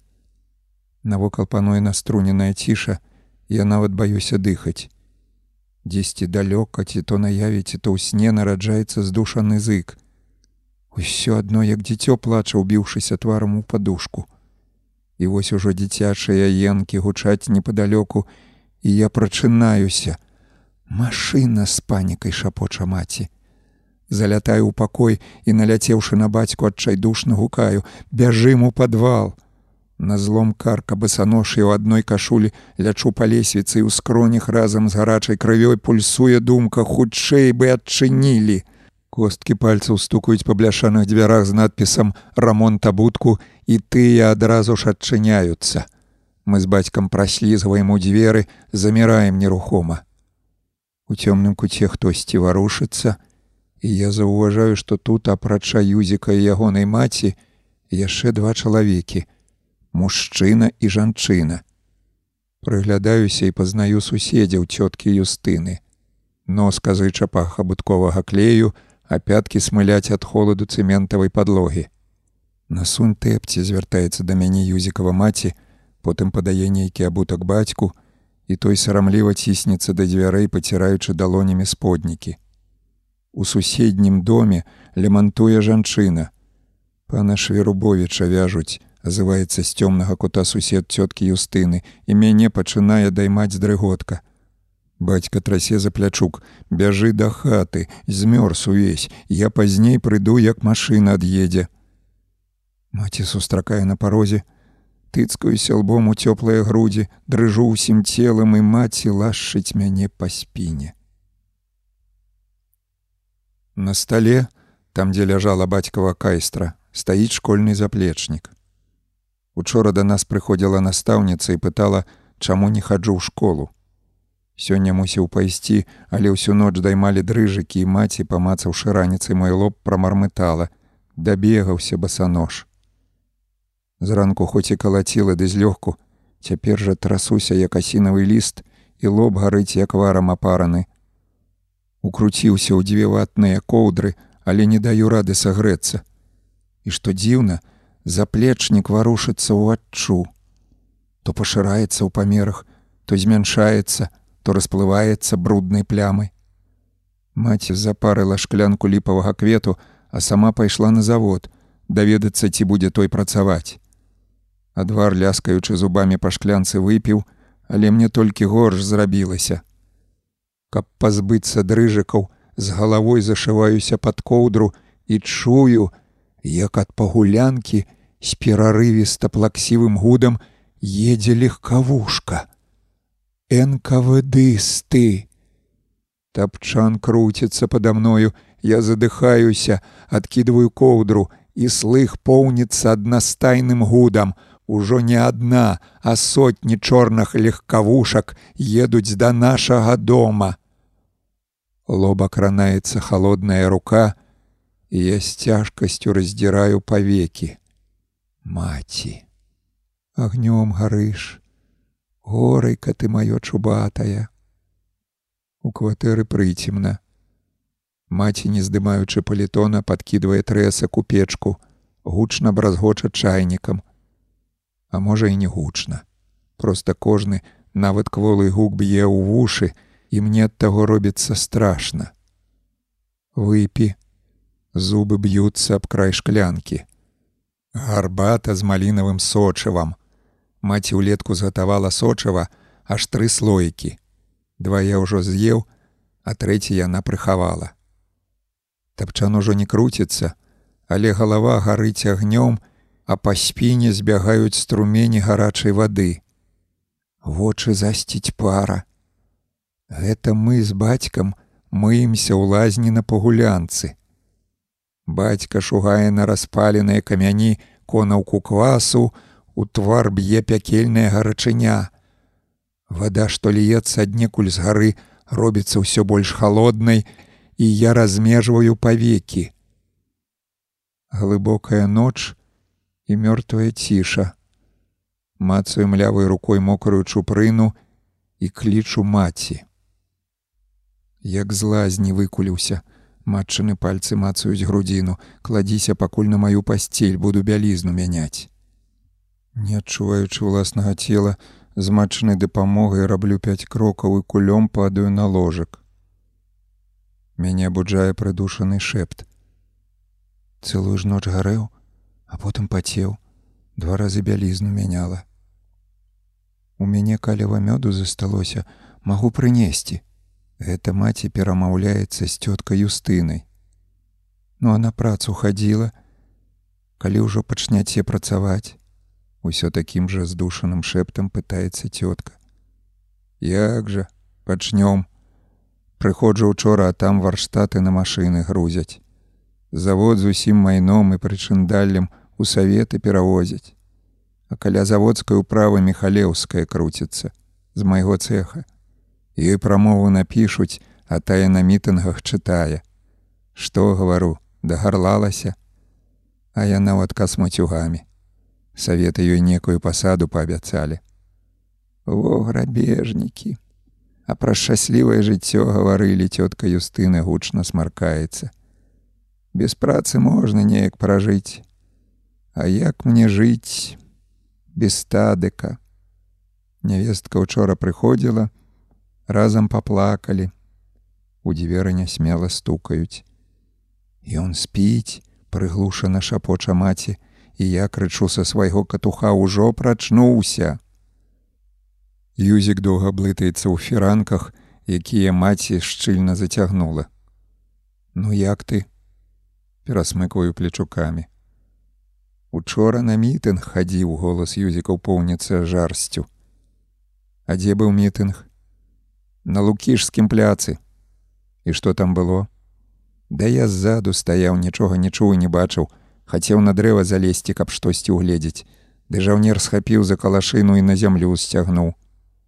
Навокал пануе наструненая ціша, я нават баюся дыхаць. Дзесьці далёка ці то наявіце, то ў сне нараджаецца здушаны зык. Усё адно як дзіцё плача, убіўшыся тварам у падушку. І вось ужо дзіцячыя енкі гучаць непадалёку, і я прачынаюся. Машына з панікай шапоча маці. Залятаю ў пакой і наляцеўшы на бацьку адчайдушна гукаю: бяжым у падвал. На злом карка босаноші ў адной кашулі лячу па лесвіцы ў скронях разам з гарачай крывёй пульсуе думка хутчэй бы адчынілі. Косткі пальцаў стукаюць па бляшаных дзвярах з надпісам рамонт абутку і тыя адразу ж адчыняюцца. Мы з бацькам праслізваем у дзверы, заміраем нерухома. У цёмным куце хтосьці варушыцца, і я заўважаю, што тут апрача юзіка і ягонай маці яшчэ два чалавекі мужчына і жанчына. Прыглядаюся і пазнаю суседзяў цёткі юстыны. Нос казыча пах абутковага клею, а пяткі смыляць ад холаду цэментавай падлогі. Насунь тэпці звяртаецца да мяне юзікава маці, потым падае нейкі абутак бацьку, і той сарамліва ціснецца да дзвярэй, паціраючы далонямі споднікі. У суседнім доме лямантуе жанчына. Пана Шверубовіча вяжуць, азываецца з цёмнага кута сусед цёткі юстыны і мяне пачынае даймаць дрыготка. Бацька трасе за плячук, бяжы да хаты, змёрз увесь, я пазней прыйду, як машына ад'едзе. Маці сустракае на парозе, тыцкаюся лбом у цёплыя грудзі, дрыжу ўсім целам і маці лашчыць мяне па спіне. На стале, там дзе ляжала бацькава кайстра, стаіць школьны заплечнік. Учора да нас прыходзіла настаўніца і пытала, чаму не хаджу ў школу. Сёння мусіў пайсці, але ўсю ноч даймалі дрыжыкі і маці, памацаўшы раніцай мой лоб прамармытала, дабегаўся басанож. Зранку хоць і калаціла ды злёгку, цяпер жа трасуся як асінавы ліст і лоб гарыць як варам апараны. Укруціўся ў дзве ватныя коўдры, але не даю рады сагрэцца. І што дзіўна, заплечнік варушыцца ў адчу. То пашыраецца ў памерах, то змяншаецца, то расплываецца бруднай плямай. Маці запарыла шклянку ліпавага квету, а сама пайшла на завод, даведацца, ці будзе той працаваць. Адвар, ляскаючы зубамі па шклянцы выпіў, але мне толькі горш зрабілася. Каб пазбыцца дрыжыкаў, з галавой зашываюся пад коўдру і чую, як ад пагулянкі, з перарывіста плаксівым гудам едзе легкавушка. НКВДсты. Тапчан круціцца пада мною, я задыхаюся, адкідваю коўдру, і слых поўніцца аднастайным гудам. Ужо не адна, а сотні чорных легкавушак едуць да нашага дома. Лоба кранаецца холодная рука, і я з цяжкасцю раздзіраю павекі. Маці агнём гарыш горайка ты маё чубатая. У кватэры прыцемна. Маці не здымаючы палітона подкидывае трэсак у печку гучна бразгоча чайнікам а можа і не гучна просто кожны нават кволы гук б'е ў вушы і мне ад таго робіцца страшна выпі зубы б'юцца аб край шклянкі гарбата з малінавым сочывам. Маці ўлетку згатавала сочыва аж тры слоікі. Два я ўжо з'еў, а трэці яна прыхавала. Тапчан ужо не круціцца, але галава гарыць агнём, а па спіне збягаюць струмені гарачай вады. Вочы засціць пара. Гэта мы з бацькам мыемся ў лазні на пагулянцы. Бацька шугае на распаленыя камяні конаўку квасу, у твар б'е пякельная гарачыня. Вада, што льецца аднекуль з гары, робіцца ўсё больш халоднай, і я размежваю павекі. Глыбокая ноч і мёртвая ціша. Мацаю млявай рукой мокрую чупрыну і клічу маці. Як злазні выкуліўся, матчыны пальцы мацаюць грудзіну, кладзіся пакуль на маю пасцель буду бялізну мяняць. Не адчуваючы ўласнага цела, з матчынай дапамогай раблю пяць крокаў і кулём падаю на ложак. Мяне абуджае прыдушаны шэпт. Цэлую ж ноч гарэў, а потым пацеў, два разы бялізну мяняла. У мяне калева мёду засталося, магу прынесці. Гэта маці перамаўляецца з цёткай юстынай. Ну а на працу хадзіла, калі ўжо пачняце працаваць, Усё такім жа здушаным шэптам пытаецца цётка. Як жа, пачнём. Прыходжу учора, а там варштаты на машыны грузяць. Завод з усім майном і прычындаллем у саветы перавозяць. А каля заводскай управы міхалеўская круціцца з майго цеха. Ёй прамову напішуць, а тая на мітынгах чытае. Што гавару, дагарлалася, а яна ў адказ мацюгамі. Саветы ёй некую пасаду паабяцалі. Во грабежнікі. А пра шчаслівае жыццё гаварылі цётка Юстына гучна смаркаецца. Без працы можна неяк пражыць. А як мне жыць без стадыка? Нявестка учора прыходзіла, разам паплакалі. У дзверы нясмела стукаюць. Ён спіць, прыглушана шапоча маці, і я крычу са свайго катуха ўжо прачнуўся. Юзік доўга блытаецца ў фіранках, якія маці шчыльна зацягнула. Ну як ты? перасмыкаю плечукамі. Учора на мітынг хадзіў голас юзікаў поўніцца жарсцю. А дзе быў мітынг? На лукішскім пляцы. І што там было? Да я ззаду стаяў, нічога не чуў і не бачыў, хацеў на дрэва залезці, каб штосьці ўгледзець. Ды жаўнер схапіў за калашыну і на зямлю сцягнуў.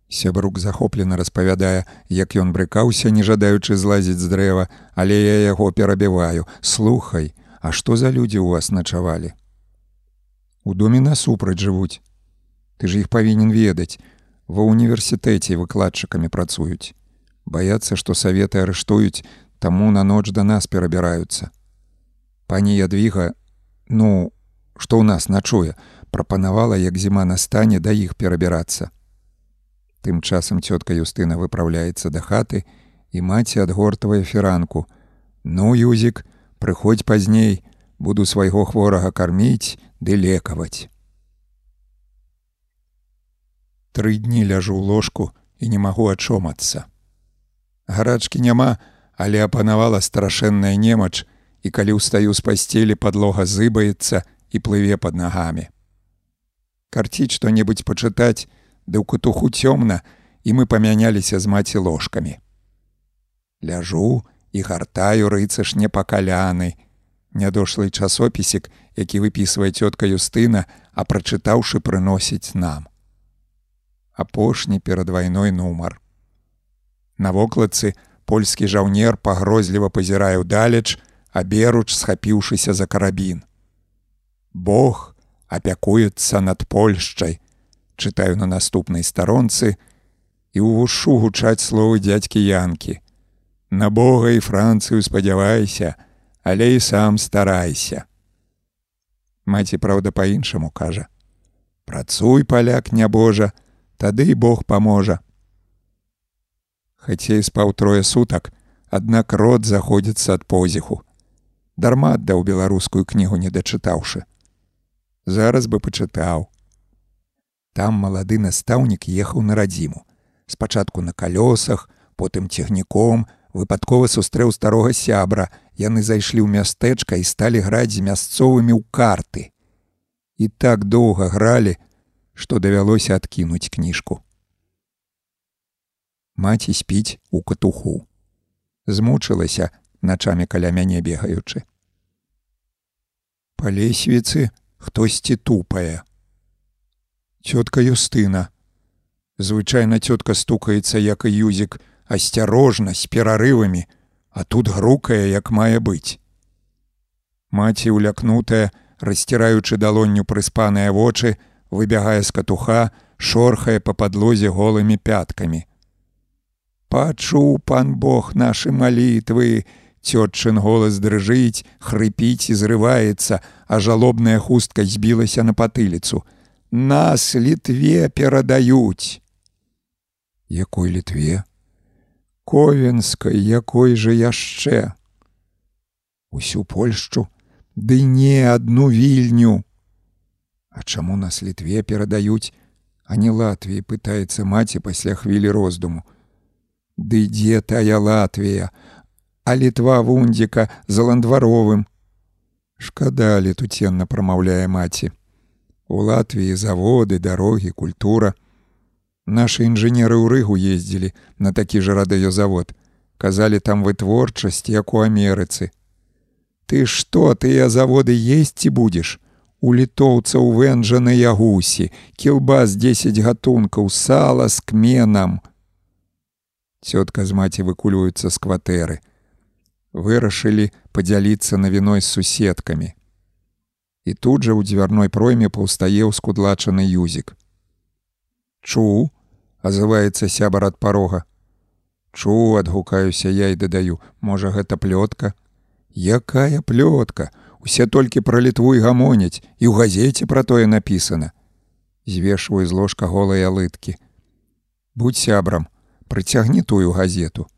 Сябрук захоплена распавядае, як ён брыкаўся, не жадаючы злазіць з дрэва, але я яго перабіваю. Слухай, А што за людзі ў вас начавалі? У доме насупраць жывуць. Ты ж іх павінен ведаць. Ва ўніверсітэце выкладчыкамі працуюць. Баяцца, што саветы арыштуюць, таму на ноч да нас перабіраюцца. Пані Ядвіга ну што ў нас начуе прапанавала як зіма настане да іх перабірацца тым часам цётка юстына выпраўляецца да хаты і маці адгортавае фіранку ну юзік прыходзь пазней буду свайго хворага карміць ды лекаваць тры дні ляжу ў ложку і не магу ачомацца гарачкі няма але апанавала страшэнная немач і калі ўстаю з пасцелі падлога зыбаецца і плыве под нагамі. Карціць што-небудзь пачытаць, ды ў кутуху цёмна, і мы памяняліся з маці ложкамі. Ляжу і гартаю рыцаш непакаляны, нядошлы часопісік, які выпісвае цётка Юстына, а прачытаўшы прыносіць нам. Апошні перад вайной нумар. На вокладцы польскі жаўнер пагрозліва пазірае ўдалеч, аберуч схапіўшыся за карабін. Бог апякуецца над Польшчай, чытаю на наступнай старонцы і ў вушу гучаць словы дзядзькі янкі. На Бога і Францыю спадзявайся, але і сам старайся. Маці праўда па-іншаму кажа: Працуй паляк нябожа, тады і Бог паможа. Хацей спаў трое сутак, аднак род заходзіцца ад позіху дарма аддаў беларускую кнігу не дачытаўшы. Зараз бы пачытаў. Там малады настаўнік ехаў на радзіму. Спачатку на калёсах, потым цягніком, выпадкова сустрэў старога сябра, яны зайшлі ў мястэчка і сталі граць з мясцовымі ў карты. І так доўга гралі, што давялося адкінуць кніжку. Маці спіць у катуху. Змучылася, начамі каля мяне бегаючы. Па лесвіцы хтосьці тупае. Цётка Юстына. Звычайна цётка стукаецца, як і юзік, асцярожна з перарывамі, а тут грукае, як мае быць. Маці улякнутая, расціраючы далонню прыспаныя вочы, выбягае з катуха, шорхае па падлозе голымі пяткамі. Пачуў пан Бог нашы малітвы, Цётчын голас дрыжыць, хрыпіць і зрываецца, а жалобная хустка збілася на патыліцу. Нас літве перадаюць. Якой літве? Ковенскай, якой жа яшчэ? Усю Польшчу, Ды не адну вільню. А чаму нас літве перадаюць, а не Латвіі пытаецца маці пасля хвілі роздуму. Ды дзе тая Латвія, а літва вундзіка за ландваровым. Шкада летуценна прамаўляе маці. У Латвіі заводы, дарогі, культура. Нашы інжынеры ў рыгу ездзілі на такі ж радыёзавод. Казалі там вытворчасць, як у Амерыцы. Ты што, тыя заводы есці будзеш? У літоўцаў вэнжаныя гусі, кілба з 10 гатункаў, сала з кменам. Цётка з маці выкульваюцца з кватэры вырашылі падзяліцца навіной з суседкамі. І тут жа ў дзвярной пройме паўстае ўскудлачаны юзік. Чу, азываецца сябар ад парога. Чу, адгукаюся я і дадаю, можа гэта плётка. Якая плётка, Усе толькі пра літву і гамоняць і ў газеце пра тое напісана. Звешваю з ложка голыя лыткі. Будь сябрам, прыцягні тую газету.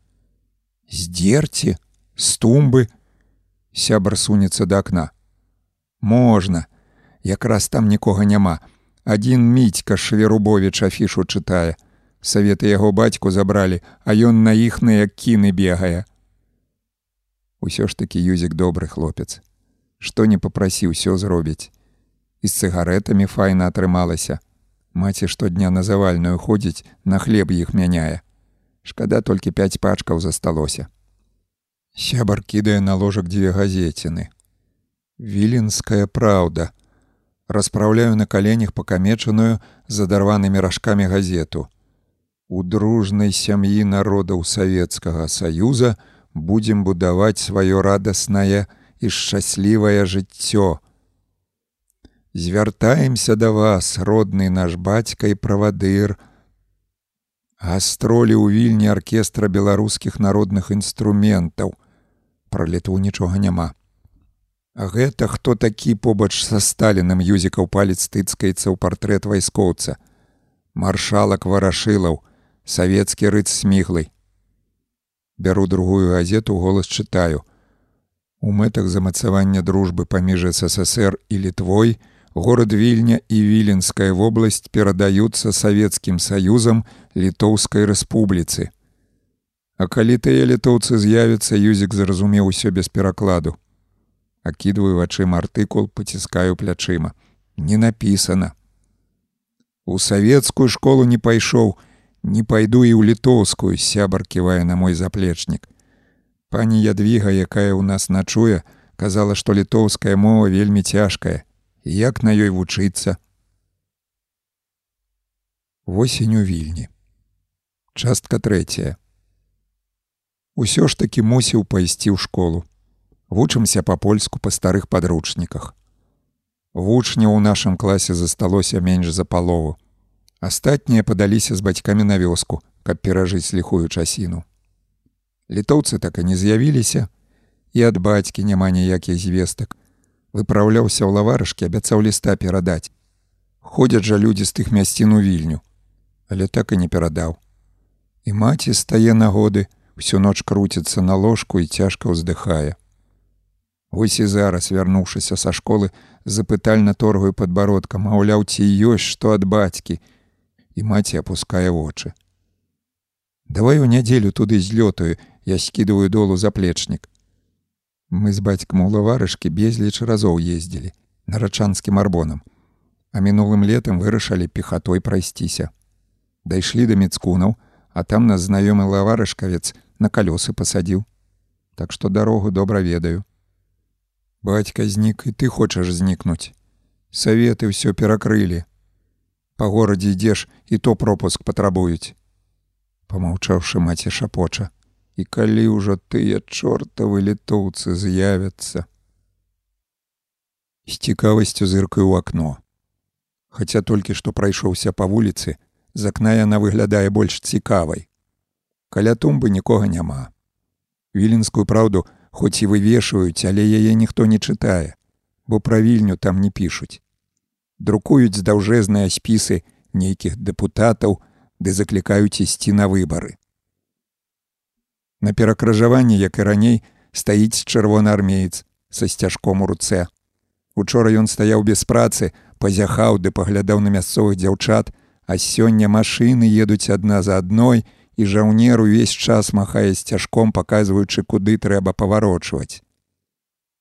Здзерці, з тумбы сябр сунецца да акна можна якраз там нікога няма адзін міцька шверубович афішу чытае саветы яго бацьку забралі а ён на іхныя кіны бегае усё ж такі юзік добры хлопец што не папрасі ўсё зробіць і з цыгаретамі файна атрымалася маці штодня на завальную ходзіць на хлеб іх мяняе шкада толькі пяць пачкаў засталося Сябар кідае на ложак дзве газеціны. Віленская праўда. Распраўляю на каленях пакамечаную задарванымі ражкамі газету. У дружнай сям'і народаў савецкага саюза будзем будаваць сваё радаснае і шчаслівае жыццё. Звяртаемся да вас, родны наш бацька і правадыр, Гастролі ў вільні аркестра беларускіх народных інструментаў. Пра літву нічога няма. А гэта хто такі побач са сталіным юзікаў палец тыцкаецца ў партрэт вайскоўца. Маршалак варашылаў, савецкі рыц сміглай. Бяру другую газету голас чытаю. У мэтах замацавання дружбы паміж ССР і літвой, город Вільня і Віленская вобласць перадаюцца Савецкім саюзам літоўскай рэспубліцы. А калі тыя літоўцы з'явяцца, юзік зразумеў усё без перакладу. Акідваю вачыма артыкул, паціскаю плячыма. Не напісана. У савецкую школу не пайшоў, не пайду і ў літоўскую сябар ківае на мой заплечнік. Пані ядвіга, якая ў нас начуе, казала, што літоўская мова вельмі цяжкая як на ёй вучыцца. Восень у вільні. Частка трэцяя. Усё ж такі мусіў пайсці ў школу. Вучымся па-польску па старых падручніках. Вучняў у нашым класе засталося менш за палову. Астатнія падаліся з бацькамі на вёску, каб перажыць ліхую часіну. Літоўцы так і не з'явіліся, і ад бацькі няма ніякіх звестак. Выпраўляўся ў лаварышкі абяцаў ліста перадаць. Ходзяць жа людзі з тых мясцін у вільню але так і не перадаў. І маці стае нагоды всю ноч круціцца на ложку і цяжка ўздыхае. Ось і зараз вярнуўшыся са школы запытальна торгаю подбародка маўляў ці ёсць што ад бацькі і маці опускае вочы давай у нядзелю туды злётаю я скідываю долу заплечнік Мы з бацькам у лаварышкі безліч разоў ездзілі на рачанскім арбонам, а мінулым летам вырашалі пехатой прайсціся. Дайшлі да мецкунаў, а там нас знаёмы лаварышкавец на калёсы пасадзіў. Так што дарогу добра ведаю. Бацька знік і ты хочаш знікнуць. Саветы ўсё перакрылі. Па горадзе ідзеш і то пропуск патрабуюць. Памаўчаўшы маці шапоча І калі ўжо тыя чортавы літоўцы з'явяцца. З цікавасцю зыркаю ў акно. Хаця толькі што прайшоўся па вуліцы, з акна яна выглядае больш цікавай. Каля тумбы нікога няма. Віленскую праўду хоць і вывешваюць, але яе ніхто не чытае, бо пра вільню там не пішуць. Друкуюць даўжэзныя спісы нейкіх дэпутатаў, ды заклікаюць ісці на выбары. На перакрыжаванні, як і раней, стаіць чырвонаармеец са сцяжком у руцэ. Учора ён стаяў без працы, пазяхаў ды паглядаў на мясцовых дзяўчат, а сёння машыны едуць адна за адной, і жаўнер увесь час махае сцяжком, паказваючы, куды трэба паварочваць.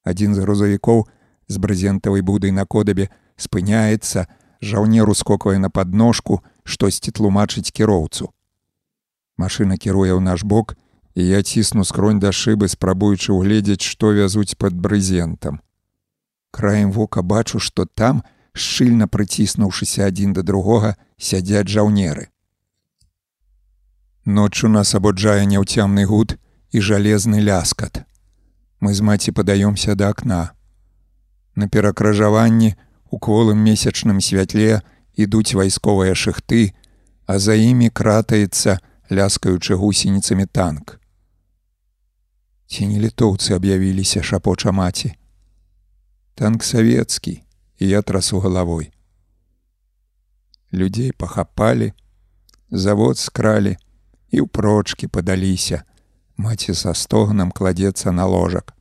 Адзін з грузавікоў з брызентавай будай на кодабе спыняецца, жаўнер ускоквае на падножку, штосьці тлумачыць кіроўцу. Машына кіруе ў наш бок, і я цісну скронь да шыбы, спрабуючы ўгледзець, што вязуць пад брызентам. Краем вока бачу, што там, шчыльна прыціснуўшыся адзін да другога, сядзяць жаўнеры. Ноччу нас абуджае няўцямны гуд і жалезны ляскат. Мы з маці падаёмся да акна. На перакрыжаванні у кволым месячным святле ідуць вайсковыя шыхты, а за імі кратаецца, ляскаючы гусеніцамі танк. Ці не літоўцы аб'явіліся шапоча маці. Танк савецкі, і я трасу галавой. Людзей пахапалі, завод скралі і ў прочки падаліся. Маці са стогнам кладзецца на ложак.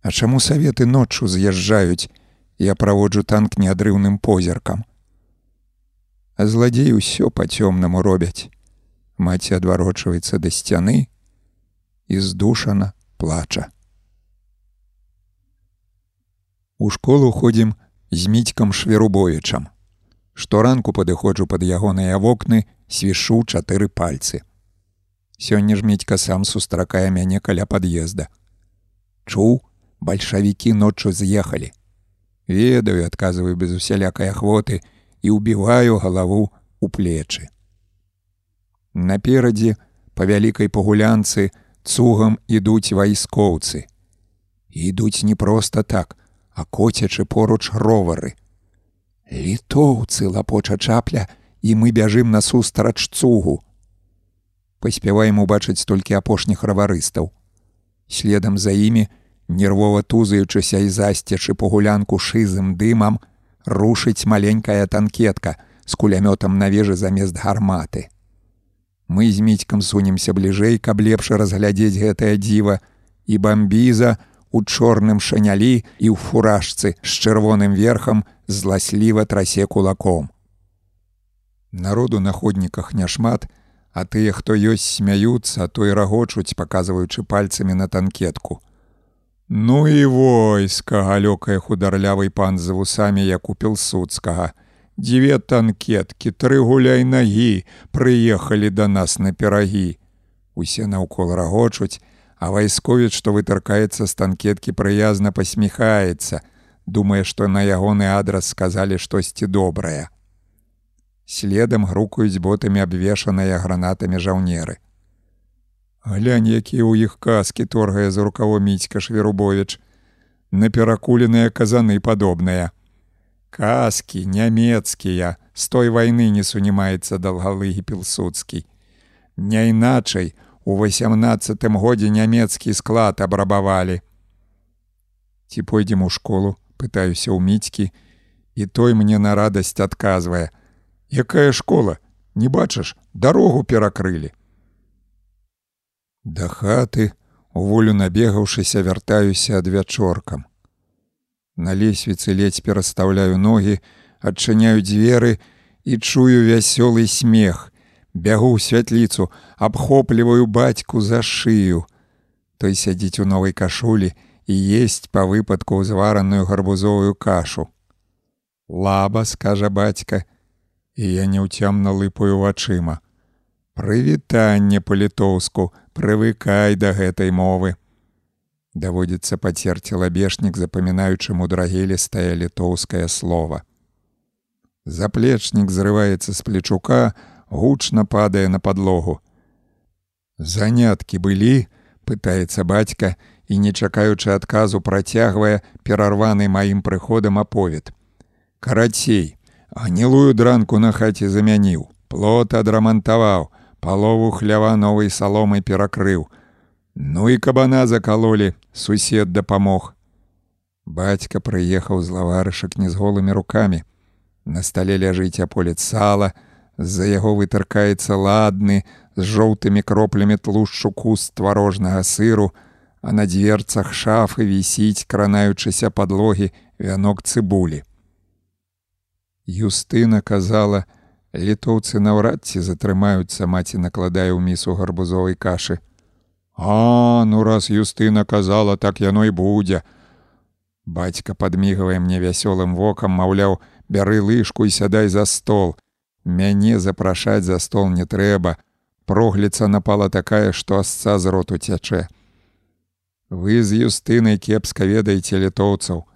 А чаму саветы ноччу з'язджаюць, я праводжу танк неадрыўным позіркам. А зладзей усё па-цёмнаму робяць. Маці адварочваецца да сцяны, і здушана плача. У школу ходзім з міцькам шверубовічам. Шторанку падыходжу пад ягоныя вокны, свішу чатыры пальцы. Сёння ж міцька сам сустракае мяне каля пад'езда. Чуў, бальшавікі ноччу з'ехалі. Ведаю, адказваю без усялякай ахвоты і ўбіваю галаву у плечы. Наперадзе, па вялікай пагулянцы, цугам ідуць вайскоўцы. Ідуць не проста так, а коцячы поруч ровары. Літоўцы лапоча чапля, і мы бяжым насустрач цугу. Паспяваем убачыць толькі апошніх раварыстаў. Следам за імі, нервова тузаючыся і засцячы пагулянку шызым дымам, рушыць маленькая танкетка з кулямётам на вежы замест гарматы. Мы з міцькам сунемся бліжэй, каб лепш разглядзець гэтае дзіва і бамбіза у чорным шанялі і ў фуражцы з чырвоным верхам зласліва трасе кулаком. Народу на ходніках няшмат, а тыя, хто ёсць смяюцца, то і рагочуць, паказваючы пальцамі на танкетку. Ну і войска галёкае хударлявый пан за вусамі як у пілсудскага дзве танкеткі, тры гуляй нагі прыехалі да нас на перагі. Усе наўкол рагочуць, а вайсковец, што вытаркаецца з танкеткі прыязна пасміхаецца, думае, што на ягоны адрас сказалі штосьці добрае. Следам грукаюць ботамі абвешаныя гранатамі жаўнеры. Глянь, якія ў іх каскі торгае за рукаво міцька шверубович, на перакуленыя казаны падобныя. Каскі нямецкія з той вайны не сунімаецца даўгалыгі пілсудскі. Не іначай у восемнадцатым годзе нямецкі склад абрабавалі. Ці пойдзем у школу, пытаюся ў міцькі, і той мне на радасць адказвае: « Якая школа, не бачыш, дарогу перакрылі. Да хаты, у волю набегаўшыся вяртаюся адвячоркам. На лесвіцы ледзь перастаўляю ногі, адчыняю дзверы і чую вясёлы смех. Бягу ў святліцу, абхопліваю бацьку за шыю. Той сядзіць у новай кашулі і есть па выпадку ўзвараную гарбузовую кашу. Лаба, скажа бацька, і я няўцямна лыпаю вачыма. Прывітанне па-літоўску, прывыкай да гэтай мовы даводзіцца пацерці лабешнік, запамінаючы мудрагелістае літоўскае слово. Заплечнік зрываецца з плечука, гучна падае на падлогу. Заняткі былі, пытаецца бацька і, не чакаючы адказу, працягвае перарваны маім прыходам аповед. Карацей, гнілую дранку на хаце замяніў, плот адрамантаваў, палову хлява новай саломай перакрыў. Ну і кабана закалолі, сусед дапамог. Бацька прыехаў з лаварышак не з голымі рукамі. На стале ляжыць аполец сала, з-за яго вытыркаецца ладны, з жоўтымі кроплямі тлушчу куст тварожнага сыру, а на дзверцах шафы вісіць, кранаючыся падлогі вянок цыбулі. Юстына казала, літоўцы наўрад ці затрымаюцца маці накладае ў місу гарбузовай кашы. А ну раз Юстына казала, так яно і будзе. Бацька падмігвае мне вясёлым вокам, маўляў, бяры лыжку і сядай за стол. Мяне запрашаць за стол не трэба, прогліца напала такая, што асца з роту цячэ. Вы з юстынай кепска ведаеце літоўцаў.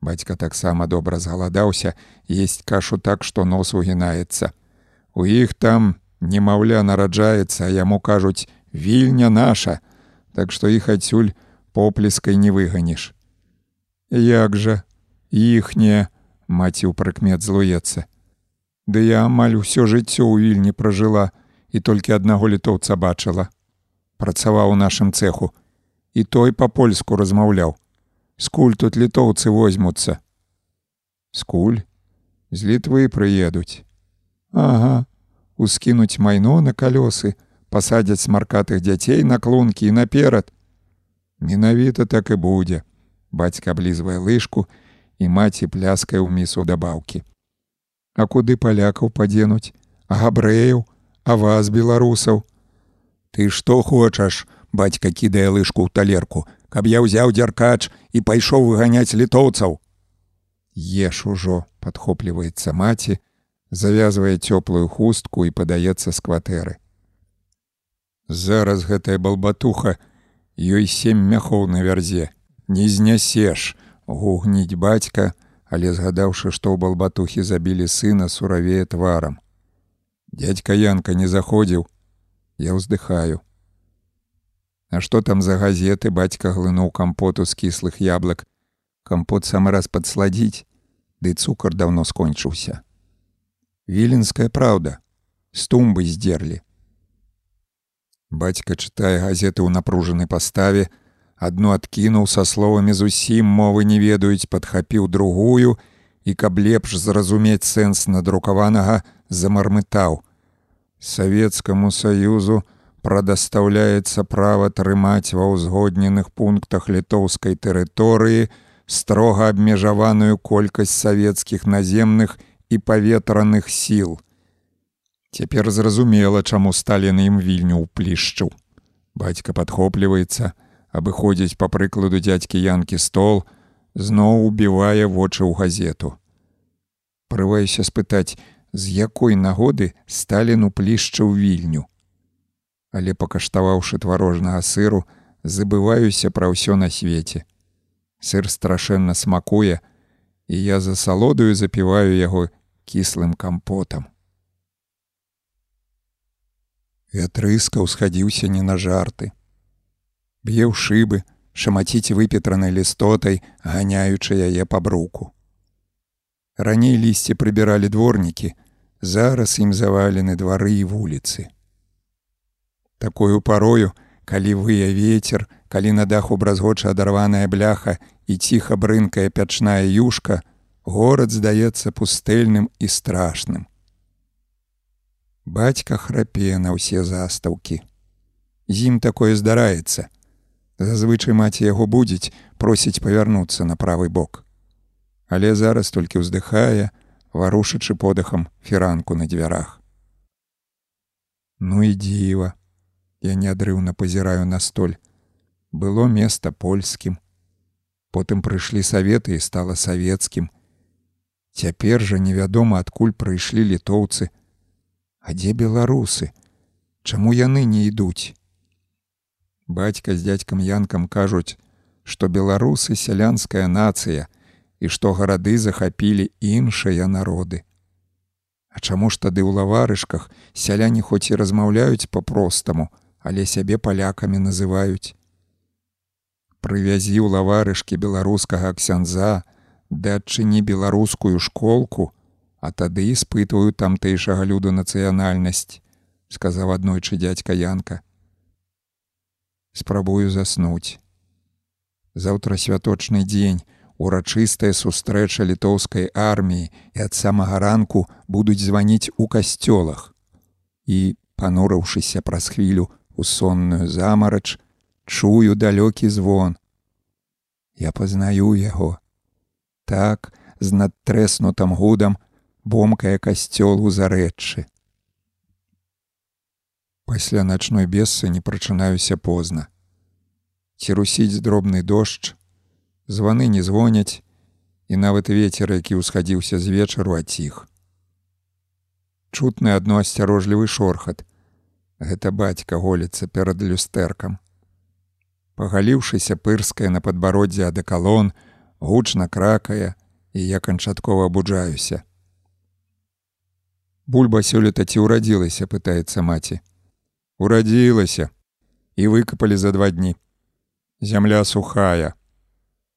Бацька таксама добра згаладаўся, есть кашу так, што нос угінаецца. У іх там немаўля нараджаецца, а яму кажуць: вільня наша, так што іх адсюль поплескай не выганіш. Як жа, іхне, маці ў прыкмет злуецца. Ды я амаль усё жыццё ў вільні пражыла, і толькі аднаго літоўца бачыла. Працаваў у нашым цеху, і той па-польску размаўляў. Скуль тут літоўцы возьмуцца. Скуль з літвы прыедуць. Ага, ускінуць майно на калёсы, пасадзяць смаркатых дзяцей на клункі і наперад. Менавіта так і будзе. Бацька аблізвае лыжку і маці пляскае ў місу дабаўкі. А куды палякаў падзенуць, а габрэяў, а вас беларусаў ты што хочаш бацька кідае лыжку ў талерку каб я ўзяў дзяркач і пайшоў выганяць літоўцаў еш ужо падхопліваецца маці завязвае цёплую хустку і падаецца з кватэры зараз гэтая балбатуха ёй сем мяхоў на вярзе не знясеш гугніць бацька але згадаўшы што ў балбатухі забілі сына суравее тварам Дядька Янка не заходзіў. Я ўздыхаю. А што там за газеты бацька глынуў кампоту з кіслых яблак. Кампот сам раз падсладзіць, ды цукар даўно скончыўся. Віленская праўда, з тумбы здзерлі. Бацька чытае газеты ў напружанай паставе, адну адкінуў са словамі зусім мовы не ведаюць, падхапіў другую, і каб лепш зразумець сэнс надрукаванага, замармытаў. Савецкаму саюзу прадастаўляецца права трымаць ва ўзгодненых пунктах літоўскай тэрыторыі строга абмежаваную колькасць савецкіх наземных і паветраных сіл. Цяпер зразумела, чаму Сталін ім вільню ўплішчыў. Бацька падхопліваецца, абыходзіць па прыкладу дзядзькі янкі стол, зноў убівае вочы ў газету. Прываюся спытаць, з якой нагоды Сталін уплішчыў вільню. Але пакаштаваўшы тварожнага сыру, забываюся пра ўсё на свеце. Сыр страшэнна смакуе, і я за салодаю запіваю яго кіслым кампотам. Вятрыска ўсхадзіўся не на жарты. Б'е ў шыбы, шамаціць выпетранай лістотай, ганяючы яе па бруку. Раней лісце прыбіралі дворнікі, зараз ім завалены двары і вуліцы. Такою парою, калі вые ветер, калі на даху бразгоча адарваная бляха і ціха брынкая пячная юшка, горад здаецца пустэльным і страшным. Бацька храпе на ўсе застаўкі. Зім такое здараецца. Зазвычай маці яго будзець, просіць павярнуцца на правы бок але зараз толькі ўздыхае, варушачы подыхам фіранку на дзвярах. Ну і дзіва, я неадрыўна пазіраю на столь. Было места польскім. Потым прыйшлі саветы і стала савецкім. Цяпер жа невядома, адкуль прыйшлі літоўцы. А дзе беларусы? Чаму яны не ідуць? Бацька з дядзькам янкам кажуць, што беларусы сялянская нацыя, і што гарады захапілі іншыя народы. А чаму ж тады ў лаварышках сяляне хоць і размаўляюць па-простаму, але сябе палякамі называюць. Прывязі ў лаварышкі беларускага ксяндза, ды адчыні беларускую школку, а тады испытваю тамтэйшага люду нацыянальнасць, сказаў аднойчы дядька Янка. Спрабую заснуць. Заўтра святочны дзень, урачыстая сустрэча літоўскай арміі і ад самага ранку будуць званіць у касцёлах. І, панурыўшыся праз хвілю у сонную замарач, чую далёкі звон. Я пазнаю яго. Так, з надтрэснутым гудам бомкае касцёл у зарэчы. Пасля начной бессы не прачынаюся позна. Ці русіць дробны дождж, званы не звоняць, і нават вецер, які ўсхадзіўся з вечару аціх. Чутны адно асцярожлівы шорхат. Гэта бацька голіцца перад люстэркам. Пагаліўшыся пырская на падбароддзе адэкалон, гучна кракае, і я канчаткова абуджаюся. Бульба сёлета ці ўрадзілася, пытаецца маці. Урадзілася і выкапалі за два дні. Зямля сухая.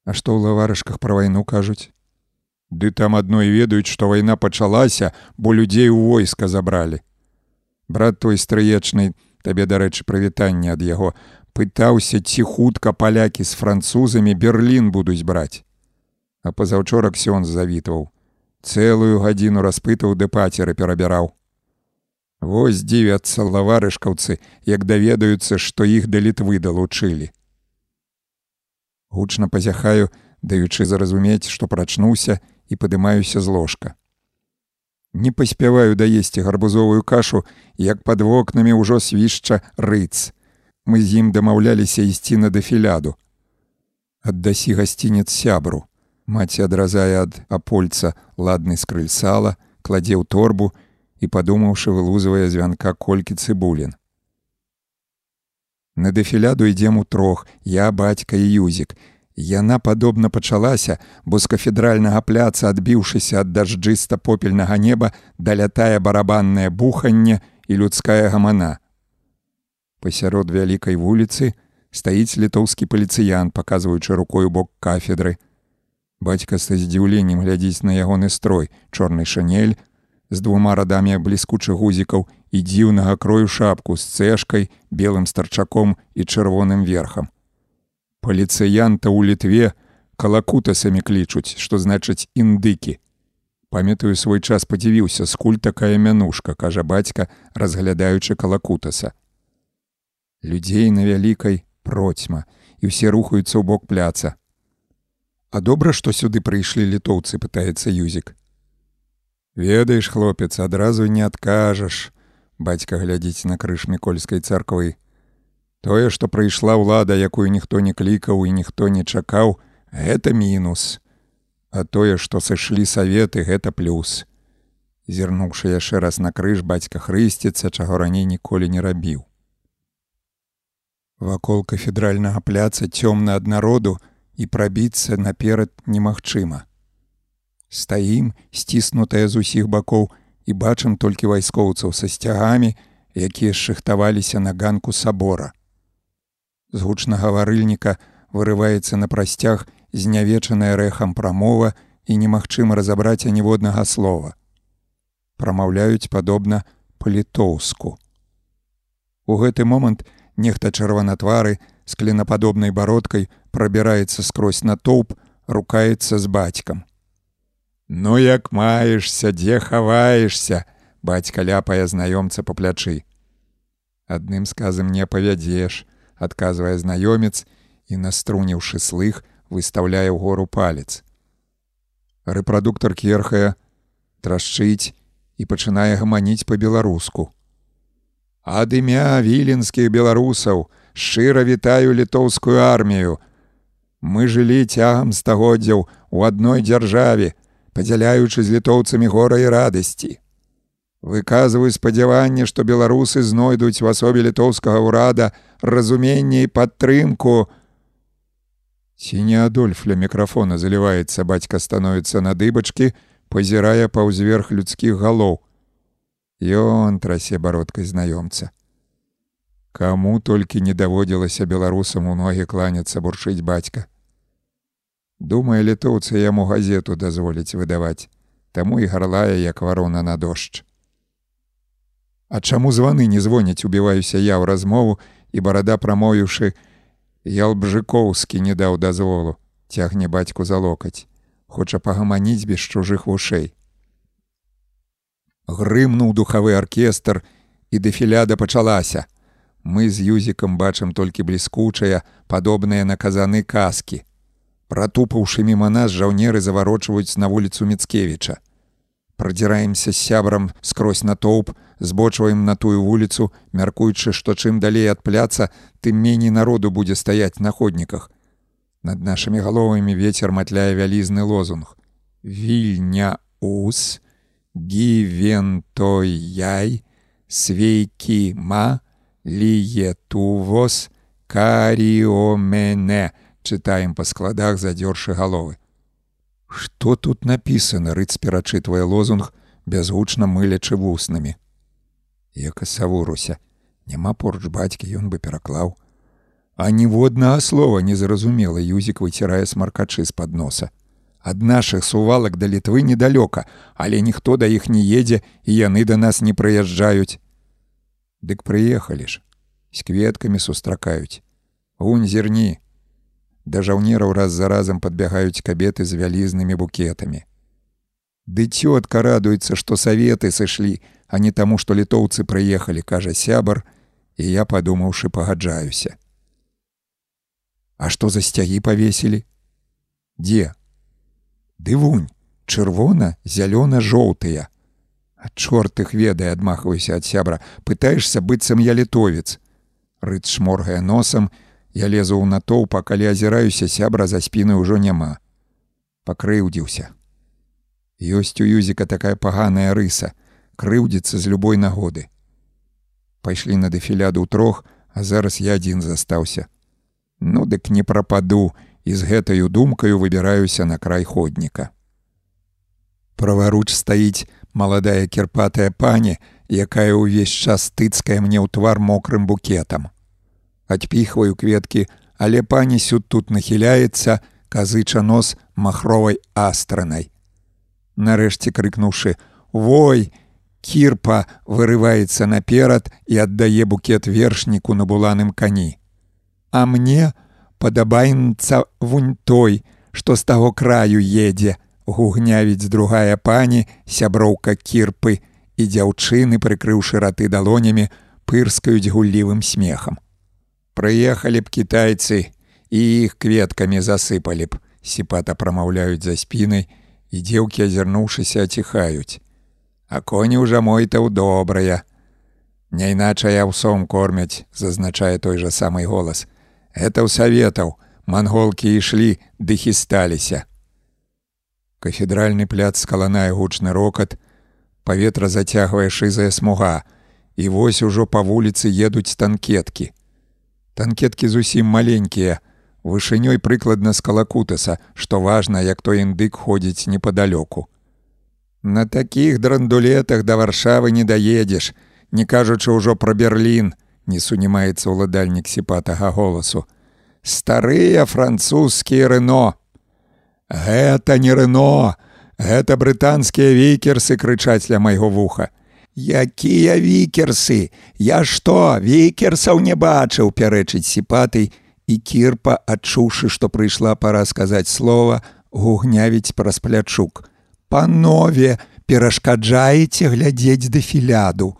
А што ў лаварышках пра вайну кажуць? Ды там адной ведаюць, што вайна пачалася, бо людзей у войска забралі. Брат той стрыечны, табе, дарэчы, прывітанне ад яго, пытаўся, ці хутка палякі з французамі Берлін будуць браць. А пазаўчора ксён завітваў. Цэлую гадзіну распытаў ды пацеры перабіраў. Вось дзівяцца лаварышкаўцы, як даведаюцца, што іх да літвы далучылі гучна пазяхаю, даючы зразумець, што прачнуўся і падымаюся з ложка. Не паспяваю даесці гарбузовую кашу, як пад вокнамі ўжо свішча рыц. Мы з ім дамаўляліся ісці на дэфіляду. Аддасі гасцінец сябру. Маці адразае ад апольца ладны скрыль сала, кладзе ў торбу і, падумаўшы, вылузвае звянка колькі цыбулін. На дэфіляду ідзем у трох, я бацька і юзік. Яна падобна пачалася, бо з кафедральнага пляца, адбіўшыся ад дажджыста попельнага неба, далятае барабаннае буханне і людская гамана. Пасярод вялікай вуліцы стаіць літоўскі паліцыян, паказваючы рукою бок кафедры. Бацька са здзіўленнем глядзіць на ягоны строй, чорны шанель, з двума радамі бліскучых гузікаў і дзіўнага крою шапку з цэшкай, белым старчаком і чырвоным верхам. Паліцыянта ў літве калакутасамі клічуць, што значыць індыкі. Памятаю свой час падзівіўся, скуль такая мянушка, кажа бацька, разглядаючы калакутаса. Людзей на вялікай процьма і ўсе рухаюцца ў бок пляца. А добра, што сюды прыйшлі літоўцы, пытаецца юзік. Ведаеш, хлопец, адразу не адкажаш. Бацька глядзіць на крыж мікольскай царквы. Тое, што прыйшла ўлада, якую ніхто не клікаў і ніхто не чакаў, гэта мінус. А тое, што сышлі саветы, гэта плюс. Зірнуўшы яшчэ раз на крыж бацька хрысціцца, чаго раней ніколі не рабіў. Вакол кафедральнага пляца цёмна ад народу і прабіцца наперад немагчыма. Стаім сціснутая з усіх бакоў і бачым толькі вайскоўцаў са сцягамі якія шыхтаваліся на ганку сабора. З гучнага варыльніка вырываецца на прасцяг знявечаная рэхам прамова і немагчыма разабраць аніводнага слова. Прамаўляюць падобна па-літоўску. У гэты момант нехта чырванатвары з кленападобнай бародкай прабіраецца скрозь натоўп рукаецца з бацькам Ну як маешься, дзе хаваешься, бацька ляпае знаёмца па плячы. Адным сказам не павядзеш, адказвае знаёмец і наструніўшы слых, выстаўляе ў гору палец. Рэпрадуктор керхая трашчыць і пачынае гаманіць па-беларуску. Ад імя віленскіх беларусаў шчыра вітаю літоўскую армію. Мы жылі цягам стагоддзяў у адной дзяржаве, падзяляючы з літоўцамі гора і радасці. Выказваю спадзяванне, што беларусы знойдуць у асобе літоўскага ўрада разуменне і падтрымку. Ці не адольф ля мікрафона заліваецца, бацька становіцца на дыбачкі, пазірае паўзверх людскіх галоў. Ён трасе бародкай знаёмца. Каму толькі не даводзілася беларусам у ногі кланяцца бурчыць бацька. Думае, літоўцы яму газету дазволіць выдаваць, таму і гарлая як варона на дождж. А чаму званы не звоняць, убіваюся я ў размову і барада прамовіўшы, Ялбжыкоўскі не даў дазволу, цягне бацьку за локаць, хоча пагаманіць без чужых вушэй. Грымнуў духавы аркестр і дэфіляда пачалася. Мы з юзікам бачым толькі бліскучая, падобныя на казаны каскі. Пратупаўшы міма нас жаўнеры заварочваюць на вуліцу Мецкевіча. Прадзіраемся з сябрам скрозь натоўп, збочваем на тую вуліцу, мяркуючы, што чым далей ад пляца, тым меней народу будзе стаяць на ходніках. Над нашымі галовамі вецер матляе вялізны лозунг. Вільня ус, гівентой яй, свейкі ма, ліетувос каріомене чытаем па складах задзёршы галовы. Што тут напісана рыц перачытвае лозунг бязгучна мылячы вуснамі? Яка савуруся няма поруч бацькі ён бы пераклаў А ніводнага слова незразумела юзік выцірае смаркачы з-пад носа. Ад нашых сувалак да літвы недалёка але ніхто да іх не едзе і яны да нас не прыязджаюць Дык прыехалі ж, з кветкамі сустракаюць. Унь зерні. Да жаўнераў раз за разам падбягаюць кабеты з вялізнымі букетамі. Ды цётка радуецца, што саветы сышлі, а не таму, што літоўцы прыехалі, кажа сябар, і я падумаўшы пагаджаюся. А што за сцягі павесілі? Дзе? Ды вунь, чырвона, зялёна-жоўтыя. А чорт их ведае адмахваюся ад сябра пытаешься быццам я літовец рыц шморгае носам я лезу ў натоўпа калі азіраюся сябра за спіны ўжо няма пакрыўдзіўся ёсць у юзіка такая паганая рыса. Крыўдзіцца з любой нагоды. Пайшлі на дэфіляду ў трох а зараз я адзін застаўся ну дык не прападу і з гэтаю думкаю выбіраюся на край ходніка праваруч стаіць маладая кірпатая пані, якая ўвесь час тыцкае мне ў твар мокрым букетам. Адпіхваю кветкі, але пані сюд тут нахіляецца, казыча нос махровай астранай. Нарэшце крыкнуўшы: Вой! Кірпа вырываецца наперад і аддае букет вершніку на буланым кані. А мне падабаецца вунь той, што з таго краю едзе, гугнявіць другая пані, сяброўка кірпы і дзяўчыны, прыкрыўшы раты далонямі, пырскаюць гуллівым смехам. Прыехалі б кітайцы і іх кветкамі засыпалі б, сіпата прамаўляюць за спінай, і дзеўкі, азірнуўшыся, аціхаюць. А коні ўжо мой-то ў добрая. Няйначай аўсом кормяць, зазначае той жа самы голас. Это ў саветаў, манголкі ішлі ды хісталіся. Кафедральны пляц скаланае гучны рокат, паветра зацягвае шызая смуга, і вось ужо па вуліцы едуць танкеткі. Танкеткі зусім маленькія, вышынёй прыкладна з калакутаса, што важна, як той індык ходзіць непадалёку. На такіх драндулетах да варшавы не даедзеш, не кажучы ўжо пра Берлін, не сунімаецца ўладальнік сіпатага голасу. Старыя французскія рыно, Гэта не рыно, гэта брытанскія вікерсы крычаць ля майго вуха. Якія вікерсы, Я што, вікерсаў не бачыў пярэчыць сіпатай, і кірпа, адчуўшы, што прыйшла пара сказаць слова, гугнявіць праз плячук. Панове, перашкаджаеце глядзець дэфіляду.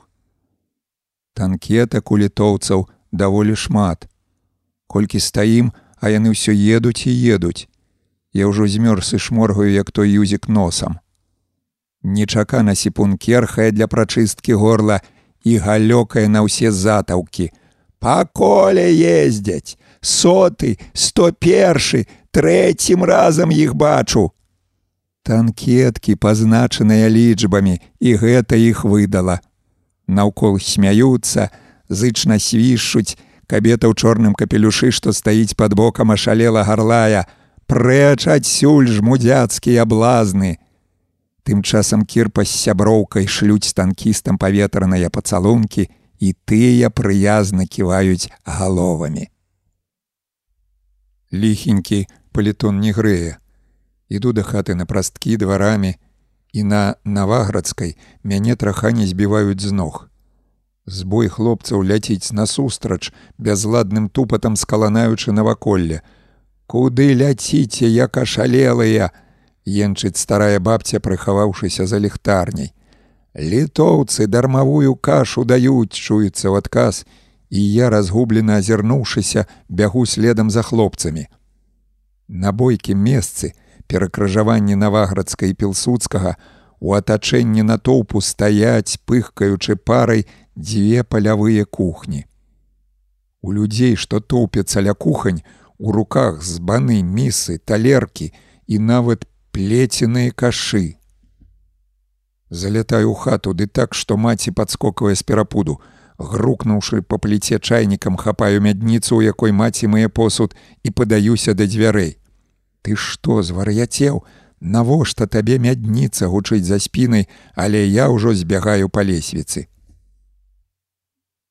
Танкетак у літоўцаў даволі шмат. Колькі стаім, а яны ўсё едуць і едуць. Я ўжо змёрз і шморгаю, як той юзік носам. Нечакана сіпун керхае для прачысткі горла і галёкае на ўсе затаўкі. Па коле ездзяць, соты, сто першы, трэцім разам іх бачу. Танкеткі пазначаныя лічбамі, і гэта іх выдала. Наўкол смяюцца, зычна свішчуць, кабета ў чорным капелюшы, што стаіць пад бокам ашалела гарлая, прэч адсюль жмудзяцкія блазны. Тым часам кірпа з сяброўкай шлюць танкістам паветраныя пацалункі і тыя прыязна ківаюць галовамі. Ліхенькі палітон не грэе. Іду да хаты на прасткі дварамі, і на наваградскай мяне траха не збіваюць з ног. Збой хлопцаў ляціць насустрач, бязладным тупатам скаланаючы наваколле. Куды ляціце, як ашалелыя! Енчыць старая бабця, прыхаваўшыся за ліхтарняй. Літоўцы дармавую кашу даюць, чуецца ў адказ, і я разгублена азірнуўшыся, бягу следам за хлопцамі. На бойкім месцы, перакрыжаванні наваградска і пілсудскага, у атачэнні натоўпу стаяць, пыхкаючы парай, дзве палявыя кухні. У людзей, што тоўпяцца ля кухань, у руках збаны місы, талеркі і нават плеценыя кашы. Залятаю ў хату ды так, што маці падскоквае з перапуду, грукнуўшы па пліце чайнікам хапаю мядніцу, у якой маці мае посуд і падаюся да дзвярэй. Ты што звар'яцеў, Навошта табе мядніца гучыць за спінай, але я ўжо збягаю па лесвіцы.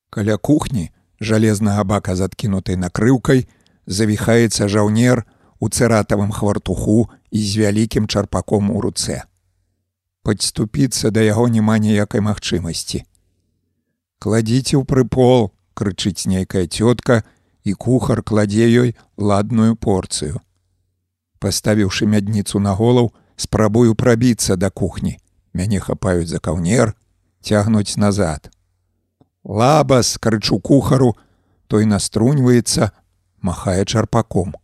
Каля кухні жалезнага бака з адкінутай накрыўкай завіхаецца жаўнер у цэратавым хвартуху і з вялікім чарпаком у руцэ. Падступіцца да яго няма ніякай магчымасці. Кладзіце ў прыпол, крычыць нейкая цётка, і кухар кладзе ёй ладную порцыю. Паставіўшы мядніцу на голаў, спрабую прабіцца да кухні. Мяне хапаюць за каўнер, цягнуць назад. Лабас, крычу кухару, той наструньваецца, махае чарпаком.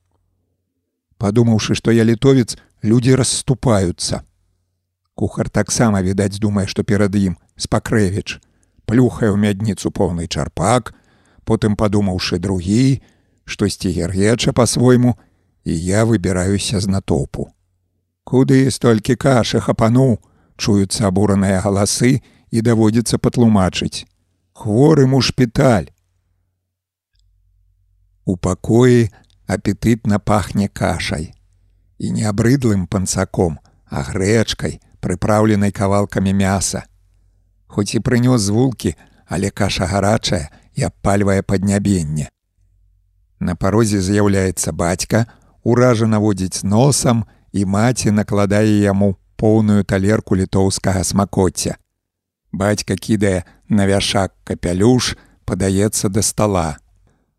Падумаўшы, што я літовец, людзі расступаюцца. Кухар таксама, відаць, думае, што перад ім спакрэвіч, плюхае ў мядніцу поўны чарпак, потым падумаўшы другі, штосьці гергеча па-свойму, і я выбіраюся з натоўпу. Куды столькі кашы хапану, чуюцца абураныя галасы і даводзіцца патлумачыць хворым у шпіталь. У пакоі апетытна пахне кашай і не абрыдлым панцаком, а грэчкай, прыпраўленай кавалкамі мяса. Хоць і прынёс звулкі, але каша гарачая і абпальвае паднябенне. На парозе з'яўляецца бацька, уража наводзіць носам і маці накладае яму поўную талерку літоўскага смакоцця. Бацька кідае на вяшак капялюш, падаецца да стола.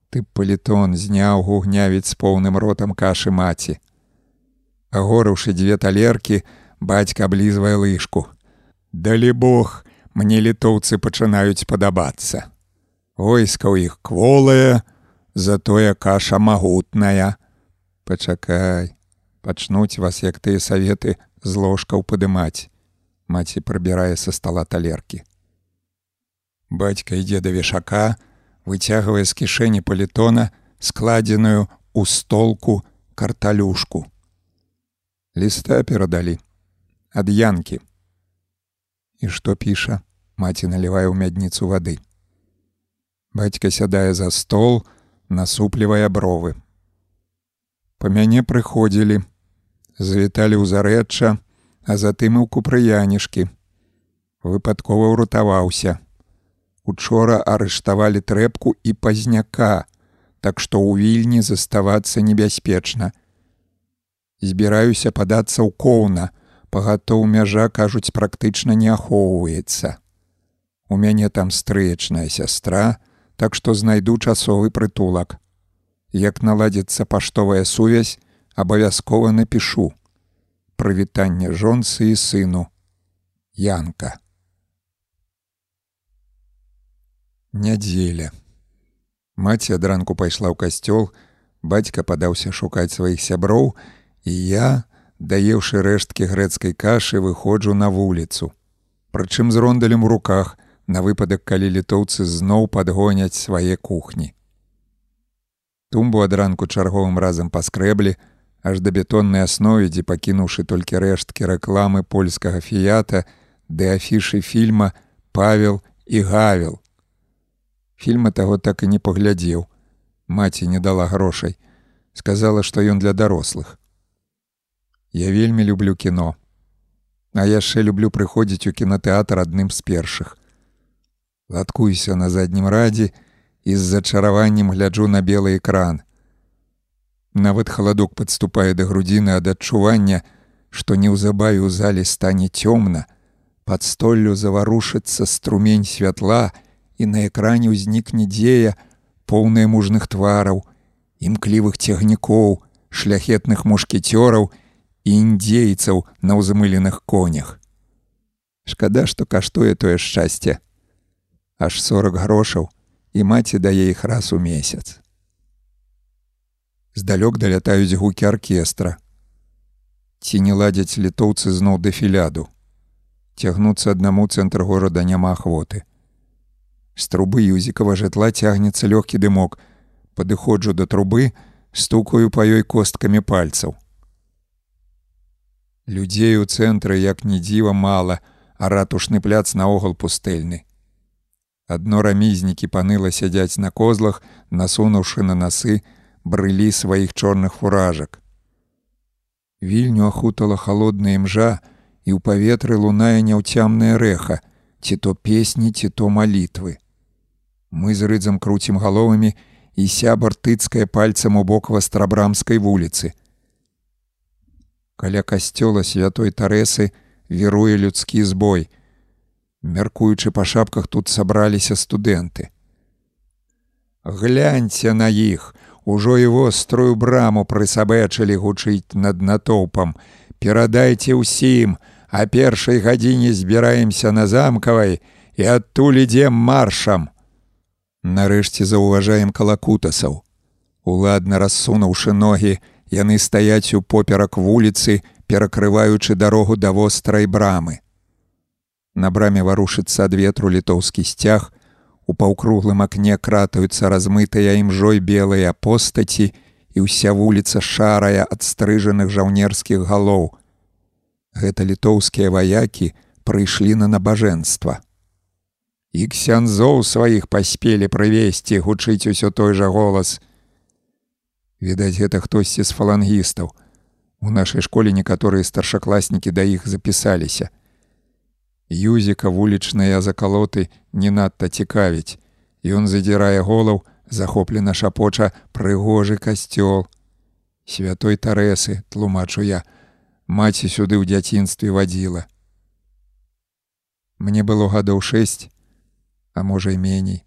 Ты палітон зняў гугнявіць з поўным ротам кашы маці. Агорыўшы дзве талеркі, бацька аблізвае лыжку. Далі Бог, мне літоўцы пачынаюць падабацца. Войска ў іх кволае, затое каша магутная. Пачакай, пачнуць вас, як тыя саветы з ложкаў падымаць маці прыбірае са стола талеркі. Бацька ідзе да вешака, выцягвае з кішэні палітона складзеную у столку карталюшку. Ліста перадалі ад янкі. І што піша, маці налівае ў мядніцу вады. Бацька сядае за стол, насуплівае бровы. Па мяне прыходзілі, завіталі ў зарэчча, а затым і ў купрыянішкі. Выпадкова ўратаваўся. Учора арыштавалі трэпку і пазняка, так што ў вільні заставацца небяспечна. Збіраюся падацца ў коўна, пагатоў мяжа, кажуць, практычна не ахоўваецца. У мяне там стрыечная сястра, так што знайду часовы прытулак. Як наладзіцца паштовая сувязь, абавязкова напішу прывітанне жонцы і сыну Янка. Нядзеля. Маці адранку пайшла ў касцёл, бацька падаўся шукаць сваіх сяброў, і я, даеўшы рэшткі грэцкай кашы, выходжу на вуліцу. Прычым з рондалем у руках, на выпадак, калі літоўцы зноў падгоняць свае кухні. Тумбу адранку чарговым разам паскрэблі, аж да бетоннай аснове, дзе пакінуўшы толькі рэшткі рэкламы польскага фіята, ды афішы фільма Павел і гавел. Фільма таго так і не паглядзеў. Маці не дала грошай, сказала, што ён для дарослых. Я вельмі люблю кіно. А яшчэ люблю прыходзіць у кінотэатр адным з першых. Латкуюся на заднім радзе і з зачараваннем гляджу на белы экран. Нават халадок падступае да грудзіны ад адчування, што неўзабаве ў зале стане цёмна, пад столлю заварушыцца струмень святла і на экране ўзнікне дзея, поўная мужных твараў, імклівых цягнікоў, шляхетных мушкетёраў і індзейцаў на ўзмыленых конях. Шкада, што каштуе тое шчасце. Аж 40 грошаў і маці дае іх раз у месяц. Здалёк далятаюць гукі аркестра. Ці не ладзяць літоўцы зноў дэфіляду. Цягнуцца аднаму цэнтр горада няма ахвоты. З трубы юзікава жытла цягнецца лёгкі дымок. Падыходжу да трубы, стукаю па ёй косткамі пальцаў. Людзей у цэнтры як ні дзіва мала, а ратушны пляц наогул пустэльны. Адно рамізнікі паныла сядзяць на козлах, насунуўшы на насы, брылі сваіх чорных фуражак. Вільню ахутала холодная імжа, і ў паветры лунае няўцямная рэха, ці то песні, ці то малітвы. Мы з рыдзам круцім галовамі, і сябар тыцкае пальцам у бок вастрабрамскай вуліцы. Каля касцёла святой тарэсы, віруе людскі збой. Мяркуючы па шапках тут сабраліся студэнты. Гляньце на іх, Ужо і вострую браму прысабэчылі гучыць над натоўпам. Перадайце ўсім, а першай гадзіне збіраемся на замкавай і адтуль ідзем маршам. Нарэшце заўважаем калакутасаў. Уладна рассунуўшы ногі, яны стаяць у поперак вуліцы, перакрываючы дарогу да вострай брамы. На браме варушыцца ад ветру літоўскі сцяг, у паўкруглым акне кратаюцца размытыя імжой белыя постаці і ўся вуліца шарая ад стрыжаных жаўнерскіх галоў. Гэта літоўскія ваякі прыйшлі на набажэнства. І ксянзоў сваіх паспелі прывесці гучыць усё той жа голас. Відаць, гэта хтосьці з фалангістаў, У нашай школе некаторыя старшакласнікі да іх запісаліся. Юзіка вулічныя закалоты не надта цікавіць. Ён задзірае голаў, захоплена шапоча прыгожы касцёл. Святой тарэсы, тлумачу я, маці сюды ў дзяцінстве вадзіла. Мне было гадоў шэсць, а можа і меней.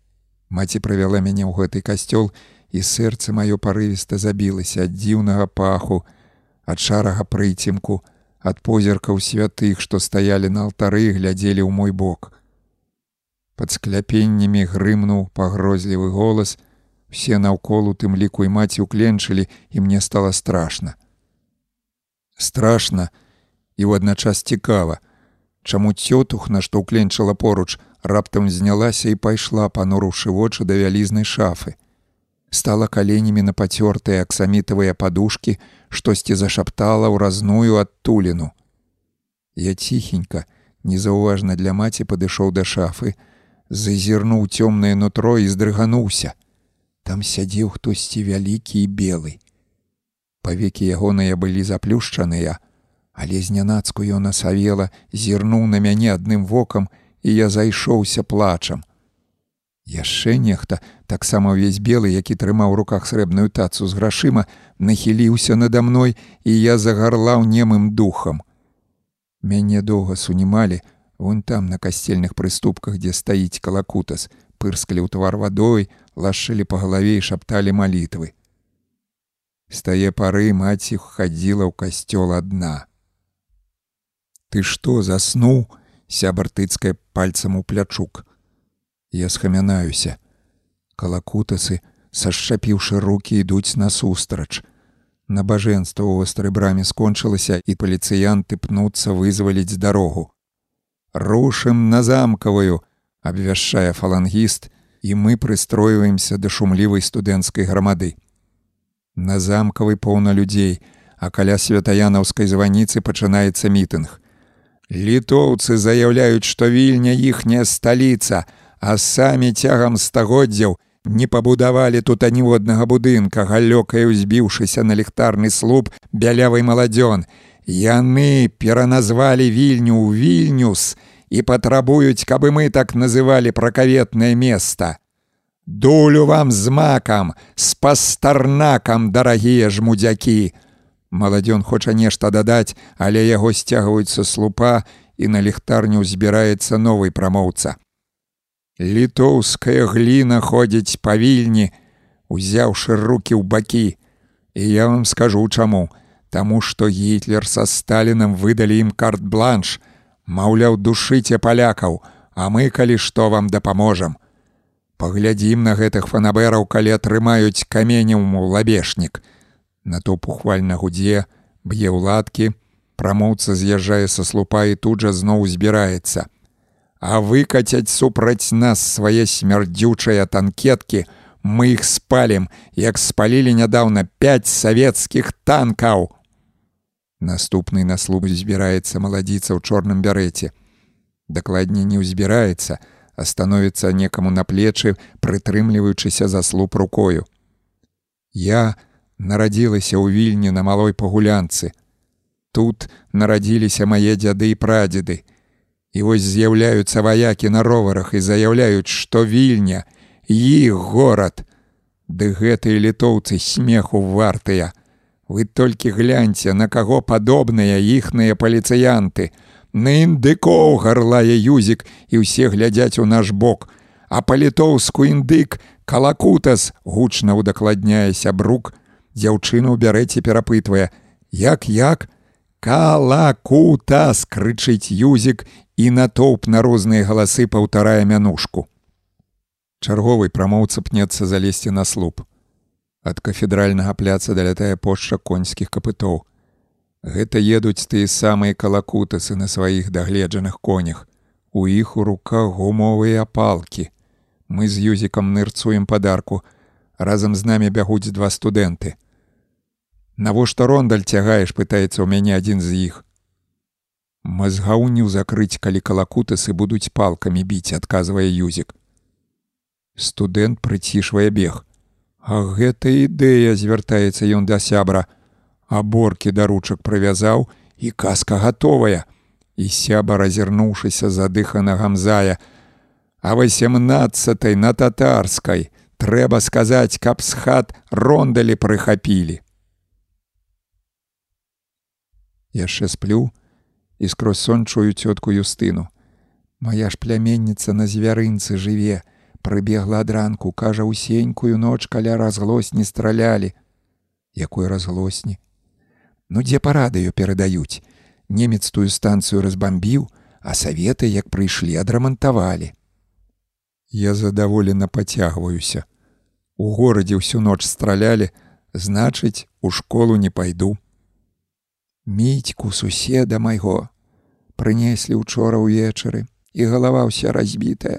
Маці правяла мяне ў гэты касцёл, і сэрца маё парывіста забілася ад дзіўнага паху, ад шарага прыцемку, ад позіркаў святых, што стаялі на алтары, глядзелі ў мой бок. Пад скляпеннямі грымнуў пагрозлівы голас, все наўколу тым ліку і маці ўкленчылі, і мне стала страшна. Страшна і ў адначас цікава, Чаму цётухна, што ўкленчыла поруч, раптам знялася і пайшла, панурушы вочы да вялізнай шафы стала каленямі на пацёртыя аксамітавыя падушкі, штосьці зашаптала ў разную адтуліну. Я ціхенька, незаўважна для маці падышоў да шафы, зазірнуў цёмнае нутро і здрыгануўся. Там сядзеў хтосьці вялікі і белы. Павекі ягоныя былі заплюшчаныя, але знянацку ён асавела, зірнуў на мяне адным вокам, і я зайшоўся плачам. Яшчэ нехта, таксама ўвесь белы, які трымаў у руках срэбную тацу з грашыма, нахіліўся надо мной, і я загарлаў немым духам. Мяне доўга сунімалі, вон там на касцельных прыступках, дзе стаіць калакутас, пырскалі ў твар вадой, лашылі па галаве і шапталі малітвы. З тае пары маці хадзіла ў касцёл адна. Ты што заснуў, сябар тыцкая пальцам у плячук. Я схамянаюся. Калакутасы, сашчапіўшы руки, ідуць насустрач. Набажэнства ў вострай браме скончылася, і паліцыянты пнуцца вызваліць дарогу. Рушым на замкавую, абвяшчае фалангіст, і мы прыстройваемся да шумлівай студэнцкай грамады. На замкавай поўна людзей, а каля святаянаўскай званіцы пачынаецца мітынг. Літоўцы заяўляюць, што вільня іхняя сталіца, а самі цягам стагоддзяў не пабудавалі тут аніводнага будынка, галёкай узбіўшыся на ліхтарны слуп бялявай маладзён. Яны пераназвалі вільню ў вільнюс і патрабуюць, каб мы так называлі пракаветнае место. Дулю вам з макам, з пастарнакам, дарагія жмудзякі. Маладзён хоча нешта дадаць, але яго сцягваюцца слупа і на ліхтарню збіраецца новы прамоўца. Літоўская гліна ходзіць павільні, узяўшы руки ў бакі. І я вам скажу чаму, Таму што гітлер са Сталінам выдалі ім карт-бланш, маўляў, душыце палякаў, а мы калі што вам дапаможам. Паглядзім на гэтых фанабераў, калі атрымаюць каменем у лабешнік. На то пухвальна гудзе, б'е ўладкі, прамоўца з'язджае са слупа і тут жа зноў збіраецца. А выкацяць супраць нас свае смярдзючыя танкеткі, мы іх спалім, як спалілі нядаўна пяць савецкіх танкаў. Наступны на слуп збіраецца маладзіца ў чорным бярэце. Дакладней не ўзбіраецца, а становіцца некаму на плечы, прытрымліваючыся за слуп рукою. Я нарадзілася ў вільні на малой пагулянцы. Тут нарадзіліся мае дзяды і прадзеды. І вось з'яўляюцца ваякі на роварах і заяўляюць, што вільня, іх горад. Ды гэтыя літоўцы смеху вартыя. Вы толькі гляньце, на каго падобныя іхныя паліцыянты. На індыкоў гарлае юзік і ўсе глядзяць у наш бок. А па-літоўску індык калакутас гучна ўдакладняе сябрук. Дзяўчыну ў бярэце перапытвае: Як як? Калакутас крычыць юзік і натоўп на розныя галасы паўтарае мянушку. Чарговы прамоўца пнецца залезці на слуп. Ад кафедральнага пляца далятае пошча конскіх капытоў. Гэта едуць тыя самыя калакутасы на сваіх дагледжаных конях. У іх у руках гумовыя палкі. Мы з юзікам нырцуем падарку. Разам з намі бягуць два студэнты. Навошта рондаль цягаеш, пытаецца ў мяне адзін з іх. Мазгаўніў закрыць, калі калакутасы будуць палкамі біць, адказвае юзік. Студэнт прыцішвае бег. А гэта ідэя звяртаецца ён да сябра. Аборкі да ручак прывязаў і казка гатовая. І сяба разірнуўшыся задыхана гамзая. А васемнаццатай на татарскай трэба сказаць, каб з хат рондалі прыхапілі. Яшчэ сплю і скрозь сон чую цётку юстыну. Мая ж пляменніца на звярынцы жыве, прыбегла ад ранку, кажа усенькую ноч каля разглосні стралялі. Якой разглосні? Ну дзе па радыё перадаюць. Немец тую станцыю разбамбіў, а саветы, як прыйшлі, адрамантавалі. Я задаволена пацягваюся. У горадзе ўсю ноч стралялі, значыць, у школу не пайду. Міцьку суседа майго прынеслі учора ўвечары і галава ўся разбітая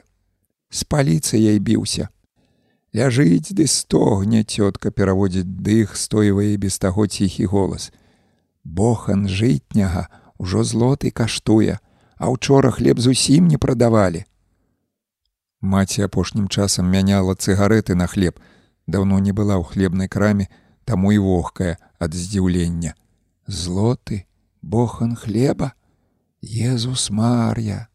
з паліцыяй біўся. Ляжыць ды стогне цётка пераводзіць дых, стойвае без таго ціхі голас. Бохан жытняга ўжо злоты каштуе, а учора хлеб зусім не прадавалі. Маці апошнім часам мяняла цыгареты на хлеб, даўно не была ў хлебнай краме, таму і вогкая ад здзіўлення. Злоты, бохан хлеба, Езус Мар'я,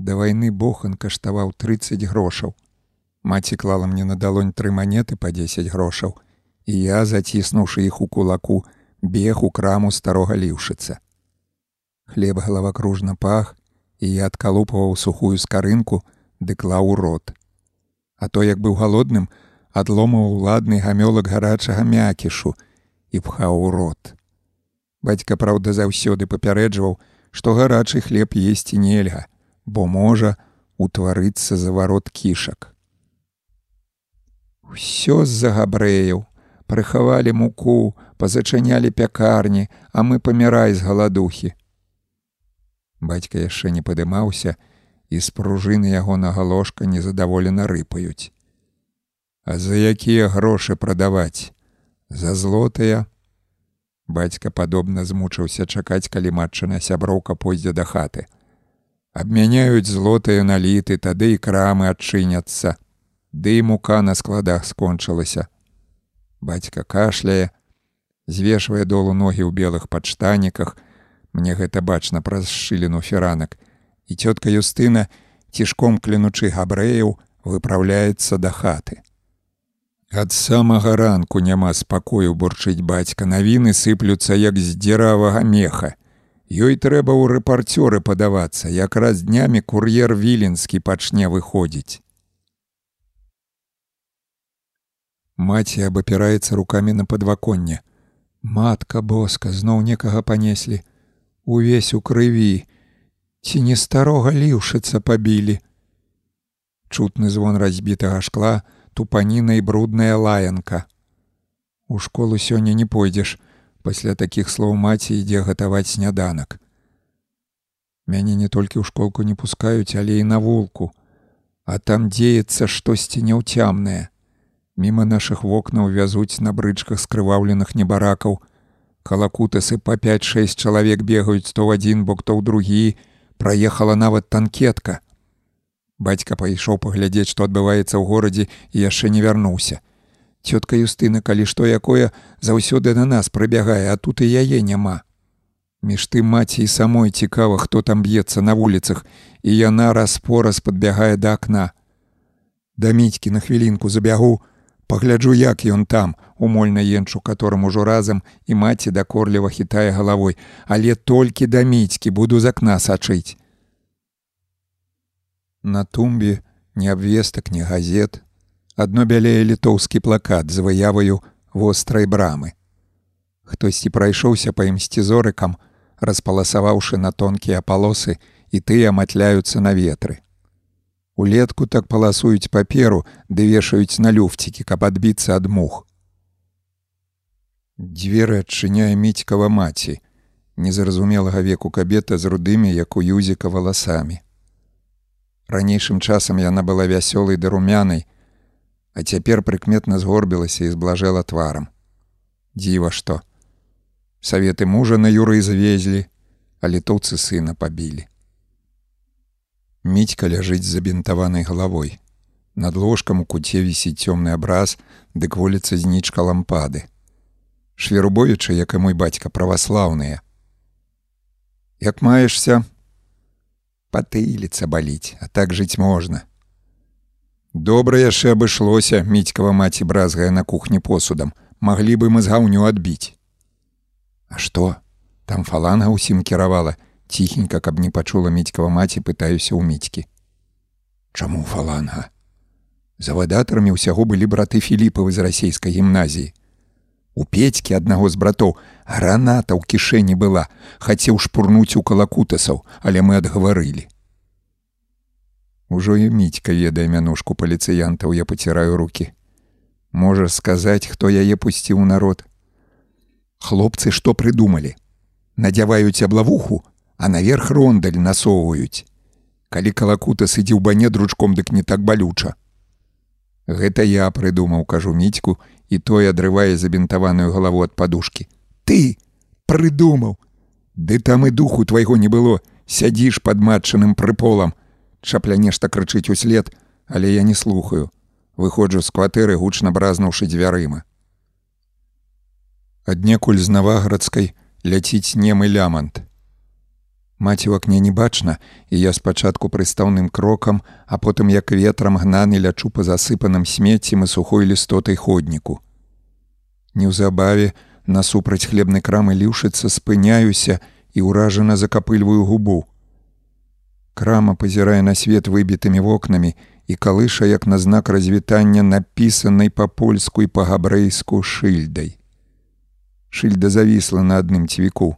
Да вайны бохан каштаваў 30 грошаў. Маці клала мне на далонь тры манеты па 10 грошаў, і я, заціснуўшы іх у кулаку, бег у краму старога ліўшыца. Хлеб галавакружна пах, і я адкалупаваў сухую скарынку, ды клаў у рот. А то, як быў галодным, адломаў уладны гамёлак гарачага мякішу і пхаў у рот. Бацька, праўда, заўсёды папярэджваў, што гарачы хлеб есці нельга, бо можа утварыцца заварот кішак. Усё з-за габрэяў, прыхавалі муку, пазачынялі пякарні, а мы памірай з галадухі. Бацька яшчэ не падымаўся, і з пружыны яго на галошка незадаволена рыпаюць. А за якія грошы прадаваць? За злотыя? Бацька падобна змучыўся чакаць, калі матчына сяброўка пойдзе да хаты абмяняюць злотыя наліты, тады і крамы адчыняцца. Ды і мука на складах скончылася. Бацька кашляе, звешвае долу ногі ў белых падштаніках, мне гэта бачна праз шчыліну феранак, і цётка Юстына, цішком клянучы габрэяў, выпраўляецца да хаты. Ад самага ранку няма спакою бурчыць бацька навіны сыплюцца як з дзіравага меха. Ёй трэба ў рэпарцёры падавацца, якраз днямі кур'ер віленскі пачне выходзіць. Маці абапіраецца рукамі на падваконне. Матка боска зноў некага панеслі. Увесь у крыві, ці не старога ліўшыцца пабілі. Чутны звон разбітага шкла, тупаніна і брудная лаянка. У школу сёння не пойдзеш, пасля такіх слоў маці ідзе гатаваць сняданак. Мяне не толькі ў школку не пускаюць, але і на вулку, А там дзеецца штосьці няўцямнае. Міма нашых вокнаў вязуць на брычках скрываўленых небаракаў. Калакутасы па 5-6 чалавек бегаюць то ў адзін бок то ў другі, праехала нават танкетка. Бацька пайшоў паглядзець, што адбываецца ў горадзе і яшчэ не вярнуўся. Цётка Юстына, калі што якое заўсёды на нас прыбягае, а тут і яе няма. Між тым маці і самой цікава, хто там б'ецца на вуліцах, і яна раз-пораз падбягае да акна. Да міцькі на хвілінку забягу, пагляджу, як ён там, умольна енчу, которым ужо разам і маці дакорліва хітае галавой, але толькі да міцькі буду з акна сачыць. На тумбе ні абвестак, ні газет, адно бялее літоўскі плакат з выяваю вострай брамы. Хтосьці прайшоўся па ім сцізорыкам, распаласаваўшы на тонкія палосы і тыя матляюцца на ветры. Улетку так паласуюць паперу, ды вешаюць на люфцікі, каб адбіцца ад мух. Дзверы адчыняе міцькава маці, незразумелага веку кабета з рудымі, як у юзіка валасамі. Ранейшым часам яна была вясёлай да румянай, а цяпер прыкметна згорбілася і зблажэла тварам. Дзіва што. Саветы мужа на юры звезлі, а літоўцы сына пабілі. Міцька ляжыць забінтаванай галавой. Над ложкам у куце вісіць цёмны абраз, дык воліцца знічка лампады. Шверубовіча, як і мой бацька праваслаўныя. Як маешся, патыліца баліць, а так жыць можна. Добра яшчэ абышлося, міцькава маці бразгая на кухні посудам, маглі бы мы з гаўню адбіць. А што? Там фаланга ўсім кіравала, ціхенька, каб не пачула міцькава маці, пытаюся ў міцькі. Чаму фаланга? Завадатарамі ўсяго былі браты Філіпавы з расійскай гімназіі. У пецькі аднаго з братоў граната ў кішэні была, хацеў шпурнуць у калакутасаў, але мы адгаварылі. Ужо і міцька ведае мянушку паліцыянтаў, я паціраю руки. Можа сказаць, хто яе пусціў народ. Хлопцы што прыдумалі? Надзяваюць аблавуху, а наверх рондаль насоўваюць. Калі калакута сыдзі ў бане дручком, дык не так балюча. Гэта я прыдумаў, кажу міцьку і той адрывае забінтаваную галаву ад падушкі. Ты прыдумаў. Ды там і духу твайго не было, сядзіш пад матчаным прыполам. Чапля нешта крычыць услед, але я не слухаю. Выходжу з кватэры гучна бразнуўшы дзвярыма. Аднекуль з наваградскай ляціць немы лямант. Маці ў акне не бачна, і я спачатку прыстаўным крокам, а потым як ветрам гнаны лячу па засыпаным смеццем і сухой лістотай ходніку. Неўзабаве, насупраць хлебнай крамы ліўшыцца спыняюся і ўражана закапыльваю губу. Крама пазірае на свет выбітымі вокнамі і калыша як на знак развітання напісанай па-польску і па-габрэйску шыльдай. Шыльда завісла на адным цвіку.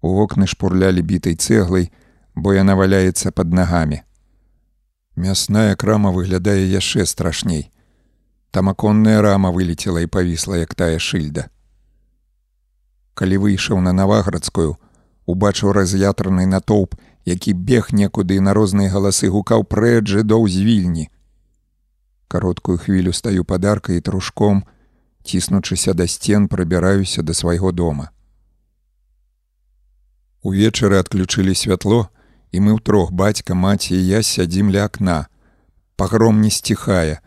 У вокны шпурлялі бітай цэглай, бо яна валяецца под нагамі. Мясная крама выглядае яшчэ страшней. Там аконная рама вылетела і павісла, як тая шыльда. Калі выйшаў на наваградскую, убачыў раз'ятраны натоўп, які бег некуды і на розныя галасы гукаў прэд жыдоў з вільні. Кароткую хвілю стаю падаркай і трушком, ціснучыся да сцен прабіраюся да свайго дома. Увечары адключылі святло, і мы ўтрох бацька, маці і я сядзім ля акна. Пагром не сціхае.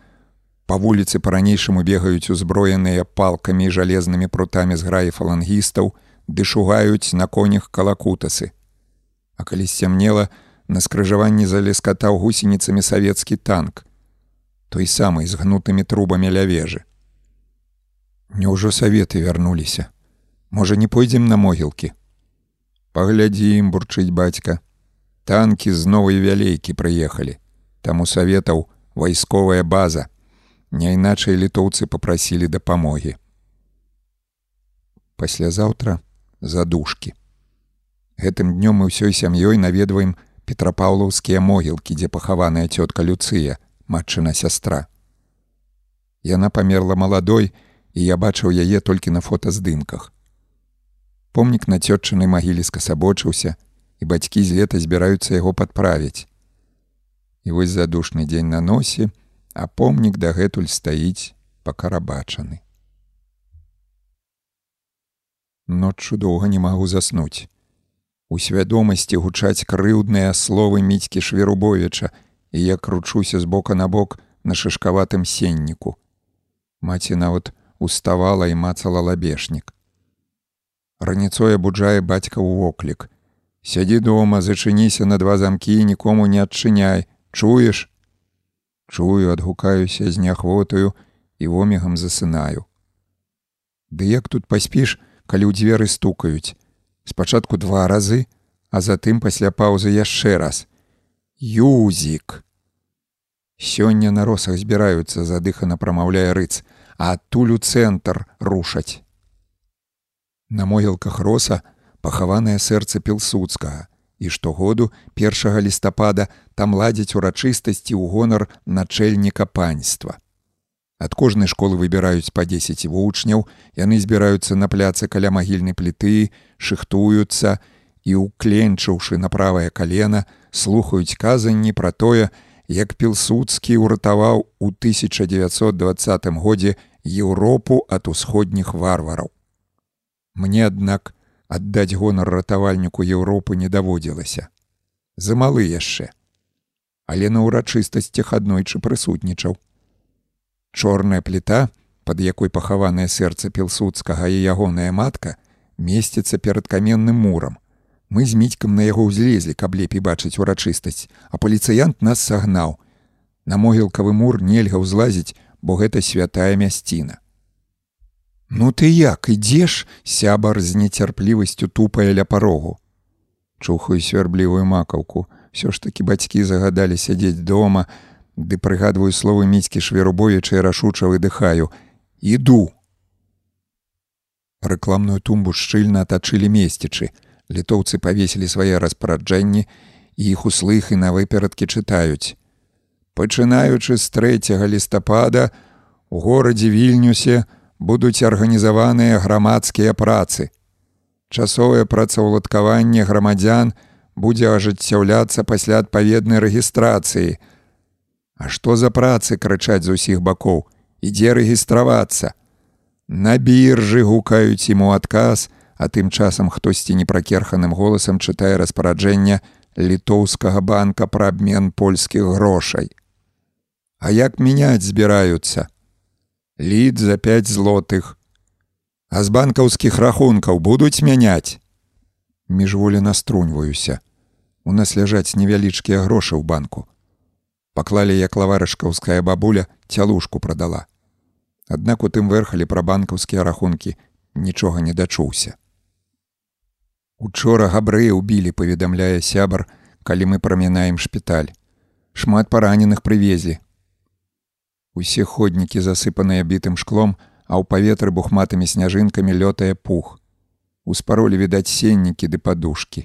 Па вуліцы па-ранейшаму бегаюць узброеныя палкамі і жалезнымі прутамі з граі фалангістаў, ды шугаюць на конях калакутасы. А калі сцямнела, на скрыжаванні залескатаў гусеніцамі савецкі танк, той самы з гнутымі трубамі ля вежы. Няўжо саветы вярнуліся. Можа, не пойдзем на могілкі. Паглядзім, бурчыць бацька. Танкі з новай вялейкі прыехалі. Там у саветаў вайсковая база. Няйначай літоўцы попрасілі дапамогі. Паслязаўтра задушкі. Гэтым днём мы ўсёй сям'ёй наведваем петрапаўлаўскія могілкі, дзе пахаваная цётка Люцыя, матчына сястра. Яна памерла маладой, і я бачыў яе толькі на фотаздымках. Помнік на цётчынай магіле скасабочыўся, і бацькі з лета збіраюцца яго падправіць. І вось задушны дзень на носе, а помнік дагэтуль стаіць пакарабачаны. Ноччу доўга не магу заснуць. У свядомасці гучаць крыўдныя словы міцькі шверубовіча, і я кручуся з бока на бок на шышкаватым сенніку. Маці нават уставала і мацала лабешнік. Раніцой абуджае бацька ў воклік. Сядзі дома, зачыніся на два замкі, нікому не адчыняй, чуеш? Чую, адгукаюся з няхвотаю і вомігам засынаю. Ды як тут паспіш, калі ў дзверы стукаюць. Спачатку два разы, а затым пасля паўзы яшчэ раз. Юзік. Сёння на росах збіраюцца задыхана прамаўляе рыц, а адтуль у цэнтр рушаць. На могілках роса пахаванае сэрца пілсудскага, і штогоду першага лістапада там ладзяць урачыстасці ў гонар начальніка панства. Ад кожнай школы выбіраюць па 10 вучняў, яны збіраюцца на пляцы каля магільнай пліты, шыхтуюцца і, укленчыўшы на правае калена, слухаюць казанні пра тое, як пілсудскі ўратаваў у 1920 годзе Еўропу ад усходніх варвараў. Мне, аднак, аддаць гонар ратавальніку Еўропы не даводзілася. Замалы яшчэ. Але на ўрачыстасцях аднойчы прысутнічаў Чорная пліта, пад якой пахаванае сэрца пілсудскага і ягоная матка, месціцца перад каменным мурам. Мы з міцькам на яго ўзлезлі, каб лепей бачыць урачыстасць, а паліцыянт нас сагнаў. На могілкавы мур нельга ўзлазіць, бо гэта святая мясціна. Ну ты як ідзеш, сябар з нецярплівасцю тупае ля парогу. Чухаю свярблівую макаўку, ўсё ж такі бацькі загадалі сядзець дома, ды прыгадваю словы міцькі шверубовіча рашуча выдыхаю. Іду рэкламную тумбу шчыльна атачылі месцічы. Літоўцы павесілі свае распараджэнні і іх услых і на выперадкі чытаюць. Пачынаючы з 3 лістапада у горадзе вільнюсе будуць арганізаваныя грамадскія працы часовае працаўладкаванне грамадзян будзе ажыццяўляцца пасля адпаведнай рэгістрацыі А што за працы крычаць з усіх бакоў, ідзе рэгістравацца. На біржы гукаюць ему адказ, а тым часам хтосьці непракерханым голасам чытае распараджэння літоўскага банка пра абмен польскіх грошай. А як мяняць збіраюцца? Лід за 5 злотых. А з банкаўскіх рахункаў будуць мяняць. Міжволі наструньваюся. У нас ляжаць невялічкія грошы ў банку паклалі як лаварышкаўская бабуля цялушку прадала. Аднак у тым верхалі пра банкаўскія рахункі нічога не дачуўся. Учора габрэі ўбілі, паведамляе сябар, калі мы прамінаем шпіталь. Шмат параненых прывезлі. Усе ходнікі засыпаныя бітым шклом, а ў паветры бухматымі сняжынкамі лётае пух. Успаролі відаць сеннікі ды падушкі.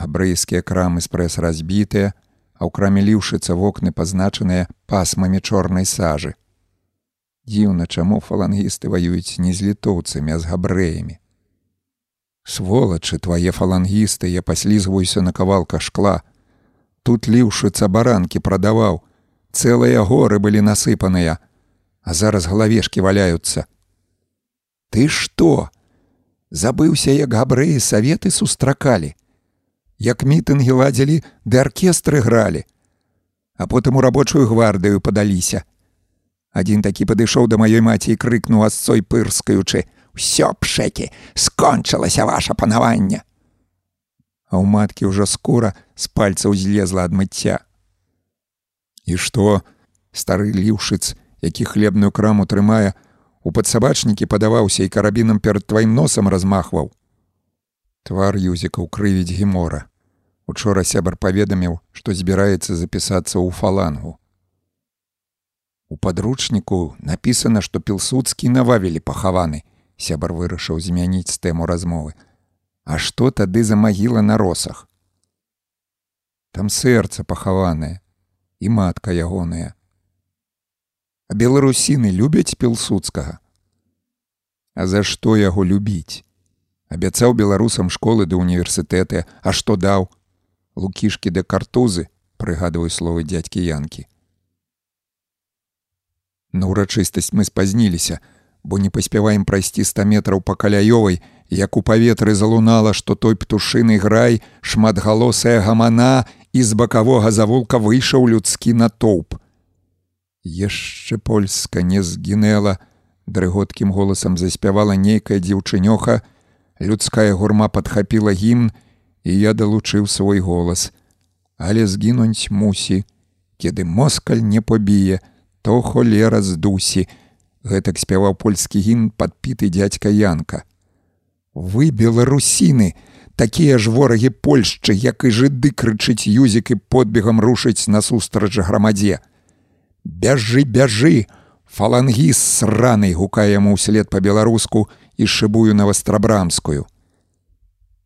Габрэйскія крамы спрэс разбітыя, а ў краме ліўшыцца вокны пазначаныя пасмамі чорнай сажы. Дзіўна, чаму фалангісты ваююць не з літоўцамі, а з габрэямі. Сволачы твае фалангісты, я паслізваюся на кавалка шкла. Тут ліўшыцца баранкі прадаваў, цэлыя горы былі насыпаныя, а зараз галавешкі валяюцца. Ты што? Забыўся, як габрэі саветы сустракалі як мітынгі ладзілі ды аркестры гралі, а потым у рабочую гвардыю падаліся. Адзін такі падышоў да маёй маці і крыкнуў асцой пырскаючы: « Усё пшэкі, скончылася ваша панаванне. а ў маткі ўжо скора з пальцаў злезла ад мыцця. І што стары ліўшыц, які хлебную краму трымае, у падсабачнікі падаваўся і карабінам перад тваім носам размахваў. Твар юзіка ўкрывіць гемора. Учора сябар паведаміў, што збіраецца запісацца ў фалангу. У падручніку напісана, што пілсудскі нававілі пахаваны, сябар вырашыў змяніць тэму размовы. А што тады за магіла на росах? Там сэрца пахаванае і матка ягоная. А беларусіны любяць пілсудскага. А за што яго любіць? Абяцаў беларусам школы да універсітэты, а што даў? Лукішкі да картузы, прыгадваю словы дядзькі янкі. На ўрачыстасць мы спазніліся, бо не паспяваем прайсці 100 метраў па каляёвай, як у паветры залунала, што той птушыны грай, шматгалосая гамана і з бакавога завулка выйшаў людскі натоўп. Яшчэ польска не згінела, дрыготкім голасам заспявала нейкая дзеўчынёха, людская гурма падхапіла гімн, і я далучыў свой голас. Але згінуць мусі, кеды москаль не побіе, то холера з дусі, гэтак спяваў польскі гімн падпіты дядзька Янка. Вы беларусіны, такія ж ворагі Польшчы, як і жыды крычыць юзік і подбегам рушыць насустрач грамадзе. Бяжы, бяжы! Фалангіс сранай гукае яму ўслед па-беларуску і шыбую на вастрабрамскую.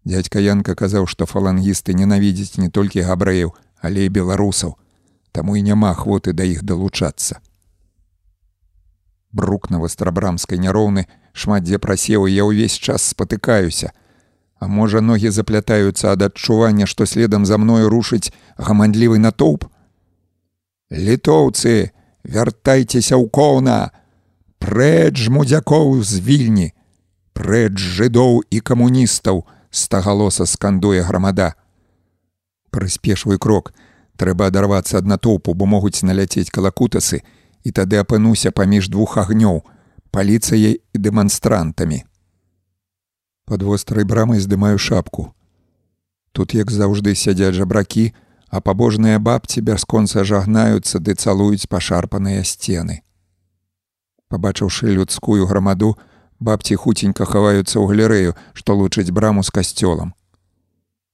Дядька Янка казаў, што фалангісты ненавідзяць не толькі габрэяў, але і беларусаў, таму і няма ахвоты да іх далучацца брук на вастрабрамскай няроўны шмат дзе прасеў я ўвесь час спатыкаюся а можа ногі заплятаюцца ад адчування што следам за мною рушыць гамандлівы натоўп? Літоўцы вяртайцеся ў коўна! Прэч мудзякоў з вільні! Прэч жыдоў і камуністаў! Стагалоса скандуе грамада. Прыспешвай крок. Трэба адарвацца ад натоўпу бо могуць наляцець калакутасы. І тады апынуся паміж двух агнёў паліцыяй і дэманстрантамі под вострай брамай здымаю шапку. Тут як заўжды сядзяць жабракі а пабожныя бабці бясконца жагнаюцца ды цалуюць пашарпаныя сцены. Пабачыўшы людскую грамаду бабці хуценька хаваюцца ў галерэю што лучыць браму з касцёлам.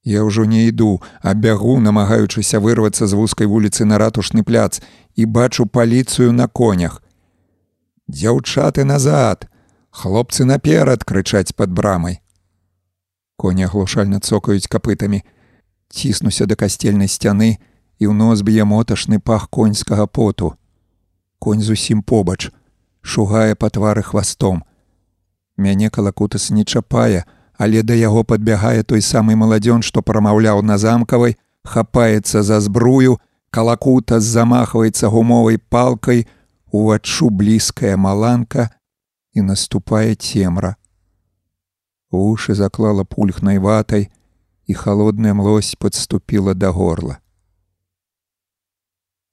Я ўжо не іду, а бягу, намагаючыся вырвацца з вузкай вуліцы на ратушны пляц і бачу паліцыю на конях. Дзяўчаты назад, хлопцы наперад крычаць пад брамай. Коні аглушальна цокаюць капытамі, ціснуся да касцельнай сцяны і ў нос б'е моташны пах коньскага поту. Конь зусім побач, шугае па твары хвастом. Мяне калакутас не чапае, але да яго падбягае той самы маладзён, што прамаўляў на замкавай, хапаецца за збрую, калакута замахваецца гумовай палкай, уваччу блізкая маланка і наступае цемра. Ушы заклала пульхнай ватай, і холодная млось подступіла да горла.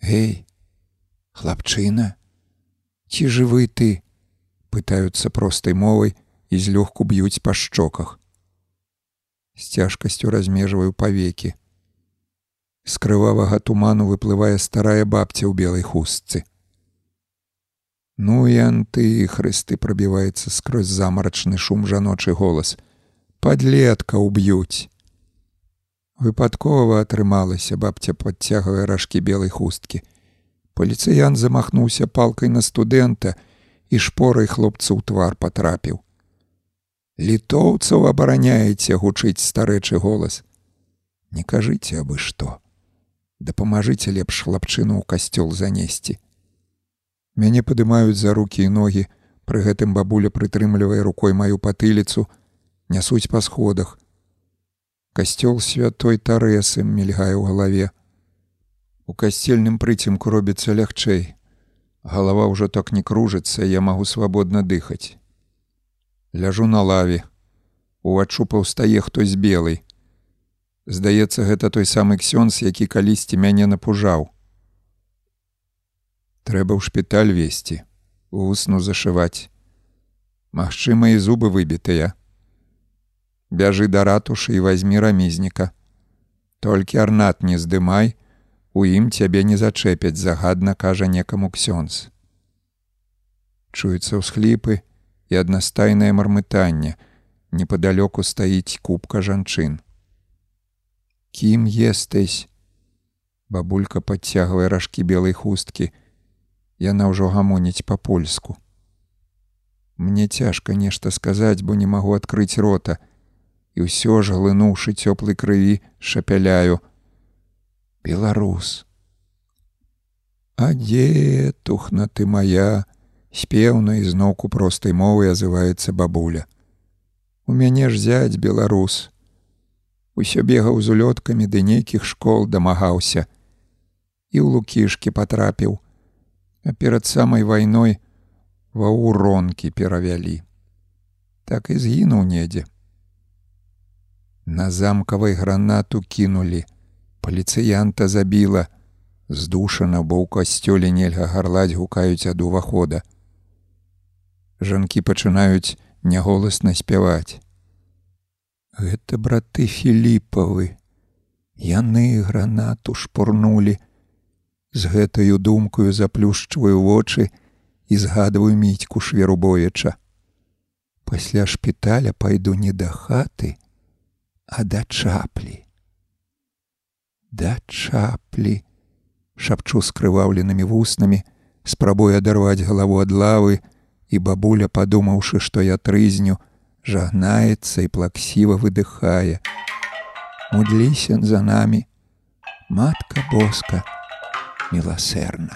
Гей, хлапчына, ці жывы ты? пытаюцца простай мовай, і злёгку б'юць па шчоках. З цяжкасцю размежваю павекі. З крывавага туману выплывае старая бабця ў белай хустцы. Ну і анты хрысты прабіваецца скрозь замарачны шум жаночы голас. Падлетка ўб'юць. Выпадкова атрымалася бабця падцягвае ражкі белай хусткі. Паліцыян замахнуўся палкай на студэнта і шпорай хлопцу ў твар патрапіў літоўцаў абараняеце гучыць старэчы голас не кажыце абы што дапамажыце лепш хлапчыну ў касцёл занесці мяне падымаюць за рукі і ногі. Пры гэтым бабуля прытрымлівае рукой маю патыліцу. Нясуць па сходах. Касцёл святой тарэсы мільгае ў галаве. У касцельным прыцемку робіцца лягчэй. Галава ўжо так не кружыцца я магу свабодна дыхаць. Ляжу на лаве. Уваччу паўстае хтось белый здаецца гэта той самы ксёнз які калісьці мяне напужаў трэба ў шпіталь весці усну зашываць Магчыма і зубы выбітыя бяжы да ратушы і возьмі рамізніка Толькі арнат не здымай, у ім цябе не зачэпяць, загадна кажа некаму ксёнз. Чуюцца ўсхліпы і аднастайнае мармытанне. Непадалёку стаіць кубка жанчын. Кім естесь? Бабулька падцягвае ражкі белай хусткі. Яна ўжо гамоніць па-польску. Мне цяжка нешта сказаць, бо не магу адкрыць рота. І ўсё ж глынуўшы цёплай крыві, шапяляю: Беларус. А дзе тухна ты моя, спеўна і зноўку простай мовы азываецца бабуля. У мяне ж зяць беларус. Усё бегаў з улёткамі ды нейкіх школ дамагаўся. І ў лукішкі патрапіў, а перад самай вайной, ва ўронкі перавялі. Так і згінуў недзе. На замкавай гранату кінулі, паліцыянта забіла, здушана, бо ў касцёле нельга гарлаць гукаюць ад увахода. Жанкі пачынаюць няголасна спяваць. Гэта браты філіпавы. Яны гранату шпурнулі. З гэтаю думкаю заплюшчваю вочы, і згадваю міцьку шверу бояча. Пасля шпіталя пайду не да хаты, а да чаплі. Да чаплі, шапчу скрываўленымі вуснамі, спрабуе адарваць галаву ад лавы, і бабуля, падумаўшы, што я трызню, жагнаецца і плаксіва выдыхае. Мудліся за намі, матка боска, міласэрна.